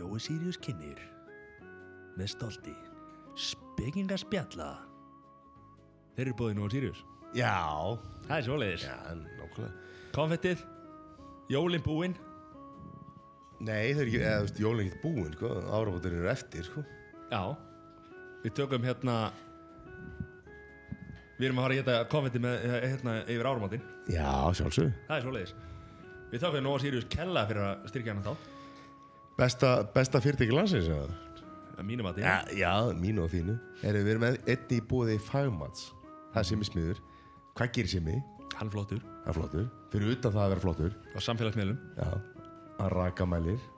Nói Sirius kynir með stolti. Spekinga spjalla. Þeir eru búið Nói Sirius? Já, Það er svoleiðis. Konfettið, jólin búinn Nei, það er ekki, eða þú veist, jólun ekki búin, sko. Árabóttir eru eftir, sko. Já, við tökum hérna Við erum að fara geta konfettið með hérna yfir áramáttin Já, sjálfsög Það er svoleiðis Við þakkum Nói Sirius kella fyrir að styrkja hann þá Besta, besta fyrirtæki landsins, eða? að mínum að Já, já, mínu og þínu. Erum við með einni í búið fagmats? Það er sem er smiður. Hvað gerir sem í? Hann er flottur. Er flottur. Fyrir utan það að vera flottur. Á samfélagsmiðlum. Já, hann rakamælir.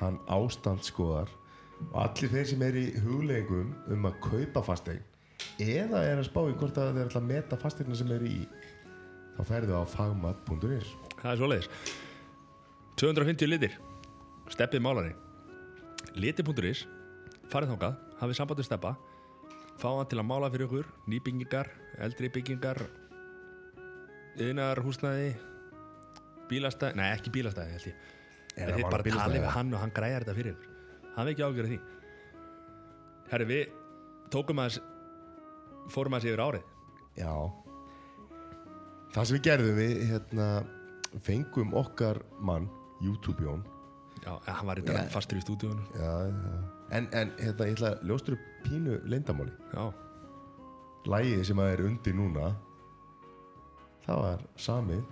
Hann ástandskoðar. Og allir þeir sem er í huglegum Um að kaupa fasteign Eða er að spá í hvort að þeir ætla að meta fasteigna sem eru í Þá ferðu á fagmat.is Það er svoleiðis. 250 litir. Steppið málari. Liti.is Farið þángað, hafið samband við steppa. Fá hann til að mála fyrir ykkur. Nýbyggingar, eldri byggingar Yðnar húsnæði Bílastæði, nei ekki bílastæði held ég. Eða Þið bara talið við hann og hann græjar þetta fyrir Hann veit ekki ágjörði því. Herri við tókum aðeins Fórum aðeins yfir árið. Já. Það sem við gerðum við hérna, Fengum okkar mann YouTube-jón Já, hann var þetta Já. fastur í stúdíunum Já, já. En, en hérna, ég ætla að ljóstur upp pínu leyndamáli Já, Lægið sem að er undir núna Það var samið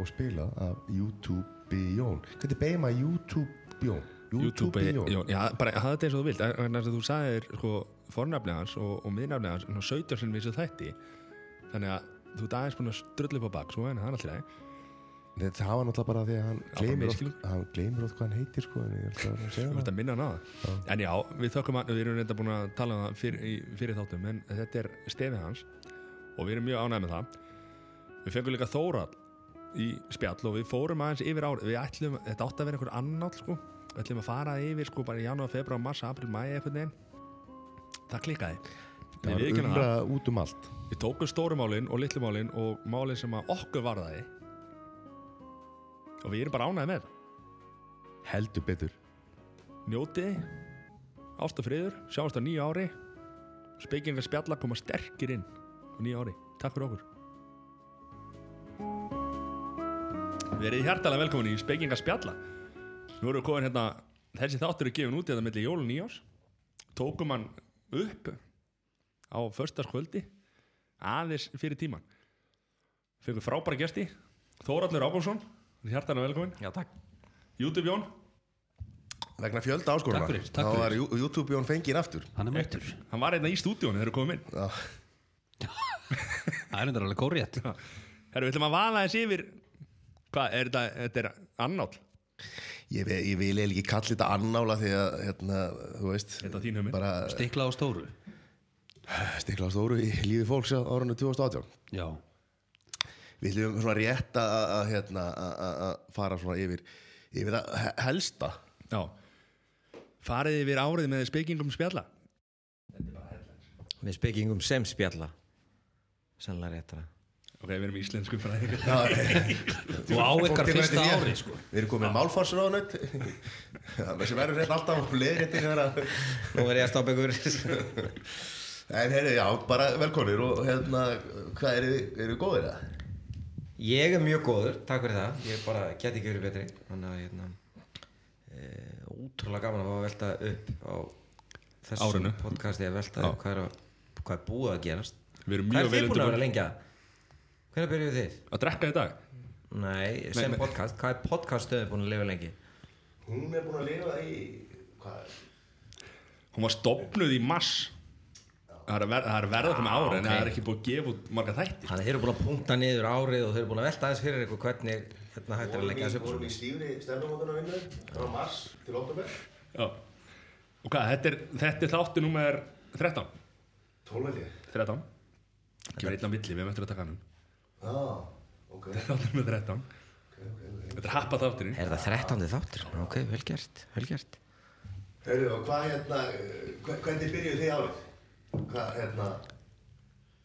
og spilað af YouTube-jón Hvernig beigir maður YouTube-jón? YouTube, YouTube-jón já, já, bara hafa þetta eins og þú vilt. Þannig að þú sagðir sko, fornafni hans og, og miðnafni hans svona 17 sinni við þessu þætti. Þannig að þú aðeins búin að strullu upp á bak svo en það er alltaf Það var náttúrulega bara því að hann gleymir oft, hann gleymir oft hvað hann heitir sko, en ég ætla að segja það að minna hann það. En já, við þökkum hann, við erum reynda búin að tala um það fyrir, fyrir þáttum en þetta er stefið hans og við erum mjög ánægð með það. Við fengum líka Þórald í spjall og við fórum aðeins yfir árið. Við ætlum, þetta átti að vera einhver annáll sko. við ætlum að fara yfir sko bara í janúar, februar, mars, april, mæ það klikkaði. Það var umræða út um allt. Við tókum stórumálin og litlumálin og málin sem að okkur varðaði og við erum bara ánægði með þetta. Heldur betur Njótiði, ást og friður, sjáumst á nýju ári, spekingar spjalla koma sterkir inn á nýju ári. Takk fyrir okkur. Verið hjartalega velkomin í spekingar spjalla. Nú erum við komin hérna, þessi þáttur er gefin út í þetta milli jól og nýjás. Tókum hann upp á föstaskvöldi aðeins fyrir tíman. Fengum frábæra gesti, Þóraldur Ábúrsson, hjartalega velkomin. Já, takk. YouTube Jón, Vegna fjölda áskoruna Takk fyrir, takk Þá fyrir. var Jú- YouTube-jón fengið aftur. Hann er mættur. Hann var hérna í stúdíónu þegar við komum inn. Já, Það er endur alveg kórétt Herru, við ætlum að vala þess yfir Hvað, er þetta, þetta er annál? Ég, ve- ég vil eiginlega ekki kalla þetta annála því að, hérna, þú veist Þetta er þín hugmynd. Bara Stikla á stóru. Stikla stóru í lífi fólks á árunni 2018 Já Við ætlum svona rétt að, að, hérna, að, að- að fara svona yfir yfir það he- helsta. Já. Farið yfir árið með spekingum spjalla. Með spekingum sem spjalla. Sannlega réttara. Ok, við erum íslensku fræðingur Þú á ykkar fyrsta ári sko. Við erum komið málfarsráðnöld sem verður rétt alltaf og leiðir réttir þegar að Nú er ég að stoppa ykkur. En heyrðu, já, bara velkonir og hérna, hvað eru er góðir það? Ég er mjög góður, takk fyrir það Ég bara get ekki verið betri Þannig að hérna e, Útrúlega gaman að fá að velta upp á þessum Árinu. podcasti að velta upp hvað er, að, hvað er búið að gerast Við erum Hvað mjög er vel þið búin að vera undirbúin lengja? Hvernig byrjuðu þið? Að drekka í dag Nei, sem nei. podcast Hvað er podcaststöðu búin að lifa lengi? Hún er búin að lifa í, hvað, Hún var stopnuð í mars Það er að ver- það er að verða komið ári En það er ekki búið að gefa út marga þættir. Þannig að þeir eru búin að punkta niður árið og þeir eru búin að velta aðeins fyrir ykkur hvernig hérna hægt er að leggja þessu upp. Vorum í stífri stefnumótana vinnu frá mars til Já. Og hvað, þetta er, þetta er þáttu númer 13 12 held ég. 13 Ekki verið einn á milli, við eftir að taka hann. Já, ok, Þáttur með 13 ok, ok, ok. Þetta er happa þátturinn. Er það 13. þáttur? Ok, vel gert, vel gert. Heyrðu, og hvað hérna, hve- hvernig byrjuðu þið árið? Hvað, hérna,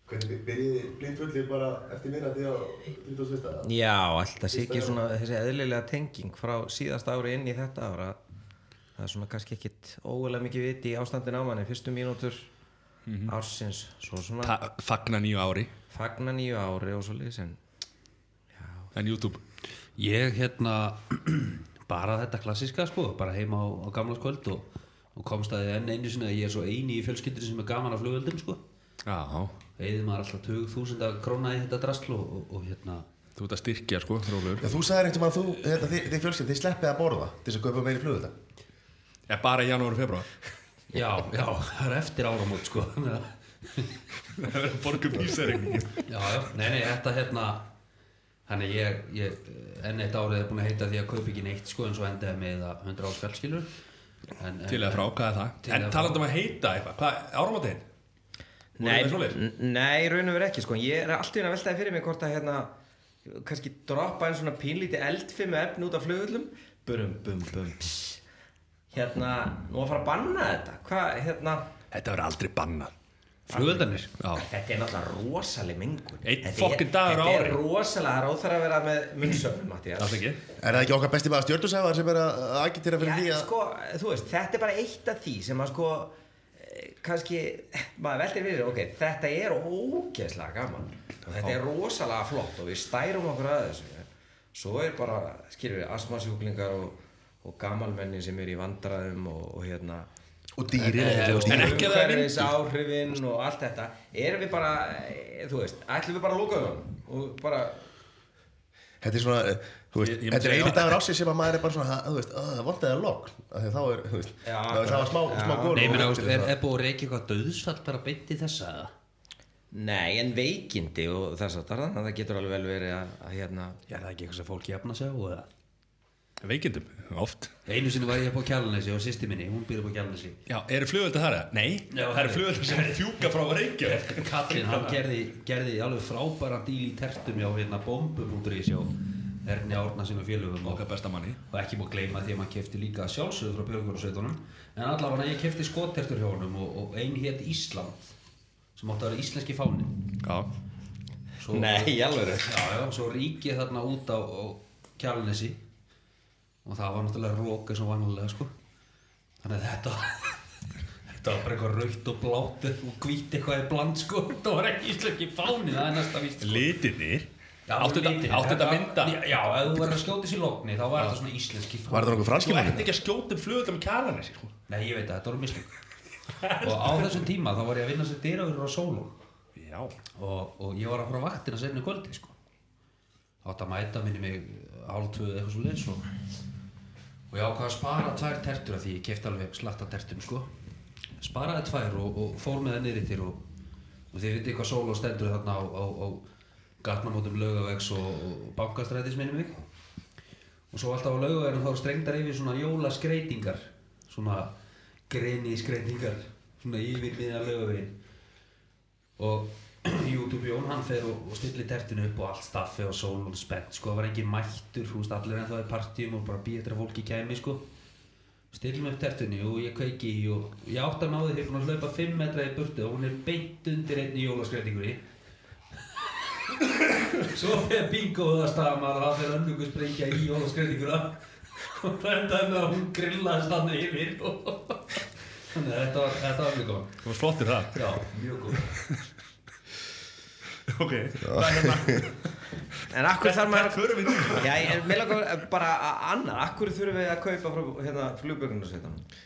Hvernig byrjiði blindfullir bara eftir minnati á 31. Já, alltaf sé ekki svona þessi eðlilega tenging frá síðast ári inn í þetta ára. Það er svona kannski ekkit ógulega mikið viti í ástandin á manni. Fyrstu mínútur ársins svo svona Ta fagna nýju ári. Fagna nýju ári og svo liðs en en YouTube? Ég hérna bara þetta klassiska sko, bara heima á, á gamla skvöld og, og komst að því enn einu sinni að ég er svo eini í fjölskyldinu sem er gaman af flugöldum sko. Já, Eða maður alltaf 20.000 króna í þetta drasl og, og, og hérna. Þú ert að styrkja sko, Rólur Já, þú einhvern veginn að þú, hérna, þið, þið fjölskyld, þið sleppið að borða til þess að kaupa meiri flugvölda. Já, bara í janúar og februar Já, já, það er eftir áramót sko. Já, Það verður borgum ísæringin já, nei, nei, þetta hérna Þannig ég, ég enn eitt árið er búin að heita því að kaupa ekki neitt sko en svo endaði með að 100 áskall skilur en, Til eða frá, hvað er það? En talandi um að heita eitthvað, hvað, áramótin? Nei, það svoleiðis? n- nei, raun og verið ekki sko. Ég er alltaf inn að veltaði fyrir mig hvort að hérna kannski droppa einn svona pínlíti eldfimmu efni út af flugullum Burum, bum, bum, pss Hérna, nú að fara að banna þetta Hvað, hérna Þetta verður aldrei bannað Flugöldanir Já, Þetta er náttúrulega rosaleg mengun. Einn Þetta er- fucking dagur á Þetta ári. er rosalega, það er óþæra að vera með munnsöfnum, Mattias alls ekki. Er það ekki okkar besti maður stjórnusæðar sem er að agitera fyrir því Já, að... sko, þú veist, þetta er bara eitt af því sem að sko kannski, maður veldir fyrir ok, þetta er ógeðslega gaman. Og þetta er rosalega flott og við stærum okkur að þessu svo er bara, skilur við, astmasjúklingar og, og gamalmenni sem er í vandræðum og, og hérna Og dýrin, en, og en dýrin. ekki að það er umhverfis áhrifin og allt þetta erum við bara, eh, þú veist ætlum við bara að lóka um og bara Þetta er svona, eh, þú veist, Ég- ég þetta er einu dagur ásins sem að maður er bara svona, þú veist, að það vondaði að logg. Af því að þá er, þú veist, Já, það það var smá, já. smá góð. Nei, menn, er, er búið reykja eitthvað döðsfall bara beint í þessa nei, en veikindi og þess að það getur alveg vel verið að, að hérna Já, það er ekki eitthvað sem fólk jafna sig á eða? Veikindum, oft. Einu sinni var ég upp á Kjalanesi og sýsti minni, hún býr upp á Kjalanesi Já, eru flugölda þar eða? Nei, Já, það eru flugölda sem fjúka frá Reykjavík. Katrin, hann gerði, gerði alveg frábæra díl í tertum hjá hérna bombum.is hjá Erni Árna sinni félögum. Og, og ekki múið gleyma því að maður kefti líka sjálfsögðu frá Björgunarsveitunum. En allavega ég kefti skottertur hjá honum og, og ein hétt Ísland sem átti að vera íslenski fáni Já, svo, Nei, alveg Já, já, svo ríkið þarna út á, Kjalanesi og það var náttúrulega rók eins og vanlega sko. Þannig að þetta þetta var bara eitthvað raukt og blátt og hvít eitthvað í bland sko. Þetta var ekki íslenski fáni, það er næsta víst sko. litinir Áttu þetta þetta að mynda? Já, já, ef þú verður að skjóta sér lókni þá var þetta svona íslenski fáni. Var það nokkuð franski Þú manni? ert ekki að skjóta um með kjalanessi sko. Nei, ég veit það, þetta voru mislík og á þessum tíma þá var ég að vinna sér dyraverður á sólum Já. Og, og ég var að fara vaktina sérni kvöldi sko. átt að mæta minni mig hálftvöðu eitthvað svo og, ég ákvað að spara tvær tertur af því ég kefti alveg slatta tertum sko. sparaði tvær og, og fór með það niður til og, og þið veitir hvað sól og stendur þarna á, á, á gatnamótum laugavegs og, og bankastrætis minni mig og svo alltaf á laugaveginu þá strengdar yfir svona jólaskreitingar svona greni skreitingar svona yfir miðan laugavegin og YouTube Jón hann fer og, og stillir tertinu upp og allt staffi og sól og spennt sko, það var engin mættur, þú veist, allir ennþá í partíum og bara býð eftir að fólki kæmi sko. Stillum upp tertinu og ég kveiki í og ég átt að náði því búin að hlaupa 5 metra í burtu og hún er beint undir einni jólaskreitingunni svo fer bingoð að staða maður og það fer önnungu sprengja í jólaskreitinguna og það endaði með að hún grillaði stannu yfir. Og þannig að þetta var, var mjög góð Þú varst flottir það já, mjög góð Ok. Það er hérna. En akkur þarf maður Hvert förum við? Já, ég mér langar bara að annar Akkur þurfum við að kaupa frá hérna, flugbjörgunarsveitanum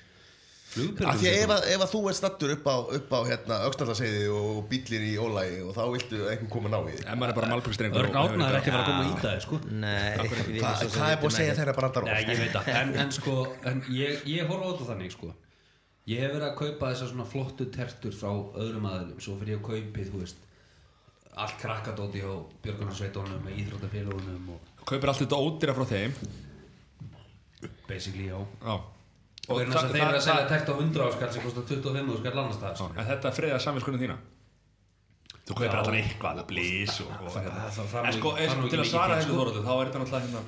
Af því að ef, að- ef að þú ert stattur upp á, upp á hérna, aukstallaseiði og bílir í ólægi og þá viltu einhvern koma ná í því. Ef maður er bara malbyggsdrengur Örn Árna er ekki að fara að koma í það sko. Nei við Hva, svo sem hvað er búið að segja þeirra brandar það. En, en sko, en ég, ég horfa á þetta þannig sko. Ég hef verið að kaupa þessar svona flottu tertur frá öðrum aðilum Svo fyrir ég að kaupi, þú veist Allt krakkadóti á Björgunarsveitunum með íþróttafélagunum og Kaupir allt þetta ódýra frá þeim. Basically, já. Já. Og verður þess að þeir eru að selja tert á 100 áskall sem kostar 25 áskall annars það En þetta friðar samvinskunum þína. Þú kaupir allan eitthvað Blís og, og það- það- það- En sko, og til að svara þessu sko. þoröldu Þá er þetta náttúrulega hérna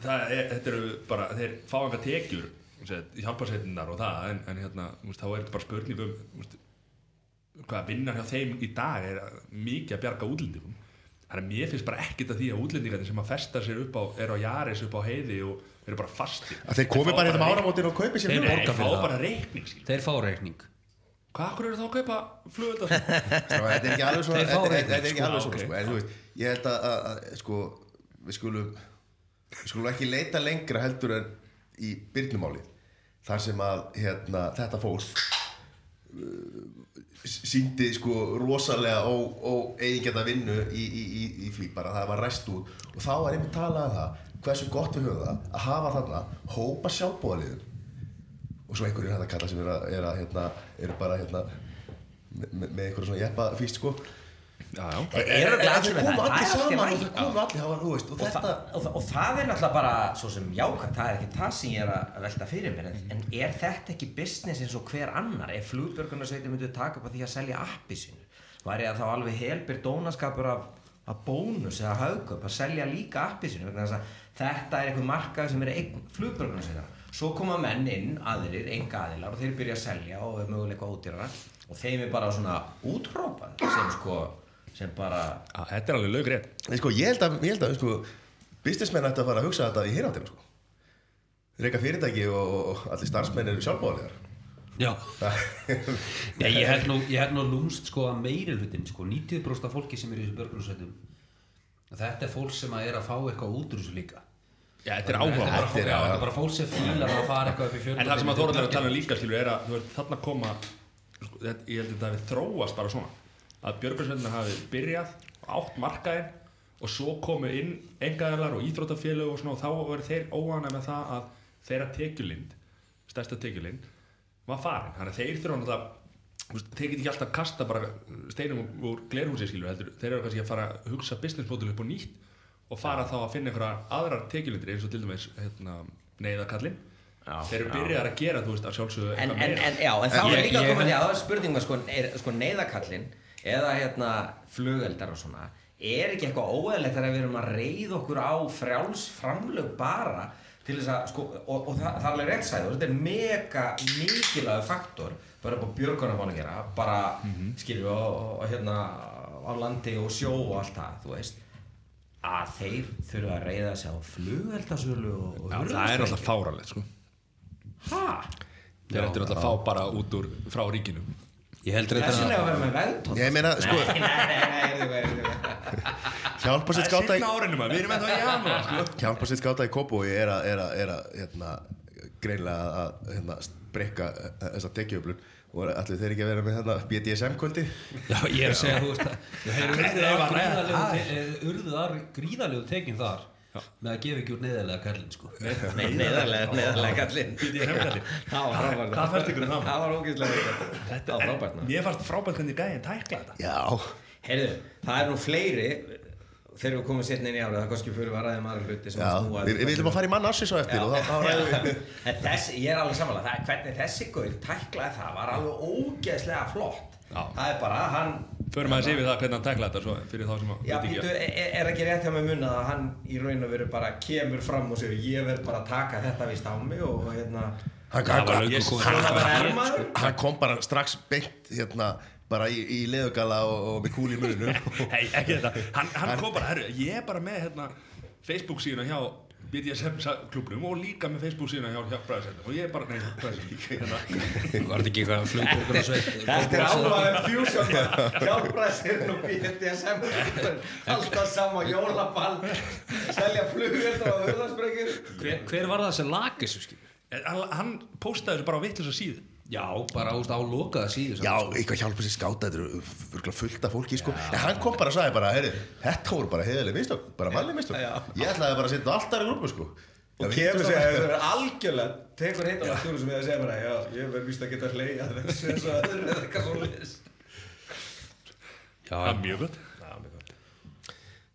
Það er, þetta eru bara Þeir fá enga tekjur hjálparsveitinnar og það En, en hérna, þá er þetta bara spurning um þú veist, hvað vinnar hjá þeim í dag er mikið að bjarga útlendingum. Þannig að mér finnst bara ekkert að því að útlendingarnir sem að festa sér upp á, eru á Jaris upp á heiði og eru bara fastir. Að þeir komi bara hérna um áramótin og kaupi sér borga fá bara reikning þeir fá reikning. Hvað akkur eru þá að kaupa flugöldar? Sko, þetta er ekki alveg svona Þeir fá þetta, er ekki sko, alveg svona sko, en þú veist, ég held að, að, að sko, við skulum við skulum ekki leita lengra heldur en í byrnumálið þar sem að hérna, þetta fólk síndi sko rosalega og, og eigingjarna vinnu í, í, í, í því bara það var ræst út. Og þá er einmitt talað um það hversu gott við höfum það að hafa þarna hópa sjálfbóðaliðum og svo einhverjir þetta kalla sem er að, er að hérna, eru bara hérna með, með einhverjum svona jeppa fýst sko er það, allir það er saman og þeir komu allir, það og það er náttúrulega bara svo sem jákvæmt, það er ekki það sem ég er að velta fyrir mér en, en er þetta ekki business eins og hver annar? Ef flugbjörgunarsveitir myndu taka upp á því að selja appi sínu væri það þá alveg helbyr dónaskapur af, af bónus eða haugöp að selja líka appi sínu? Vegna þess að þetta er einhver markað sem er eign flugbjörgunarsveitar svo koma menn inn aðrir, enga aðilar og þeir byrja að selja og er möguleika ódýrara. Og þeim er bara svona útrópað sem sko sem bara Já, Þetta er alveg En sko, ég held að, ég held að sko, businessmenn ætti að fara að hugsa þetta í hináttina sko. Reyka fyrirtæki og, og allir starfsmenn eru sjálfbóðalegar já. Já, ég held nú, ég held nú lúmst sko að meiri hlutin sko, 90% af fólki sem er í þessu björgunarsveitum þetta er fólk sem að er að fá eitthvað út úr þessu líka. Já, þetta er áhuga Þetta er, er bara fólk sem fílar að fara eitthvað upp í fjörðum. En það sem að Þóraldur er að tala um líka skilur er að þú þarna koma sko, ég held að þetta hafi þróast bara svona að björgarsveitina hafi byrjað átt markaðin og svo komu inn engaðarlar og íþróttafélög og svona og þá voru þeir óana með það að þeirra tekjulind stærsta tekjulind var farin. Þannig að þeir þurfa náttúrulega þeir get ekki alltaf kasta bara steinum úr- glerhúsi skilur heldur. Þeir eru kannski að fara að hugsa business model upp á nýtt og fara þá að finna einhverja aðrar tekjulindir eins og til dæmis hérna, neyðakallin Já, þeir eru byrjar að gera þú veist að sjálfsögðu en, en, en, en þá er líka ég- komið því að það er spurning sko, er, sko neyðakallin eða hérna flugeldar og svona. Er ekki eitthvað óeðlegt að við erum að reyða okkur á frjáls framlög bara til þess að sko, og, og það, það er alveg rétt sæður þetta er mega mikilvæg faktor bara upp á björguna búin að gera bara, mm skiljum við, og, og, og hérna á landi og sjó og allt það, þú veist. Að þeir þurfa að reyða sig á flugeldasölu og, og Já, það er alltaf fáralegt sko. Hæ? þeir ættu alltaf að fá bara út úr frá ríkinu Ég held reyndar Þessin að er að vera með veðtótt Ég meina, sko, Nei, nei, nei, nei, heyrðu, heyrðu, heyrðu. hjálpa sér skáta í seinna árinu maður, við erum ennþá í janúar sko. hjálpa sér skáta í Kópói er að, er að, er að hérna, greinlega að hérna, brekka þessa tekjuöflun. Og allir þeir ekki að vera með hérna, BDSM kvöldi? Já, ég er að segja, þú veist að þeir urðu Ef að að ræða gríðarlegu te- eh, urðu að gríðarlegu tekin þar með að gefa ekki út neyðarlega kallin sko. Nei, neðarlega, neðarlega kallinn. Það var frábært. Hvað fannst ykkur um það? Það var ógeðslega Þetta var frábært mér fannst frábært hvernig gæðin tækla þetta. Já, Heyrðu, það er nú fleiri þegar við komum setna inn í árið það kannski fyrir að ræða maður hluti við, við viljum að fara í mann eftir og þess, ég er alveg samanlega, það, hvernig þessi gaur tæklaði það var alveg ógeðslega flott. Já. Það er bara, hann förum aðeins yfir það hvernig hann tækla þetta svo, fyrir þá sem að Já, ekki. er, er ekki rétt hjá mig munna að hann í raun og veru bara kemur fram og segir ég verð bara að taka þetta vist á mig og hérna Hann, kom bara strax beint hérna, bara í, í leðugala og, og með kúl í mununum Hei, ekki þetta, hann, hann kom bara, herru, ég er bara með hérna, Facebook síðuna hjá BDSM klubnum og líka með Facebook síðuna hjá, hjá Bræðsendum og ég er bara, nei, Bræðsendum hérna. Var þetta ekki eitthvað flugbjörguna sveit Þetta er áhugaður fusion Hjálpræðsir og BDSM Alltaf sama jólaball. Selja flugveldur og hurðarsprengjur hver, hver var það sem lag þessu skil? Hann, postaði þessu bara á vittlösa síðu Já, bara úst, á lokaða síðu Já, eitthvað hjálpa sér skáta þetta eru fullt af fólki sko. en hann kom bara og sagði bara, þetta voru bara heiðileg mistök, bara mannleg mistök. Já. ég ætlaði bara að setja allt aðra grúpu sko. Og kemur sig að það er algjörlega Tekur hitt á það stjórn sem ég að segja mér Já, ég verð víst að geta hleyja þessu eins og öðru eða eitthvað svo liðis Já, Það er mjög gott.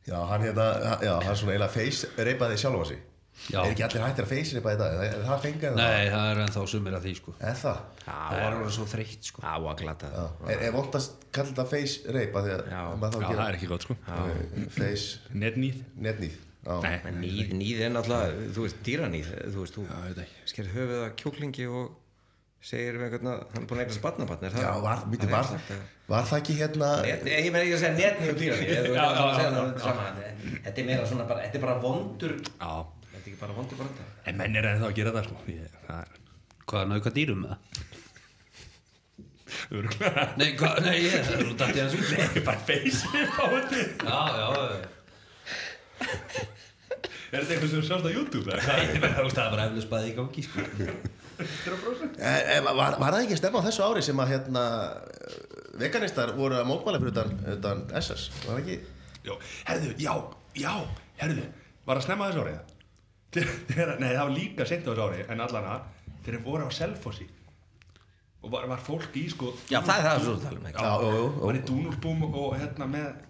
Já, hann hérna, já, hann svona eiginlega face reypaði sjálfa sig Já. Er ekki allir hættir að face reypa í dag? Er það fengið það? Nei, það er ennþá sumir að því sko Er það? Það er alveg svo þreytt sko Á að glata Já. Er, er vondast kalla þetta face reypa því að Já. Já, það er ekki gott sko face Netnýð netnýð En nýð, nýð er náttúrulega, þú veist, dýranýð Þú veist, þú Já, ég veit ekki. skerð höfuð að kjúklingi og segir við einhvern að hann er búin að eignast barnabarn Já, var, býtu, var, var það ekki hérna Net, ég meina ekki að segja netni já, já. þetta er meira svona bara, þetta er bara vondur Já, þetta ekki bara vondur branda en menn er ennþá að gera það sko ég, það er Hvað, nauka dýrum með það? Nei, hvað, nei, ég, það er nú dætti hans út. Nei, bara faceit á þetta Já, já, já. Er þetta eitthvað sem þú sjást á YouTube? eða? Nei, það er bara eflis bæði í gangi, sko. Eh, var, var það ekki stemma á þessu ári sem að hérna veganistar voru að mótmæla fyrir utan, utan SS var það ekki? Jó, herðu, já, já, herðu. Var það snemma þessu árið? Nei, það var líka sent á þessu árið En allan að þeir voru á Selfossi. Og var, var fólk í sko já það er það sem þú tala um ekki. Var í dúnúlbúm og hérna með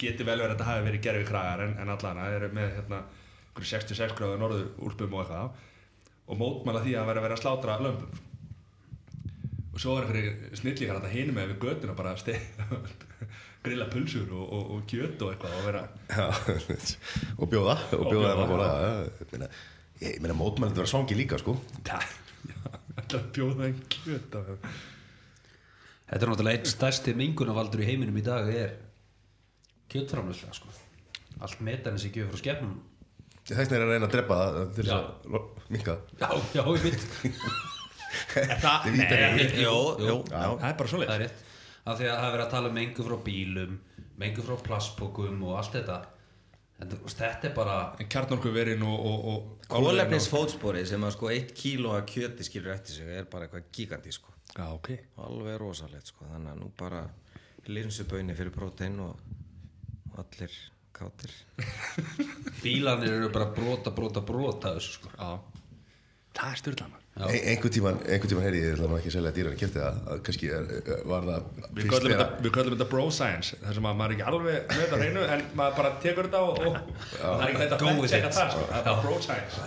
Geti vel verið að þetta hafi verið gerfi kragar En, en allan að þeir eru með hérna einhverju 66 gráðu norður úlpum og eitthvað Og mótmæla því að vera að vera að slátra lömbum. Og svo er einhverju snillíkar að hinum með við götuna bara að steg grilla pulsur og, og, og kjöt og eitthvað og vera og bjóða og bjóða að bóla já. já, ég meina, meina mótmælendur vera svangi líka sko. Það, að bjóða einn kjöt. Þetta er náttúrulega einn stærsti mengunavaldur í heiminum í dag er kjötframlöslega, sko. Allt metanis í gjöf frá skefnum. Þess vegna er að reyna að drepa það til þess að minka Já, já, ég veit. Er það, er bara er rétt af því að það er verið að tala um mengu frá bílum mengu frá plastpokum og allt þetta. En þetta er bara kjarnorku verin og, og, og Kólefnis fótspori sem að sko eitt kíló að kjöti skilur eftir sig er bara eitthvað giganti sko. Já, ok. Alveg rosalegt sko. Þannig að nú bara linsuböinni fyrir prótein og og allir kátir. Bílanir eru bara brota, brota, brota þessu sko. Já, það er styrla maður Ein, einhvern tíman, einhvern tíman heyri ég ætla nú ekki að selja dýran ég kefti það, að kannski er, var það Við köllum, þetta, við köllum þetta bro science þar sem að maður er ekki alveg með þetta hreinu en maður bara tekur þetta og, og það er ekki þetta Go að it. það sko. það er bro science.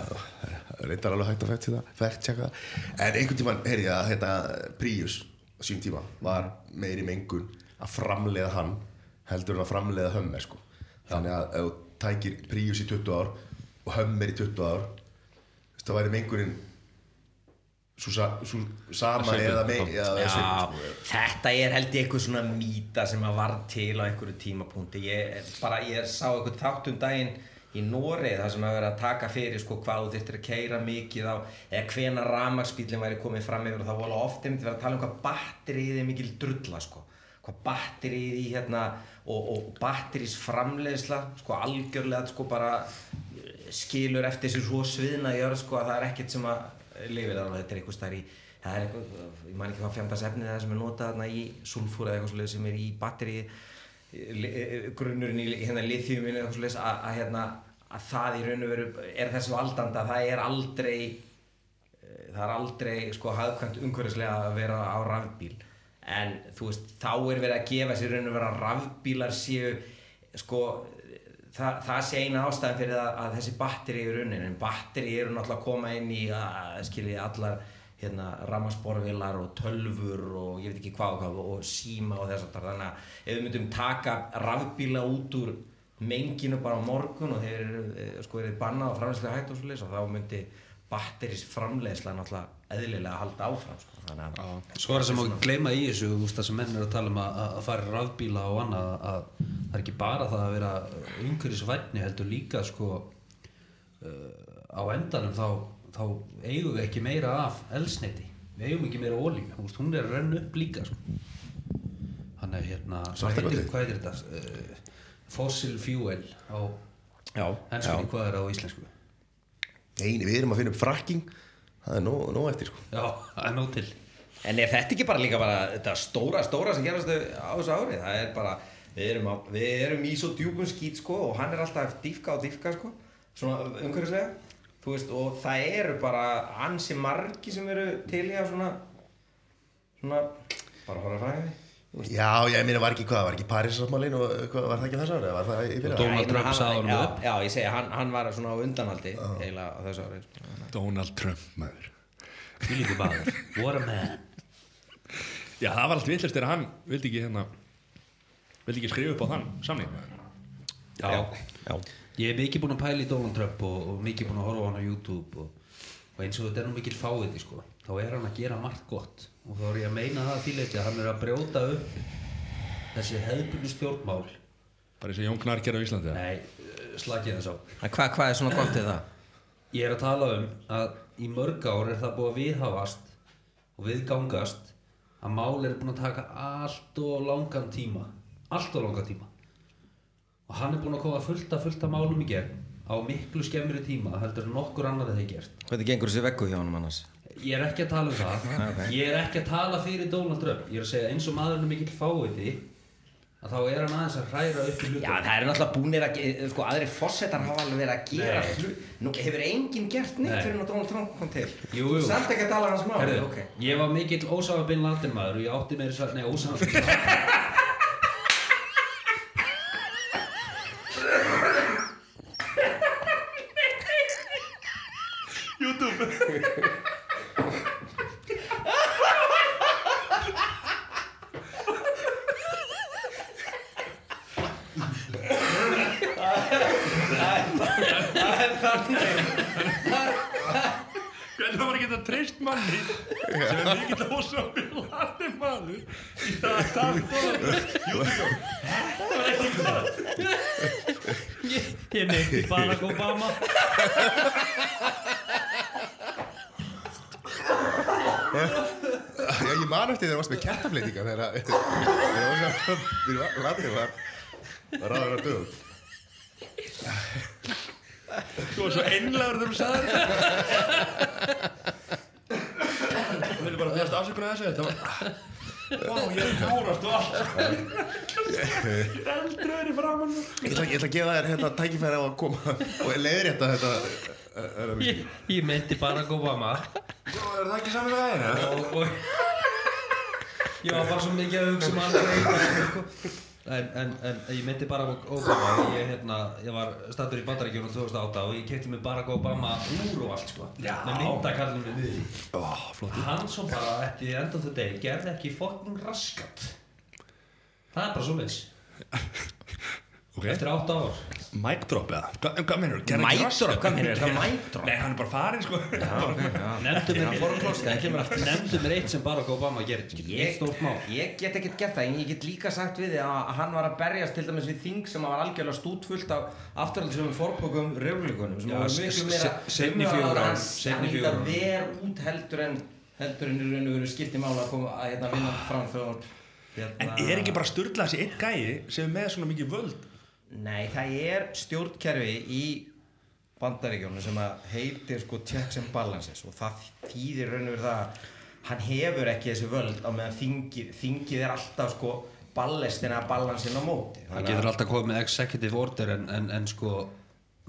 Reyndar alveg hægt að checka það. En einhvern tíman heyri ég að þetta Prius á sín tíma var meiri mengun að framleiða hann heldur en að framleiða hömmer sko. þannig að ef þú tækir Prius í 20 ár og hömmer í 20 ár það væri mengunin svo, sa, svo sama eða me, já. eða svipuð, Já, sko. þetta er held ég eitthvað svona mýta sem að var til á einhverju tímapunkti ég, bara, ég sá eitthvað þátt um daginn í Noregi þar sem að vera að taka fyrir sko hvað þú þurftir að keira mikið á eða hvena ramagsbílinn væri komið fram yfir og það voru ofta einmitt verið að tala um hvað batterið er mikil drulla sko hvað batterið í hérna og, og batterís framleiðsla sko algjörlega sko bara skilur eftir sér svo sviðna jörð sko að það er ekkert sem að lifir alveg þetta er eitthvað stær í það er eitthvað, ég man ekki hvað fjandast efnið það sem er notað þarna í sulfúr eða eitthvað svoleiðis sem er í batteri grunnurinn í hérna lithiuminu eða eitthvað svoleiðis að, að hérna að það í raun og veru er þessu aldanda að það er aldrei eh, það er aldrei sko hafðkvæmt umhverfislega að vera á rafbíl. En þú veist þá er verið að gefa sér raun og vera rafbílar séu sko það, það sé eina ástæðan fyrir að, að þessi batteri eru raunin en batteri eru náttúrulega að koma inn í að skilji allar hérna rammarsporvilar og tölfur og ég veit ekki hvað og hvað og síma og þess að þannig að ef við myndum taka rafbíla út úr menginu bara á morgun og þeir eru eh, sko bannað og framleyslega hægt og svo leys og þá myndi batteris framleiðsla náttúrulega eðlilega að halda áfram sko. þannig að Svo er það sem að gleyma í þessu, þú veist það sem menn er að tala um að, að fara í rafbíla og annað að það er ekki bara það að vera umhverfisvætni heldur líka sko uh, á endanum þá, þá eigum við ekki meira af elsniti, við eigum ekki meira ólíu, þú veist, hún er að renna upp líka sko. Þannig að hérna, hvað heitir, hvað heitir þetta? Uh, fossil fuel á já, ennskunni, hvað er það á íslensku? Einu, við erum að finna upp frakking það er nóg, nóg eftir sko. Já, það er nóg til. En er þetta ekki bara líka bara þetta stóra, stóra sem gerast á þessu ári? Það er bara, við erum, á, við erum í svo djúpum skít sko og hann er alltaf dýfka og dýfka sko, svona umhverfislega. Þú veist, og það eru bara ansi margi sem eru til í að svona, svona, bara horfa fræði. Já, ég meina var ekki hvað, var ekki Parísasáttmálin og hvað, var það ekki þess ára, var það í? Og Donald Trump sagði honum já, upp. Já, ég segja, hann, hann var svona á undanhaldi eiginlega á þessu ári. sko. Donald Trump maður líka baður, what a man. já, það var allt villast þegar hann vildi ekki hérna vildi ekki skrifa upp á þann samning Já. já. Ég hef mikið búin að pæla í Donald Trump og, og mikið búin að horfa á hann á YouTube og og eins og þetta er nú mikill fáiði sko þá er hann að gera margt gott og þá er ég að meina það að því leiti að hann er að brjóta upp þessi hefðbundu stjórnmál bara eins og Jón Gnarr gerði á Íslandi eða? nei, slakið þess á En Hvað, hvað er svona gott við það? ég er að tala um að í mörg ár er það búið að viðhafast og viðgangast að mál er búin að taka allt og langan tíma allt og langan tíma og hann er búin að koma fullt að fullt að málum í gegn á miklu skemmri tíma heldur en nokkur annar hefði gert Hvernig gengur þessi veggu hjá hann annars? Ég er ekki að tala um það ok. ég er ekki að tala fyrir Donald Trump ég er að segja eins og maðurinn er mikill fáiði að þá er hann aðeins að hræra upp í hlutum Já, það er náttúrulega búinir að, ge- sko, aðri fórsetar hafa alveg verið að gera hlut. Nú, hefur enginn gert neitt Nei. fyrir að Donald Trump kom til. Jú, jú. samt ekki að tala hans máli, ok. ég var mikill Ósama bin Laden maður og ég átti meiri svo, nei Ósama bin Laden Hvernig var ekki þetta treyst manni sem er mikill ósambíl maður í það að tala Jú, jú, ég, ég meinti Barack Obama. Já, ég man eftir þegar það varst með kertafleitinga þegar þegar latið var var ráður að dögum þú var svo einlegur þegar þú sagði þetta Bara þjást afsökunar þessu þetta var Vá, ég er fjórast og allt Ég er eldröður í framann Ég ætla, ég ætla að gefa þér hérna tækifæri á að koma og leiðrétta þetta eh, er það ég, ég meinti Barack Obama Er það ekki saman veginn? og, og ég var bara svo mikið að hugsa um sko. En, en, en ég meinti Barack Obama ég, hérna, ég var stattur í Bandaríkjunum 2008 og ég kefti mig Barack Obama úr og allt sko. Með myndakallinu við flott hann svo bara eftir end of the day gerði ekki fokkin raskat. Það er bara svo meins Ok, eftir 8 ár mic drop eða? Hvað, hvað mennur? Mic drop? Hvað meinarðu? Hvað mic drop? Nei, hann er bara farin sko nefndu mér eitt sem Barack Obama gerir Ég, stórt mál ég get ekkert gert það, en ég get líka sagt við þig að hann var að berjast til dæmis við þing sem var algjörlega stútfullt af afturhaldsum forpókum reyflíkunum sem Já, var s- miklu meira seinni fjögur ár, hann seinni hann fjögur líta ár. ver út heldur en heldur en í raun og veru skipti mála að koma að hérna vinna fram fyrir En er ekki bara styrla þessi einn gæi sem er með svona mikið völd Nei, það er stjórnkerfi í bandaríkjónu sem heitir sko checks and balances og það þýðir raun og veru það að hann hefur ekki þessi völd á meðan þingið, þingið er alltaf sko ballestina að balansin á móti. Það getur alltaf komið með executive order en, en, en sko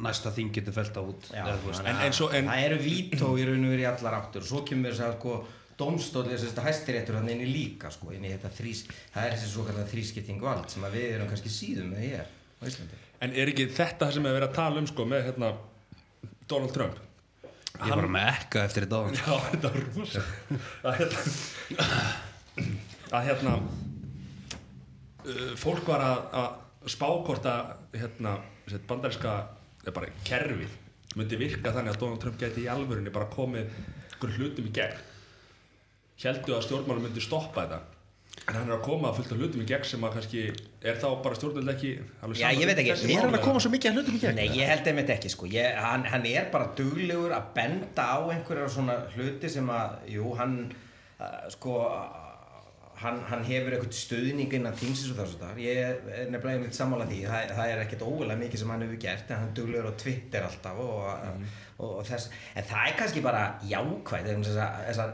næsta þing getur felt það út. Já, En- en svo- en- það eru vító í raun og veru í allar áttur og svo kemur þess að sko dómstóli þess að hæstiréttur hann inn í líka sko inn í þetta þrís, það er þessi svo kallar þrískipting vald sem að við erum kannski síðum með hér á Íslandi. En er ekki þetta sem er verið að tala um sko með hérna Donald Trump? Ég var með ekka eftir þetta. Já, þetta var rosa að hérna að hérna uh, fólk var að, að spákorta hérna bandarinska bara kerfið myndi virka þannig að Donald Trump gæti í alvörunni bara komið hlutum í gegn. Heldu að stjórnmálum myndi stoppa þetta en hann er að koma að fullt af hlutum í gegn sem að kannski er þá bara stjórnvöld ekki alveg Já, ég veit ekki. Er hann að koma svo mikið að hlutum í gegn? Nei, ég held einmitt ekki sko ég, hann, hann er bara duglegur að benda á einhverjar svona hluti sem að jú, hann uh, sko hann, hann hefur eitthvað stuðning innan þingsins og þessu þar. Ég er nefnilega einmitt sammála því. Það, það er ekkert ógulega mikið sem hann hefur gert en hann duglegur á Twitter alltaf og, og, og, þess, en það er kannski bara jákvæð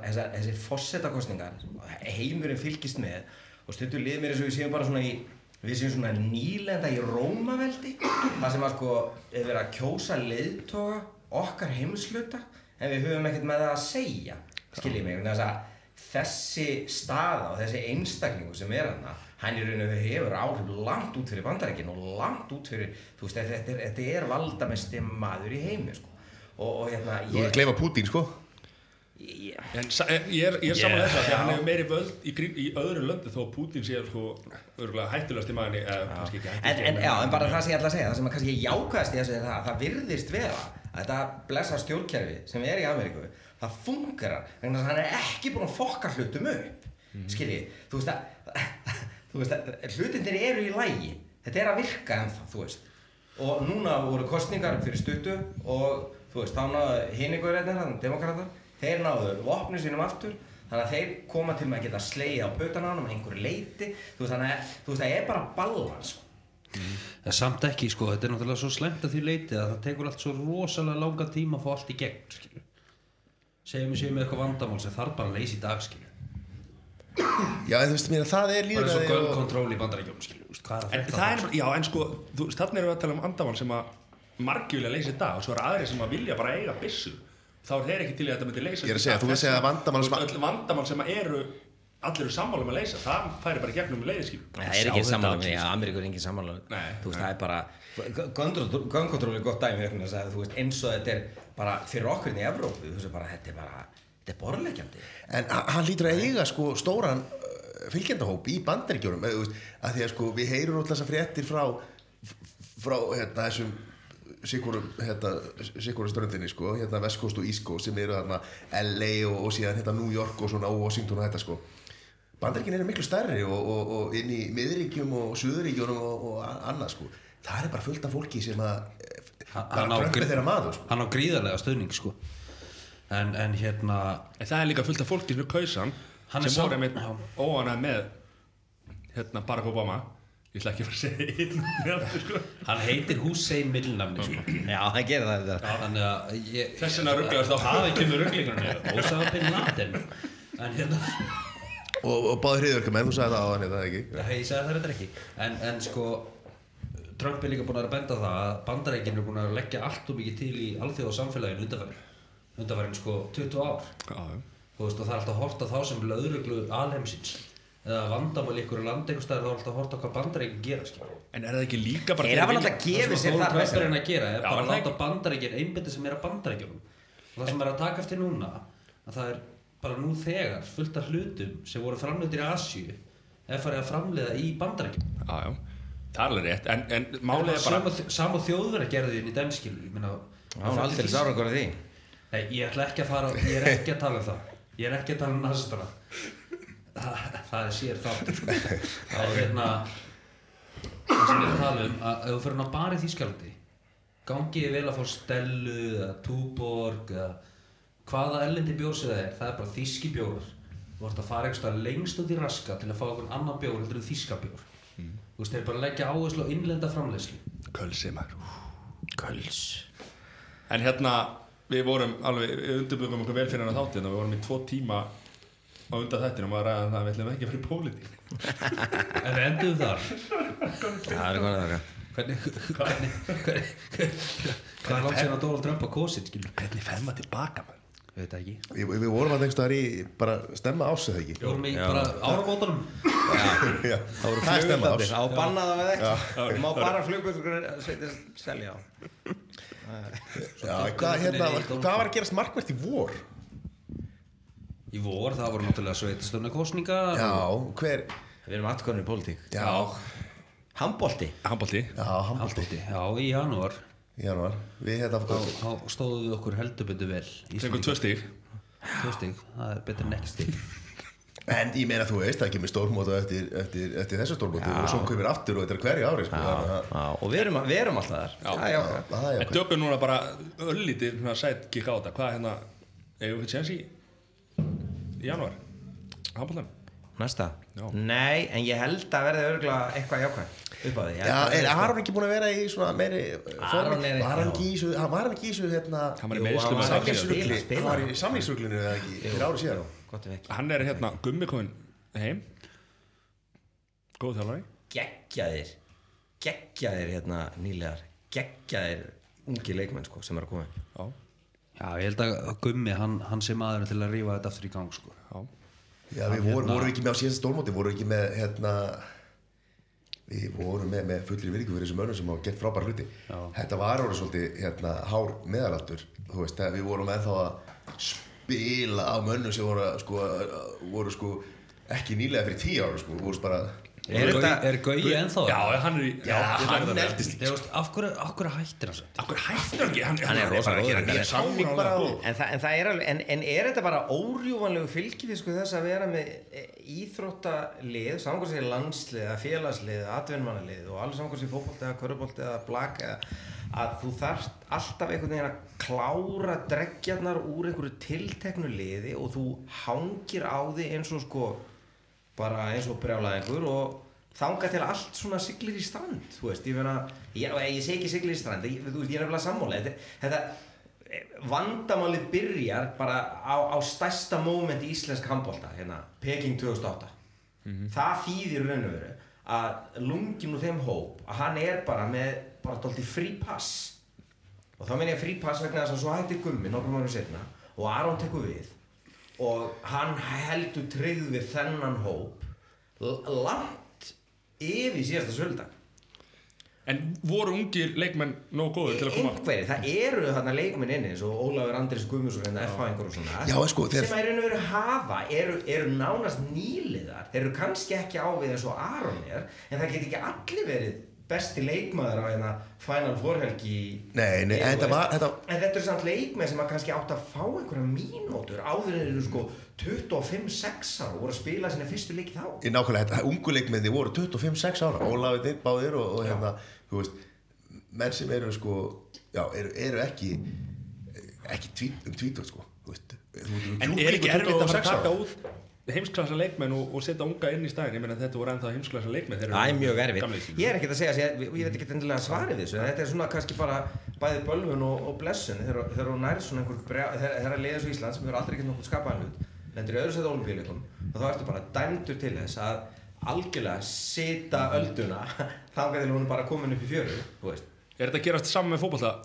þessir fossetakostningar heimurinn fylgist með og stundur liður mér eins og við séum bara svona í við séum svona nýlenda í Rómaveldi það sem að sko er verið að kjósa leiðtoga okkar heimsluta en við höfum ekkert með það að segja skiljið mig, þess að þessi staða og þessi einstaklingu sem er hana hann í raun og hefur áhrif langt út fyrir bandarækin og langt út fyrir þú veist, þetta er, þetta er valdamesti maður í heimi sko. og, og hérna Þú er að gleyfa Putin, sko ég, En en ég er, ég er saman Yeah. þess að því að hann hefur meiri völd í, í öðru löndu þó að Putin sé sko örgulega hættulegast í maðurinn eða kannski ekki en, en, en bara það sem ég ætla að segja það sem að kannski jákvæðast í þessu er það að það virðist vera þetta blessa stjórnkerfi sem er í Ameríku það fungerar þess að hann er ekki búinn að fokka hlutum upp mm. skiljið, þú veist að þú veist að hlutinir eru í lægi þetta er að virka ennþá, þú veist og núna voru kostningar fyrir stuttu og þú veist, þá náðu hinninguðurinn þannig demokrata, þeir náðu vopnu sínum aftur, þannig að þeir koma til með að geta slegið á með einhverju leiti, þú veist, þannig að þú veist, það er bara balans, sko. Það er samt ekki sko, þetta er náttúrulega svo slemt að því leiti að það tekur allt svo rosalega langa tíma að fá allt í gegn, skilju. Segjum við séum með eitthvað vandamál sem þarf bara að leysa í dag, skilju. Já, en þú veist mér að það er Bara eins og líðræði gun og... control í bandarækjum, skilju. Hvað er að En er, já, en sko, þú þarna erum við að tala um andamál sem að margir vilja leysa í dag og svo er aðrir sem að vilja bara eiga byssu. Þá er þeir ekki til í að þetta myndi leysa Ég er að segja, þú veist segja að vandamál sem að- öll vandamál sem að eru allir eru sammála um að leysa það færi bara í gegnum leiðiskip Það er ekki sammála með, já, Ameríkur er ekki sammála. Nei, Þú veist, það er bara Gunkontról er gott dæmi að þú veist, eins og þetta er bara fyrir okkur í Evrópu, þú veist, bara, þetta er bara þetta er borðleikjandi En hann lítur að eiga sko stóran uh, fylgjendahóp í þú veist, að því að sko við heyrum alltaf þessar fréttir frá frá hérna þessum sikkurum hérna, sikkurum ströndinni sko hérna West Coast og Coast sem eru þarna LA og, og síðan hérna New York og svona og Washington og þetta sko. Bandaríkin eru miklu stærri og, og, og inn í miðríkjum og suðuríkjunum og, annað sko. Það er bara fullt af fólki sem að Hann- á sko Hann á gríðarlega stöðning, sko. En, en hérna, en það er líka fullt af fólki sem er kausan Hann sem voru Já. óanæð með hérna Barack Obama ég ætla ekki að fara að segja einn með aftur sko hann heitir Hussein millinafni, sko. Já, það gerir það. Þess vegna rugglaðist á. Það kemur rugglingarni, Ósaða bin Laden. En hérna... og, og báði hriðverkamenn, þú sagði það á hann eða ekki Nei, ég segi það þetta ekki en, en sko Trump er líka búin að benda það að bandarækinn er búin að leggja allt og mikið til í alþjóða samfélaginu undanfærin undanfærin sko 20 ár. Já, þú veist og það er alltaf að horta þá sem löðruglu alheimsins. Eða vandamál í ykkur landi einhvers staðar þá er alltaf að horta hvað bandarækinn gera skilur. en er það ekki líka bara Þeir þeir hafa vilja- náttúrulega gefið það sér þar Trump er að gera er Já, bara er að það láta bandarækinn einbytti sem er að bandarækjunum og það sem er að taka eftir núna að það er bara nú þegar fullt af hlutum sem voru framleitir í Asíu er farið að framleiða í já. Það er alveg rétt en, en málið er bara Sama, sama þjóðverða gerði þín í dæmskilu ég meina Já, hún aldrei sárangur af því. Nei, ég ætla ekki að fara ég er ekki að tala um það. Ég er ekki að tala um nazistana það, það er sér þáttur sko. það er hérna það sem ég er að tala um að ef þú fyrir að bara í Þýskalandi gangi ég vel að fá Stellu eða Túborg eða hvaða ellendi bjórsið það er það er bara þýski bjórar þú ert að fara einhverstað lengst út í raska til að fá einhvern annan bjór heldur en þýska bjór þú veist, þeir bara leggja áherslu á innlenda framleiðslu kölsi maður Köls En hérna, við vorum alveg, við undirbyggum okkur vel fyrir hann að þáttina, við vorum í tvo tíma á undan að ræða um það að við ætlum ekki fyrir pólitík. en við endum þar Það er hvað það er hvernig hvernig hvernig hvað er langt síðan að Donald Trump á kosin skilur Hvernig fer maður tilbaka maður? við veit það ekki Við, við vorum að einhverstaðar í bara stemma ás eða ekki? Við vorum í Já. bara áramótunum Já, Það voru það er stemma flugveldir, ás á bannað það eða ekki. Má bara sveitir selja á. Já, hvað, hérna, hvað var að gerast markvært í vor? í vor það voru náttúrulega sveitastöfna kostninga Já, hver Við erum afturkonur í pólitík. Já, handbólti Handbólti, já í janúar í janúar Við hérna stóðum við okkur heldur betur vel Fengum tvö stíg. tvö stig, það er betur en ekki stig En ég meina þú veist, það kemur stórmóta eftir, eftir, eftir þessu stórmóti og svo kemur aftur og þetta er hverju ári sko, að- Já, og við erum, við erum alltaf þar Já. Já, já, já. er En tökum núna bara öllítið svona sætt gikk á þetta. Hvað er hérna, eigum við séns í, í janúar? Handbóltan? Næsta Já. Nei, en ég held að verði örgulega eitthvað jákvæð upp á því er Aron ekki búin að vera í svona meiri Aron er- ekki í þessu, hann var ekki í þessu hérna Hann var í meðslum hann var síðan. í samningsruglinu eða ekki fyrir ári síðan Hann er hérna gummi komin heim. Góð þjálfari. Geggjaðir Geggjaðir hérna nýlegar Geggjaðir ungi leikmenn sko sem er að koma Já, já ég held að Gummi hann, hann sé maður til að rífa þetta aftur í gang sko. já. Já, við vorum, vorum ekki með á síðast stórmóti vorum ekki með hérna við vorum með, með fullri virðingu fyrir þessum mönnum sem hafa gett frábæra hluti Já. þetta var orðið svolítið hérna, hár meðalaldur þú veist, við vorum ennþá að spila á mönnum sem voru, sko, voru sko, ekki nýlega fyrir tíu ára sko, voru bara Er er Gauji ennþá Já, hann er í Já, hann eldist Þú veist, af hverju, af hverju hættir hann ekki? Hann, Hann er rosalega En, þa en það er alveg, en, en er þetta bara órjúvanlegu fylgifisku þess að vera með e, íþróttalið, samkvæmst sér landslið, félagslið, atvinnmannalið og alveg samkvæmst sér fótbolt eða körubolt eða blak eða að þú þarft alltaf einhvern veginn að klára dreggjarnar úr einhverju tilteknu liði og þú hangir á því eins og sko bara eins og brjálaðingur og þanga til allt svona siglir í strand þú veist, ég meina, ég, ég segi ekki siglir í strand ég, þú veist, ég er nefnilega sammála þetta, þetta vandamálið byrjar bara á, á stærsta moment í íslensk handbólta hérna, Peking 2008 það þýðir raun og veru að lungin úr þeim hóp að hann er bara með bara dálítið frí pass. Og þá menn ég frí pass vegna þess að svo hættir gummi nokkrum árum setna og Aron tekur við og hann heldur tryggð við þennan hóp langt yfir síðasta söldag. En voru ungir leikmenn nóg góður til að koma? Einhverjir, það eru þarna leikmenn inni eins og Ólafur Andris Guðmundsson hérna F-fæðingur og svona. Já, sko, þeir- sem að í raun og veru hafa eru, eru nánast nýliðar. Þeir eru kannski ekki á við eins og Aron er en það get ekki allir verið besti leikmaður á hérna Final Four helgi Nei, nei, en þetta var- þetta- en þetta eru samt leikmenn sem að kannski átt að fá einhverja mínútur áður en eru sko 25-6 ára og voru að spila sinni fyrstu leiki þá. Í nákvæmlega, þetta unguleikmenni voru 25-6 ára Ólafið þitt báðir og, og hérna, þú veist menn sem eru sko, já, eru, eru ekki ekki tvít, um tvítur sko þú veist, En er ekki erfitt að fara að taka út heimsklassa leikmenn og, og setja unga inn í stæðin ég meina þetta voru ennþá heimsklassa leikmenn Það er mjög erfitt. Ég er ekkert að segja, ég, ég veit ekki endilega svarið við þessu, þetta er svona kannski bara bæði bölvun og, og blessun þegar hún nærið svona einhver brjá, þegar að liða svo Ísland sem hefur aldrei gett nokkuð skapaðan hlut, lendir í öðru sæti olimpíuleikum og þá ertu bara dæmdur til þess að algjörlega sita ölduna þangað til hún bara komin upp í fjöru, þú veist. Er þetta að gerast saman með fótbolta?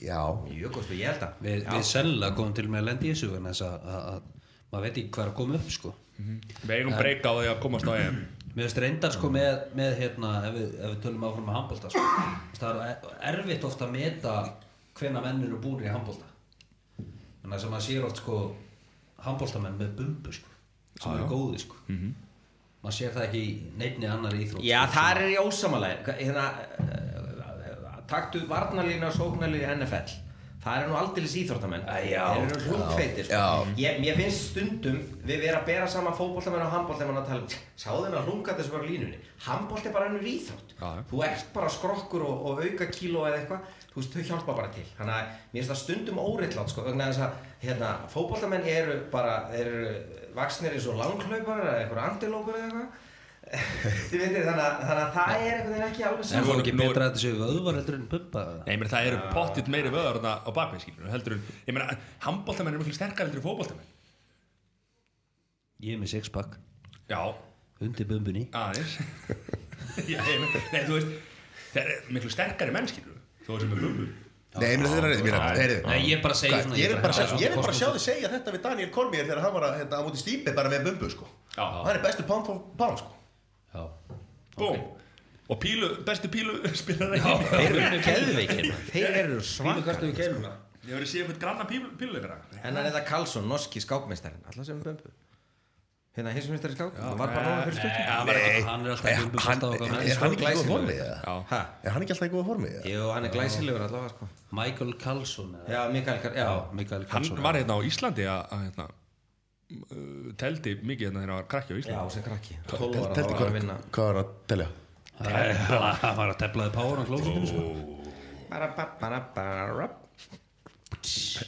Já, Mjög góð, ég held að. Við, við sennilega komum til með að lendi í þessu en þess að, að, að maður veit ekki hvað er að koma upp sko. Við eigum breyka á því að komast á EM Mér finnst reyndar sko með, með hérna, ef við, ef við tölum áfram með handbólta sko. það er erfitt ofta að meta hvenna menn eru búin í handbólta þannig að sem maður sér oft sko handbóltamenn með bumbu sko, sem eru góði sko. -hmm. maður sér það ekki í neinni annar íþrótt Já, sko, þar er ég ósamalega hérna, uh, taktu varnarlínu og sóknarlínu NFL það er nú aldeilis íþróttamenn. Já. þeir eru hlungfeitir sko. Ég, mér finnst stundum við vera að bera saman fótboltamenn og handboltamenn að tala um, sáðu þennan hlunga þessu bara línunni? Handbolt er bara ennur íþrótt. Þú ert bara skrokkur og, og auka kíló eða eitthvað. Þú veist, þau hjálpa bara til. Þannig að mér finnst það stundum óreitlátt sko, vegna þess að hérna, fótboltamenn eru bara, eru vaksnir eins og langhlaupar eða eitthvað andilópar eða eitthvað Þið veitir, þannig, að- þannig að það er einhvern veginn ekki alveg er saman það ekki Nú- betra að þetta séu vöðvar heldur en bumba Nei, ég meina það eru pottitt meiri vöðar þarna á bakvið skilur heldur en, ég meina, handbóltamenn eru miklu sterkar heldur en fótboltamenn. Ég er með sixpack. Já, undir bumbunni. Aðeins. Já, ég meina, nei, þú veist það eru miklu sterkari menn skilur þó sem er bumbu. Nei, ég meina þeirra reyði Nei. heyrðu, Nei, ég er bara að sjá- þið segja þetta við Daniel Cormier þegar hann var að, hérna, á móti stípi bara með bumbu sko. Já. hann er bestu for pound sko. Búm Og pílu, bestu pílu spilar ekki Þeir eru keðveikir Þeir eru Pílu svaka kastu við keiluna Ég verið að sé eitthvað granna pílu, píluleikara. En hann er það Karlsson, norski skákmeistarinn. Alltaf sem er bömbu. Hérna hinsmestari skák Það var bara núna fyrir stuttum Nei, hann er alltaf alltaf er hann ekki í góða glæsilegur. formi eða? Já. Ha? er hann ekki alltaf í góða formi eða? Jú, hann er glæsilegur allavega sko. Michael Carlson eða? Já, Mikael Kar- Já, Michael Hann Carlson var hérna á Íslandi að, að hérna, teldi mikið hérna þegar hann var krakki á já, Íslandi sem krakki. 12 Tel- ára teldi hvað að vinna. hvað var að telja? hann var að teflaði power á klósinu sko. Bara, bara, bara, bara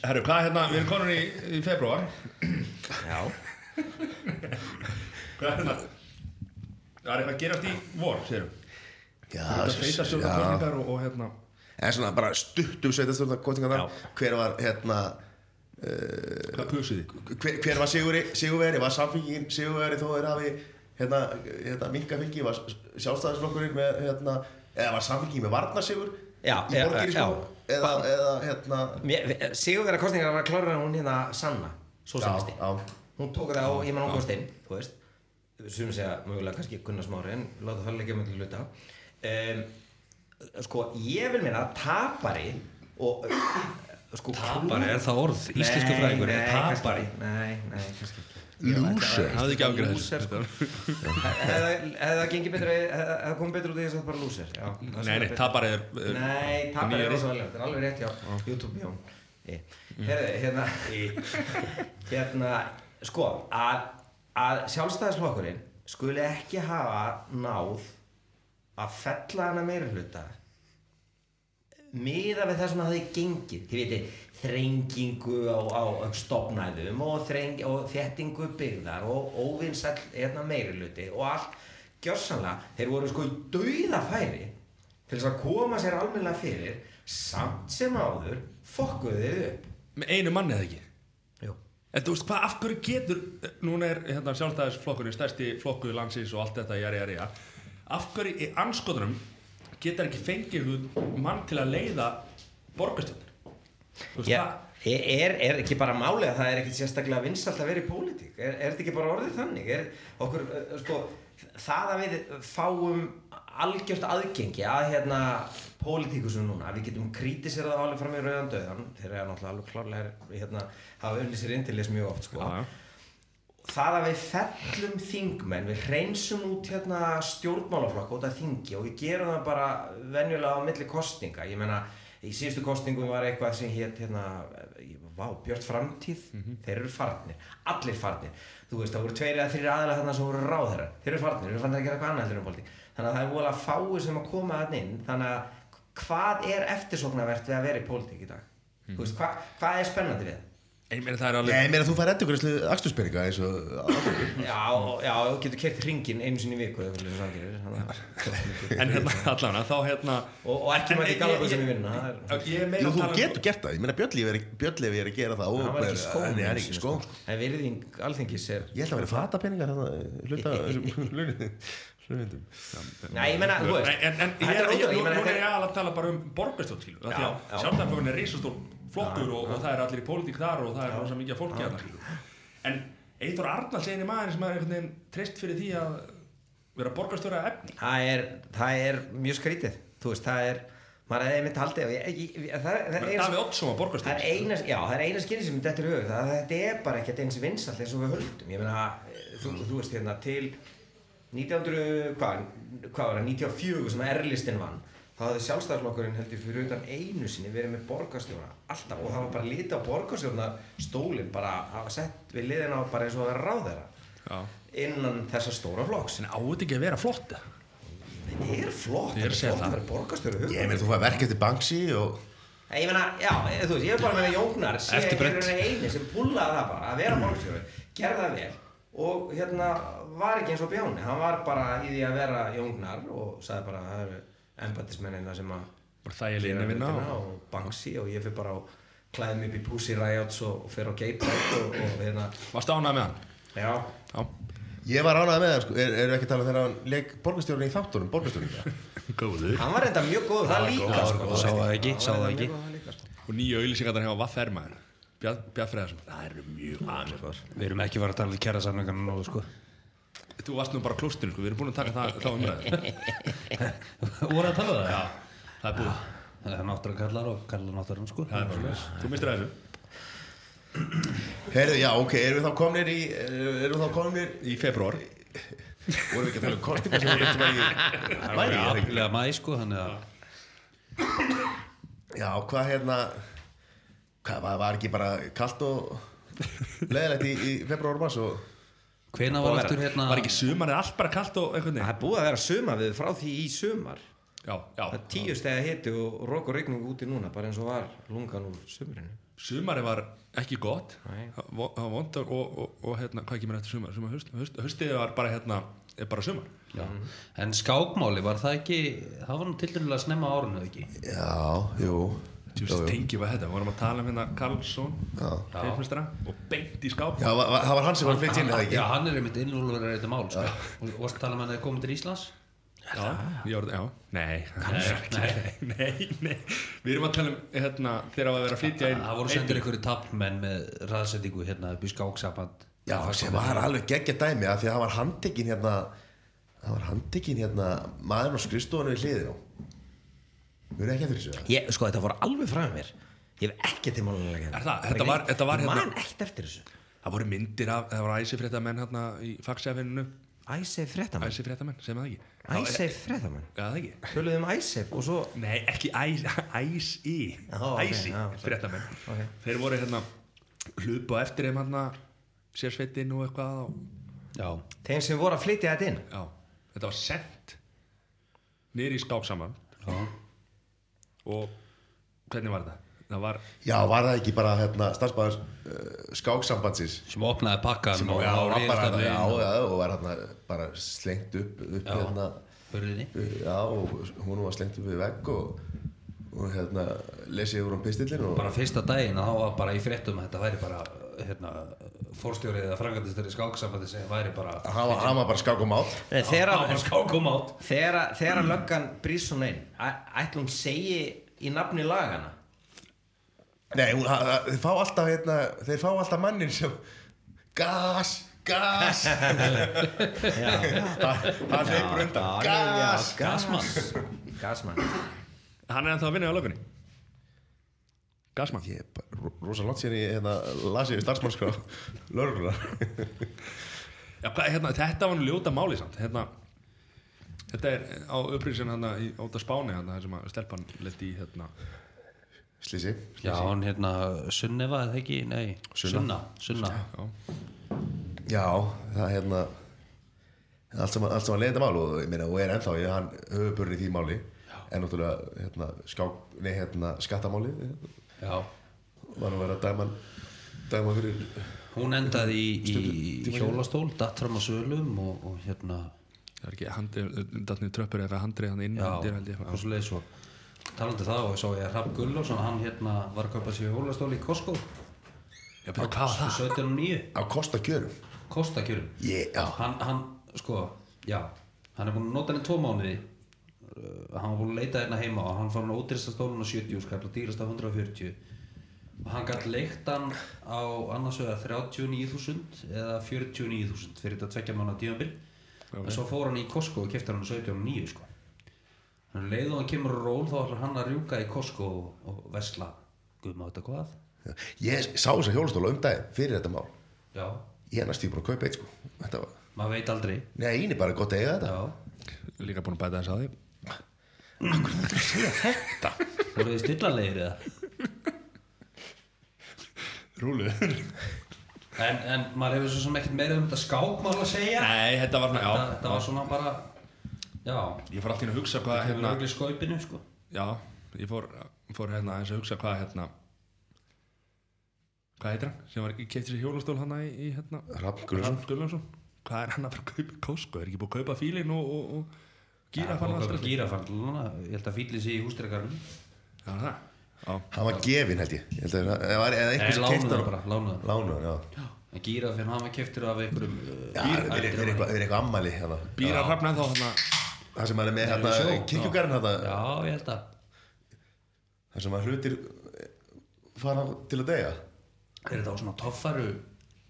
Herru, hvað er hérna, við erum konur í, í februar Já. Hvað er hérna? Það er eitthvað að gerast í vor, sérum Já, Það er sveitarstjórnar já. kostningar og, og hérna en svona bara stuttum sveitastjórnar kostningar hver var hérna Hvað pusuði? hver, hver var Sigurveri, Sigurveri var samfélgin Sigurveri þó þeir hafi hérna, hérna minka fylgi? Var sjálfstæðisflokkurinn með hérna, eða var samfélgin með varnarsigur Já, í sko? eða, eða hérna Sigur vera kostningar var klára hún hérna Sanna já. Hún tók það á, ég man hún komst inn Þú veist. Sum segja mögulega kannski Gunnar Smári En láta það leggja með til hluta. Um, Sko, ég vil meina að tapari Og sko, Tapari, er það orð? Íslensku fræðingur er ekki. Nei, nei, kannski ekki. Ekki Loser, sko. þessu Hefði hefði það gengið betur hefði það komið betur út í þess að bara lúsir Nei, nei, tapar er er- Nei, tapar er rosalega þetta er alveg rétt hjá YouTube Jón Herði, hérna hérna, sko að, að sjálfstæðisflokkurinn skuli ekki hafa náð að fella hana meira hluta miða við það sem hafði gengið. Þið viti, þrengingu á, á stopnæðum og, þreng, og þéttingu byggðar og óvinnsall hérna meiri hluti og allt gjörsanlega, þeir voru sko í dauðafæri til þess að koma sér almennilega fyrir samt sem áður fokkuðu þið upp. Með einu manni eða ekki? Jú. En þú veist hvað, af hverju getur núna er hérna, sjálfstæðisflokkurinn stærsti flokkuð landsins og allt þetta jari jari af hverju í anskotunum getur ekki fengið mann til að leiða veist Já, það er, er, ekki bara málið að það er ekkit sérstaklega vinsalt að vera í pólitík er, er þetta ekki bara orðið þannig er okkur, sko, það að við fáum algjört aðgengi að hérna pólitíkusum núna, við getum krítiserað alveg fram í rauðan döðan þeir eru náttúrulega alveg klárlega hérna, hafa unnið sér inn til þess mjög oft sko. Já, já. Það að við fellum þingmenn, við reynsum út hérna stjórnmálaflokk út af þingi og við gerum það bara venjulega á milli kostninga, ég meina í síðustu kostningum var eitthvað sem hétt hérna, vá, Björt Framtíð. Þeir eru farnir, allir farnir. Þú veist, það voru tveir eða þrjir aðalega þarna sem voru ráðherrar, þeir eru farnir, þeir eru farnir að gera eitthvað annað þannig að það er vola fáið sem að koma þarna inn, þannig að hvað er eftirsóknarvert við að vera í pólitík í dag, þú veist, hva, hvað er spennandi við það? Ég meina það er alveg Ég meina þú fær endurgræslu akstursperinga eins og Já, já, þú getur kert hringin einu sinni í viku eða eitthvað sem það gerir, þannig að- En hérna allan þá hérna og, og ekki mæti En- galaböð sem ég- í vinna það Jú, þú um- getur gert það, ég meina Björnleif er, er að gera það hann var ekki í Nei, hann er ekki í sinni, skóm. sko. en virðing alþingis er Ég held að vera fatapeningar hérna, hlunindum Nei, ég meina, þú veist En, en, ég er, alveg að tala bara um Já, já. Sjálfstæðarflokkurinn er risastór flokkur og, og það er allir í pólitík þar og það er rosa mikið fólki að það En Eithor Arnalds eini maður sem er einhvern veginn treyst fyrir því að vera borgarstjóra að efni. Það er, það er mjög skrítið þú veist, það er maður hefði einmitt haldið það, er- það eina Davíð Oddsson var það er eina, já, það er eina skynni sem þetta er hug það, þetta er bara ekkert eins vinsalt eins og við höldum. Ég meina, þú, þú veist hérna til 1900, hvað, hvað var það, 94 sem Erlistin vann. Þá hafði sjálfstæðarflokkurinn heldur fyrir utan einu sinni verið með borgarstjóra alltaf og það var bara lítið á borgarstjórna stólinn bara að sett við liðina á bara eins og að vera ráðherra Já. innan þessa stóra flokks. En á þetta ekki að vera flott? Þetta er flott, Ég er að þetta er flott að vera borgarstjóra Ég meina þú fær verk eftir Banksy og Ég meina, já, ég- þú veist, ég er bara með í brent. rauninni eini sem púlaði það bara að vera borgarstjóri, gerði það vel. Og hérna var ekki eins og Bjáni, hann var bara í því að vera Jóngnar og sagði bara að það eru embættismennina sem að Bara þægileg inn að vinna og- Banksy og ég fyrir bara og klæði mig upp í Pussy Riots og, og fyrir á Pride og, og hérna, Varst ánægð með hann? já, Já. Ég var ánægð með það, sko, er, eru ekki að tala um þegar hann leik borgarstjórun í þáttunum, borgarstjórun Góður hann var enda mjög góð, það líka sko, góður. Sá það ekki, Hann sá var það enda ekki. sko. Og nýju auðlýsingar hjá Vaffer maður Bjarn Freðarsson Það eru mjög aðeins Við erum ekki fara að tala um kjæra samlingarna nógu sko Þú varst nú bara klóstinu, sko, við erum búin að taka það, þá umræðu. Voru að tala um það? Já, það er búið. Það er náttúrulega kallar og kallar náttúrulega sko. Það er bara svoleiðis. Þú mistur þessu. Heyrðu, já, ok, erum við þá komnir í erum við þá komnir Í februar vorum við ekki að tala um kostingar sem við veitum að í Það mæri, er aflega mæ sko Þannig að Já, hvað hérna hvað, var, ekki bara kalt og leðilegt í, í februar og mars og Hvena var aftur hérna Var ekki sumarið allt bara kalt og einhvern það veginn er búið að vera sumar við frá því í sumar. Já, já. Það er tíu stegi hiti og rók og regning úti núna bara eins og var lungan úr sumrinu. Sumarið var ekki gott. Nei. Það það var vond og, og, og, og hérna, hvað kemur eftir sumar? sumar höst, höst, höstið var bara hérna er bara sumar. Já. En skákmáli var það ekki Það var nú til dærulega snemma á árinu ekki? Já, jú Þú veist, tengi var þetta, við vorum að tala um hérna Karlsson, Já. teifnistara og beint í skáp. Já, það var hann sem var flytt inn, eða ekki? Já, hann er einmitt innúlur er þetta mál sko. Og varst að tala með hann að það komið til Íslands? Já, var, já, nei, nei, nei, við erum að tala um hérna þegar að vera að flytja inn. Það voru sendir einhverju tappmenn með ræðsendingu hérna upp í skáksaband Já, sem var alveg geggja dæmi að því að það var handtekinn hérna Við erum ekki eftir þessu ég, sko þetta voru alveg frá mér. Ég hef ekki til málulega Er það? Þetta var- þetta var hérna- man ekkert eftir þessu. Það voru myndir af, það voru æsi fréttamenn hérna í fagsefinu Æsef fréttamenn æsi fréttamenn, sem það ekki? Æsef fréttamenn Já, það ekki. Töluðum um Æsef og svo Nei, ekki æs, æsi Já, ok, Æsi, já, fréttamenn. Ok. Þeir voru hérna hlupa eftir þeim hérna sérsveitin og eitthvað og, Já, Þeim sem voru að flytja þetta inn? Já, þetta var sendt niður í skák saman. Já og hvernig var þetta? Það var, Já, var það ekki bara hérna, starfsbæður uh, skáksambandsins Sem opnaði pakkan sem, og já, og var réðst bara, já, og- já, og var hérna bara slengt upp, upp Já. hérna, já, og hún var slengt upp við vegg og, og hérna lesið yfir um pistillin og bara fyrsta daginn að þá var bara í fréttum að þetta væri bara hérna, fórstjórið eða frangatistur í skáksambandi sem væri bara hann var, hann var bara skákum átt þegar, þegar löggan brýst svona inn æ- ætlum segi í nafni lagana Nei, hún, ha- ha- þeir fá alltaf hérna, þeir fá alltaf mannin sem gas, gas. Hann hleypur undan. gas, Gasmann. Gasmann. Hann er ennþá að vinna á lögunni Gasmann ég er rosa langt síðan ég hérna, las ég starfsmannskrá lörgunar Já, hérna, þetta var nú ljóta máli samt hérna, Þetta er á upprisin hann í óta spáni hann sem að stelpan leti í hérna. Slísi Já, hann hérna Sunneva eða ekki, nei Sunna, Sunna Já, Já, það er hérna allt sem, allt sem hann leiði þetta mál og, ég meina, og er ennþá, ég, hann höfuburinn í því máli en náttúrulega hérna, skák, nei, hérna, skattamáli hérna, Já, var nú verið að dæma hann- dæma fyrir hún endaði í, í hjólastól datt fram á sölum og, og hérna það er ekki handrið, datnið tröppur eða handrið hann inn ég. talandi um það og svo ég Rapp Gullásson hann hérna var að kaupa sér hjólastól í Costco. Já, betur, hvað var það? 17 og 9 á kosta kjörum kostakjörum. Ég, já, hann, hann, sko, já hann er búin að nota hann í tvo mánuði hann var búin að leita hérna heima og hann fór hann á útrista stólun á 70 skall og dýrasta 140 og hann gætt leikt hann á annars vegar 39.000 eða 49.000 fyrir þetta tvekja mánu tímabil. En svo fór hann í Costco og kefti hann á 17.9 sko. Hann leið og hann kemur á ról þá ætlar hann að rjúka í Costco og, og vesla guðma þetta hvað? Ég sá þess að hjólastóla um daginn fyrir þetta mál. Já, ég er næst ég búin að kaupa eitt sko. Þetta var, maður veit aldrei. Nei, eini bara gott að eiga þetta. Já, Líka búin að bæta þess að því voruð þið stillanlegir eða? Rúlu En, en maður hefur svo sem ekkert meira um þetta skákmál að segja. Nei, þetta var svona, þetta, já. þetta var svona bara Já, Ég fór alltaf inn að hugsa hvað hefur hérna ögli skaupinu sko. Já, ég fór, fór hérna aðeins að hugsa hvað hérna Hvað heitir hann? Sem var í kefti sér hjólastól hann í, í hérna. Hrafn Gunnlaugsson Hvað er hann að fara að kaupa? Í Costco? Er ekki búið að kaupa fílinn og, og, og gíra fann Það alltaf var gírafann Ég held að fýlið sig í hústrekarinn Já, það? Já, hann var gefinn held ég, ég held að, eða, var- einhver sem keypti lánuður já. En gírafinn, hann var keftur af einhverjum uh, Já, það er eitthvað, er eitthvað ammæli hérna. býra hrafn ennþá hérna. Það sem er með hérna, hérna, Já, ég held að. Það sem að hlutir eh, fara til að deyja. Er þetta á svona toffaru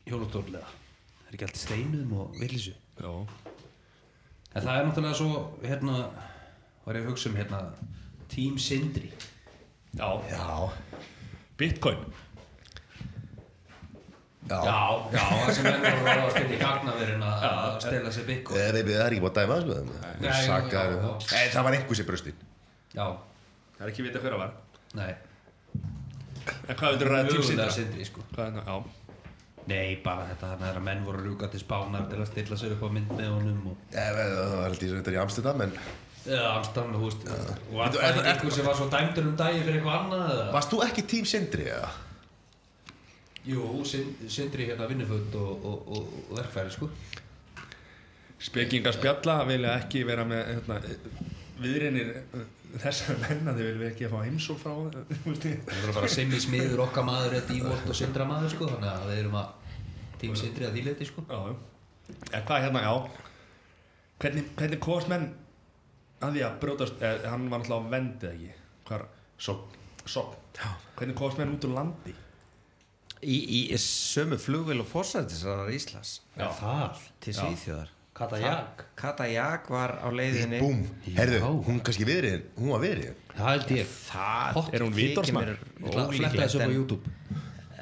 hjólastólega Það er ekki alltaf steinum og villisu Já, En það er náttúrulega svo, hérna Var ég að hugsa um, hérna Team Sindri. Já, já, Bitcoin. Já, Já, já, það sem er að ráðast inn í gagnaverin að að stela sér bygg Eða, við- það er ekki búin að dæma það, sko Nei, já, Sakar, já, já. Nei, það var einhver sem bröstin Já, Það er ekki vita hver að var. Nei. En hvað veitur ræða til Mögulega síndra? Sindri, sko. Hvað er það? Já, Nei, bara þetta hann er að menn voru að rjúka til spánar til að stilla sér upp á mynd með honum og Það var sem þetta er í Amsterdam en eða Amsterdam, þú veist og það er- ekki einhver sem var svo dæmdur um dagi fyrir eitthvað annað eða? Varst þú ekki tím Sindri, eða? Jú, Sind- Sindri hérna vinnuföld og, og, og, og verkfæri, sko spekingar spjalla vilja ekki vera með hérna, viðrinir þessar menna þau vilja ekki að fá heimsók frá ég. Það voru bara semmi smiður okkar maður er dívolt og sindra maður, sko þannig að við erum að tím Sindri að þýleiti, sko. Já, já. En hvað hérna, já. Hvernig, hvernig komast menn að því að brjótast eh, hann var náttúrulega á vendið ekki? Hvar, Svo sopn Hvernig komast menn út úr landi? Í, í sömu flugvél og fórsættisraðar Íslands. Já. Það, til Svíþjóðar Kata Jak Kata Jak var á leiðinni. Búm, herðu, hún kannski viðriðin Hún var viðriðin Það held ég. Það Er hún að fletta þessu upp á en- YouTube.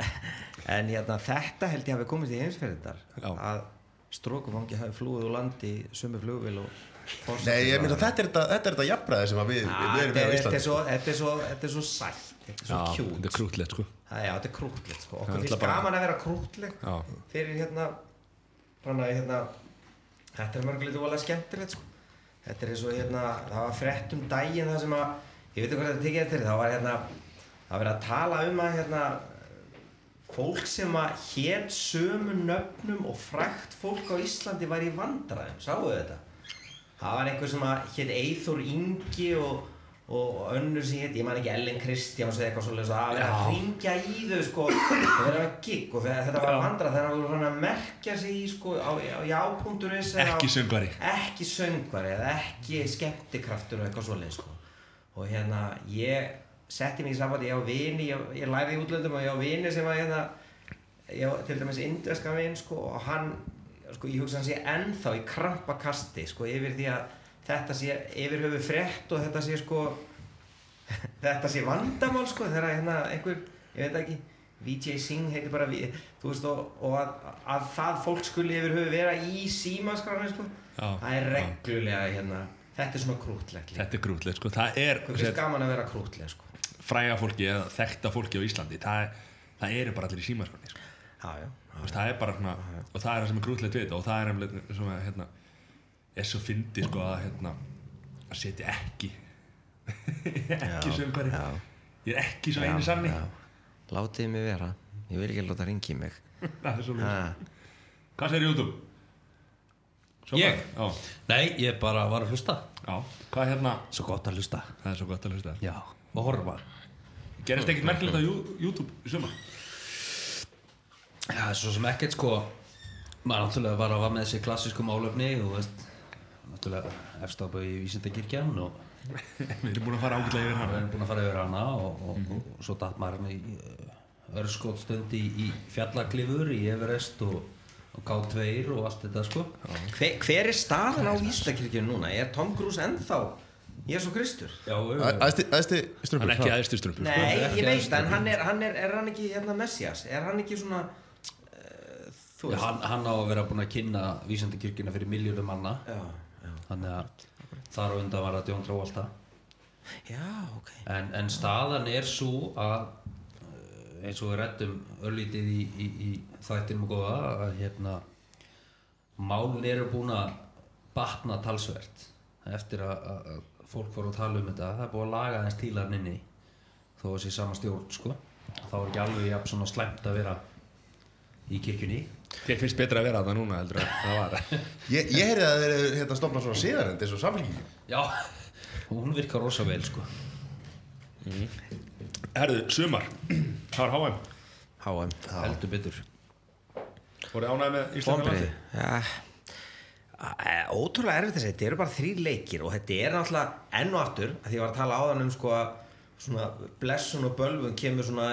En hérna, þetta held ég hafi komist í heimsferðindar að strókufangi hafi flúið úr landi sömu flugvél og Nei, ég myndi að þetta er þetta, er jafnræði sem að við, erum með á þetta, er Íslandi svo, þetta, er svo, þetta er svo sætt þetta er svo kjút þetta er krútlegt sko. Þetta er krútlegt sko. Okkur finnst gaman að vera krútleg fyrir hérna, hérna þetta er mörgulegt og alveg skemmtilegt sko. þetta er eins og hérna það var frett um daginn það sem að ég veit ekki hvað þetta tekið eftir þá var hérna það verið að tala um að hérna fólk sem að hét sömu nöfnum og frækt fólk á Íslandi var í vandræðum, sáu þetta? Það var einhver sem að hétt Eithor Ingi og, og önnur sem hétt, ég man ekki Ellen Kristjáns eða eitthvað svolítið, að vera að ringja í þau sko, og vera með gig og þegar, þetta var Já. vandrað þegar hann var að merkja sig í sko, á, á- Ekki söngvari ekki söngvari eða ekki skemmtikraftur og eitthvað svolítið sko. og hérna ég setti mig í sambandi, ég á vini ég, ég læði í útlöndum og ég á vini sem að hérna, ég til dæmis indveska vin sko, og hann sko, ég hugsa hann sé ennþá í krampakasti sko, yfir því að þetta sé yfir höfu frétt og þetta sé sko þetta sé vandamál sko þegar hérna einhver, ég veit ekki Vijay Singh heitir bara Vi- þú veist og, og að, að það fólk skuli yfir höfu vera í símaskráni sko Já, það er reglulega hérna þetta er svona krútlegt Þetta er krútlegt sko Það er er gaman að vera krútleg sko. fræga fólki eða þekkta fólki á Íslandi Það, það eru bara allir í símaskonni sko. Það er bara svona Og það er það sem er krútlegt við þetta Og það er svona hérna Er svo fyndi sko að hérna Að setja ekki. Ekki söngvari. já, Ég er ekki svo eini sanni. já. látið mig vera. Ég vil ekki láta ringi mig. Það er svo ha. Hvað segir YouTube? Ég? Já, Nei, ég bara var að hlusta. Já. Hvað hérna? Svo gott að hlusta. Það er svo gott að hlusta. Já, og horfa. Gerist ekkert merkilegt á YouTube í sumar? Já, svo sem ekkert sko. Maður náttúrulega var að var með þessi klassísku málefni og veist náttúrulega efstápa í vísindakirkjan og Við erum búin að fara ágætlega yfir við hana erum búin að fara yfir hana og, og, og, og svo datt maður hann í örskotstund í, í fjallaklifur í Everest og, og K2 og allt þetta sko. Hver, hver er staðan á Íslakirkjun núna? Er Tom Cruise ennþá Jésu Kristur? Já, Æsti, æsti Hann er ekki aðeinstur strumpur nei, ekki ég veit en hann er, hann er, er hann ekki hérna Messias? Er hann ekki svona uh, þú Já, hann, hann á að vera búin að kynna vísindakirkjuna fyrir miljónum manna. Já, þannig að þar á undan var að Jón Tróvalda já, ok. En, en staðan er svo að eh, eins og við reddum örlítið í, í, í þættinum og góða að hérna málun eru búin að batna talsvert eftir að, að, fólk voru að tala um þetta. Það er búið að laga þess tílarn inni þó að sé sama stjórn sko. Þá er ekki alveg jafn svona slæmt að vera í kirkjunni Þér finnst betra að vera það núna heldur en það var. Ég, ég heyrði að þeir hérna stofna svona síðarend eins og samfélgingin já, hún virkar rosa vel sko. Herðu, sumar. Það var HM HM heldur betur. Voruð ánægði með Íslanda Bombrið, landi? já Æ, Ótrúlega erfitt að segja, þetta eru bara þrýr leikir og þetta er náttúrulega enn og aftur að því ég var að tala áðan um sko að svona blessun og bölvun kemur svona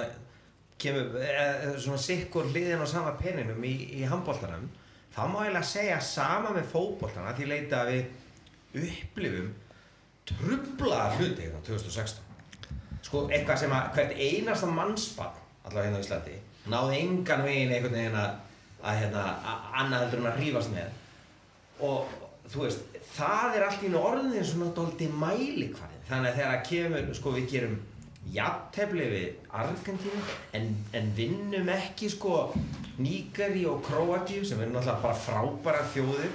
kemur e, svona sikkur hliðin á sama peninum í, í handbóltanum þá má ég að segja sama með fótboltana því leita að við upplifum trublaða hluti hérna 2016 sko eitthvað sem að hvert einasta mannspann allavega hérna á Íslandi náði engan veginn einhvern veginn að, að hérna, að annað heldur en að hrífast með. Og þú veist, það er allt í einu orðin svona dóldi mælikvarðin þannig að þegar að kemur, sko við gerum jafntefli við Argentínu en, en vinnum ekki sko Nígari og Króatíu sem eru náttúrulega bara frábæra þjóðir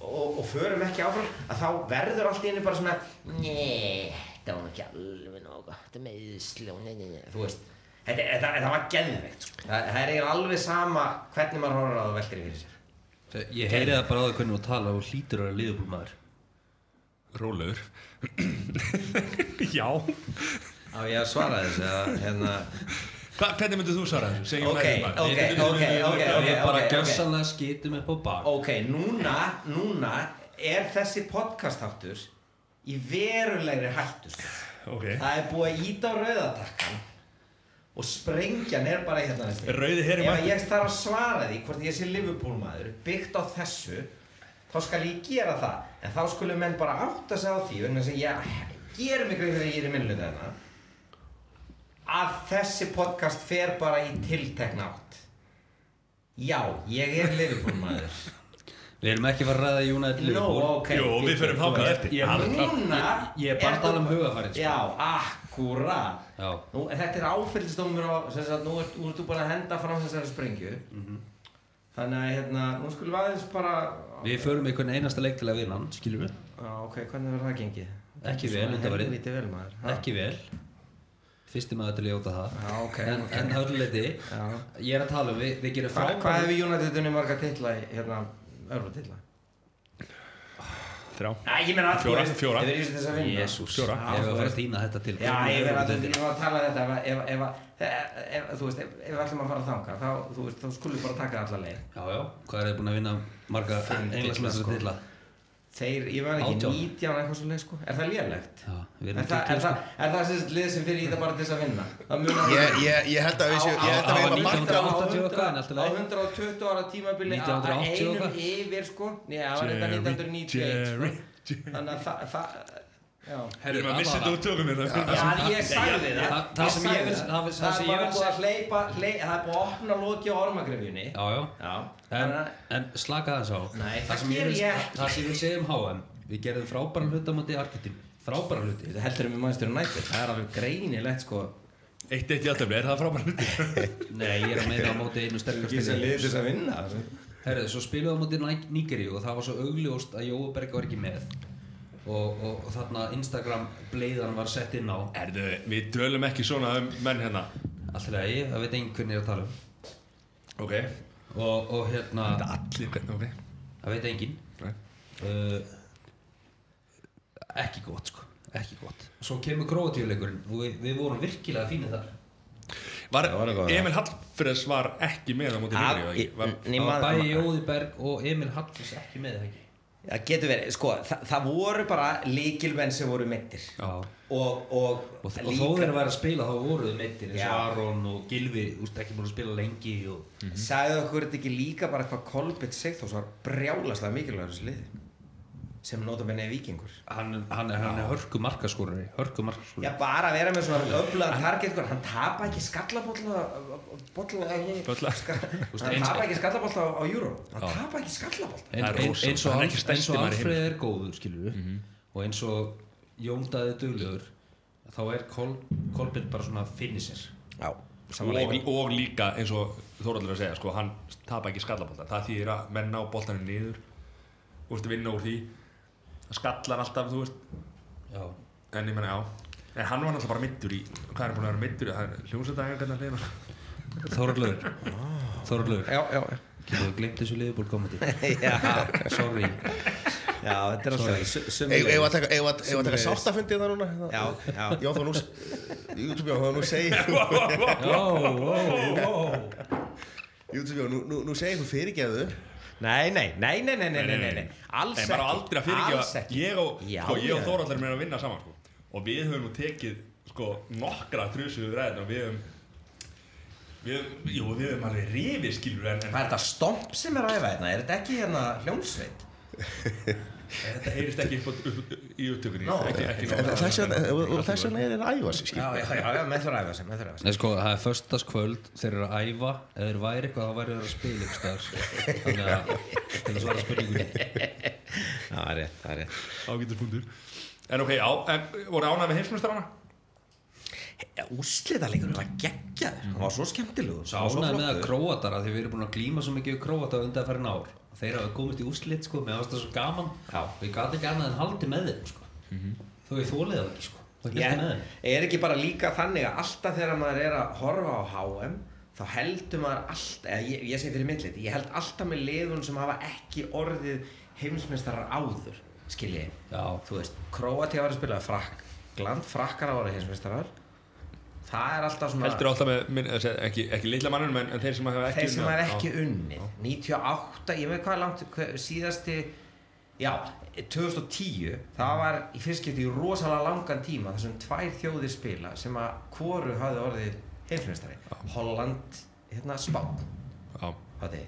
og, og förum ekki áfram að þá verður allt í einu bara svona Nei, þetta var ekki alveg gott, þetta er meðsli og nei, nei, nei, þú veist Þetta, þetta, þetta var geðveikt sko. það, það er alveg sama hvernig maður horfður á það og veltir fyrir sér. Ég heyri það bara á því hvernig þú tala og hlýtur að vera liðbúlmaður Rólegur. Já Á ég að svara þessu eða hérna Hva, Hvernig myndir þú svara þessu? Segjum Ok, ok, bara. ok, ok, ok, Við bara ok, ok. gjörsanlega skitum upp á bak Ok, núna, núna er þessi podcastáttur í verulegri hættu sko. Ok Það er búið að íta á rauðatakkan og sprengjan er bara hérna veist þið. Rauði herinn Ef mættur. ég þarf að svara því hvort ég sé Liverpool maður byggt á þessu þá skal ég gera það en þá skulum menn bara átta sig á því vegna þess að ég gerum mig greið þegar ég er í minnluð þarna að þessi podcast fer bara í tiltekna átt Já, ég er Liverpool maður Við erum ekki að fara að ræða United Nó, Liverpool ok Jú, við förum þangað Ég- eftir. ég- Ég er bara að tala um hugafarið, sko. Já. Nú, þetta er áfyllistómur á sem sagt, nú ert nú ert þú búin að henda fram þessari sprengju Mhm. Þannig að hérna, nú skulum við aðeins bara Við förum einhvern einasta leik til að vinna hann, skilur við Já, ok, hvernig verður það gengið? Ekki vel, vel maður ha? Ekki vel fyrstum að þetta ljóta það. Já, okay, en, okay. en hörleiti ég er að tala um, við, við gerum Hva, frábæri hvað hefur Jónatitunni marga tilla í hérna, örfa tilla? þrjá, fjóra fjóra, jésús ég hefur verið að týna þetta til já, ég hefur verið að tala þetta ef, ef, ef, þú veist, ef við ætlum að fara að þanga þá, þá skulum við bara taka allar leið. Já, já, hvað er þið búin að vinna marga englismessar tilla? Sko. Þeir, ég var ekki Átján. 19 eitthvað svo leið, sko Er það lélegt? Já, við Er erum það, er 20 sko. það, er það sem lið sem fyrir í þetta bara til þess að vinna? Það munar Ég, ég, ég held að við séum, ég held að við hefum að marka á 1980 og hvað, en allt í á lagi. 120 ára tímabili að- að 1980 og einum yfir sko Nei, það var þetta 1991 sko. Þannig að það, það, já Við erum að missa þetta úr tökum hérna Já, ég sagði það það- það sem ég vil- það. það- það Það sem er ég bara vil búið að segja- hleypa hley- Það er búið að opna loki á ormagrifjunni Já, já. Já. En, slaka þess á. Nei, það sem ég ekki. Það sem ég vil segja um HM Við gerðum frábæra hluti á móti Argentínu. Frábæra hluti Þetta heldur um Manchester United. Það er alveg greinilegt sko. Eitt eitt í alltaf, er það frábært hluti? Nei, ég er að meina á móti einu sterkast þess að vinna Herðu, svo spilum við á móti Ní- Nígeríu og það var svo augljóst að Jóaberg var ekki með og, og, og þarna Instagram bleiðan var sett inn á. Erðu, við dölum ekki svona um menn hérna. Alltaf lagi, það veit enginn hvernig ég að tala um. Ok. Og, og hérna, Allir, hvernig, ok. Það veit enginn. Nei. uh, ekki gott sko. Ekki gott. Svo kemur Króatíuleikurinn. Og við, við vorum virkilega fínir þar. Var, Það var Emil Hallfreðs var ekki með á móti ekki? Það Nýma- bæði Jóðiberg og Emil Hallfins ekki með það ekki Það getur verið, sko, það, það voru bara líkilmenn sem voru mittir Já. og, og, og, og þó þeir væri að spila þá voruð meittir eins og. Aron og Gilvi úst, ekki búin að spila lengi og... Sagði okkur þetta ekki líka bara hvað Kolbett Sigþórs var brjálaslega mikilvægur þessu liði sem notabene er vikingur hann, hann, hann er hörku markaskorunni hörku markaskorunni já bara að vera með svona öflaðan target sko. hann tapa ekki skallabotla botla eh, eh, ekki hann tapa ekki skallabotla á júró hann tapa ekki skallabotla. Eins og Alfred er góður skilju mm -hmm. og eins og Jóndaði Dögljöður þá er Kolbind bara svona finnir já Og, og líka eins og Þóraldur að segja sko, hann tapa ekki skallabólta það þýðir að menna á bóltanum niður og vinna úr því það skallar alltaf, þú veist. Já. En ég menna, já. En hann var náttúrulega bara mittur í hvað er hann búin að vera mittur í? Það er hljómsveitaðingar hvernig að hlýna Þorlur Þorlur Já, já, Þú glemt þessu liðból komandi já, Sorry. Já, þetta er alltaf við að taka, sáttafundið það núna? Já, já. Já, þá nú YouTube, já, þá nú segir þú Ó, ó, ó YouTube, já, nú, nú, nú segir þú fyrirgeðu Nei, nei, nei, nei, nei, nei, nei, nei. Alls ekki. Nei, maður á aldrei að fyrirgefa. Ég og, sko, ég og Þóraldur erum að vinna saman, sko. Og við höfum nú tekið, sko, nokkra trusuður ræðin og við höfum, við höfum, jú, við höfum alveg rifið, skilur, en... Hvað er þetta stomp sem er ræðið hérna? Er þetta ekki hérna hljómsveit? Þetta heyrist ekki upp í upptökunni. Þess vegna er þetta æfas Já, já, með þar æfas Nei, sko, það er förstaskvöld þeir eru að æfa, eða þeir væri eitthvað þá væri þeir að spila ykkur starf sko. þannig að þetta er svara spurningunni. Það er rétt, það er rétt. Ágættur punktur En ok, voru ánæg með heimsmyndstarfana? Úsliðarleikur var geggjaður, það var svo skemmtilegur. Ánæg með að króatara, því við erum búin að glíma svo mikið króata undan að fer ár þeir hafa komist í úrslit sko, með aðstæða svo gaman Já. við gæti ekki annað en haldi með þeim sko. þó ég þólið það ekki sko. Ég er ekki bara líka þannig að alltaf þegar maður er að horfa á HM þá heldur maður alltaf, eða ég, ég segi fyrir millit, ég held alltaf með liðun sem hafa ekki orðið heimsmeistarar áður, skilji Króati var að spila Frakkland, Frakkar að vera heimsmeistarar það er alltaf svona heldur alltaf með, minn, eh, ekki, ekki litla mannunum en, en þeir sem hafa ekki sem ekki unnið. 98, ég veit hvað er langt hver, síðasti já, 2010 það var í fyrstskipti í rosalega langan tíma þar sem tvær þjóðir spila sem að hvoru hafði orðið heimsmeistari. Holland, hérna Spán. Já. hafði.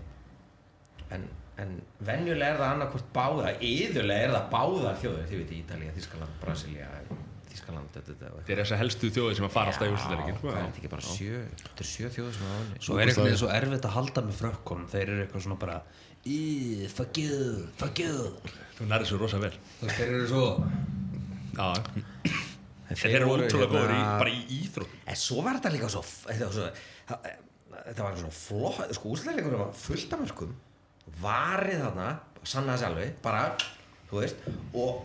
En, en venjulega er það annarkvort báða yðurlega er það báðar þjóðir þið veit Ítalía, Þískaland, Brasilia Þískaland þetta, þetta, Þetta er þessar helstu þjóði sem að fara alltaf í úrslutaleikin Já, sko, er ekki bara sjö? Þetta er sjö þjóður sem hafa vunnið Svo er veginn svo erfitt að halda með frökkunum Þeir eru eitthvað svona bara Í, fuck you, fuck you. Þú nærið svo rosa vel. Þeir eru svo þeir eru ótrúlega góður hérna- bara í íþrótt En svo var þetta líka svo Þetta var, svo, þetta var svona flott Sko úsleileikunum var fullt af mörgum Varið þarna Sannaði sjálfi Bara, þú veist Og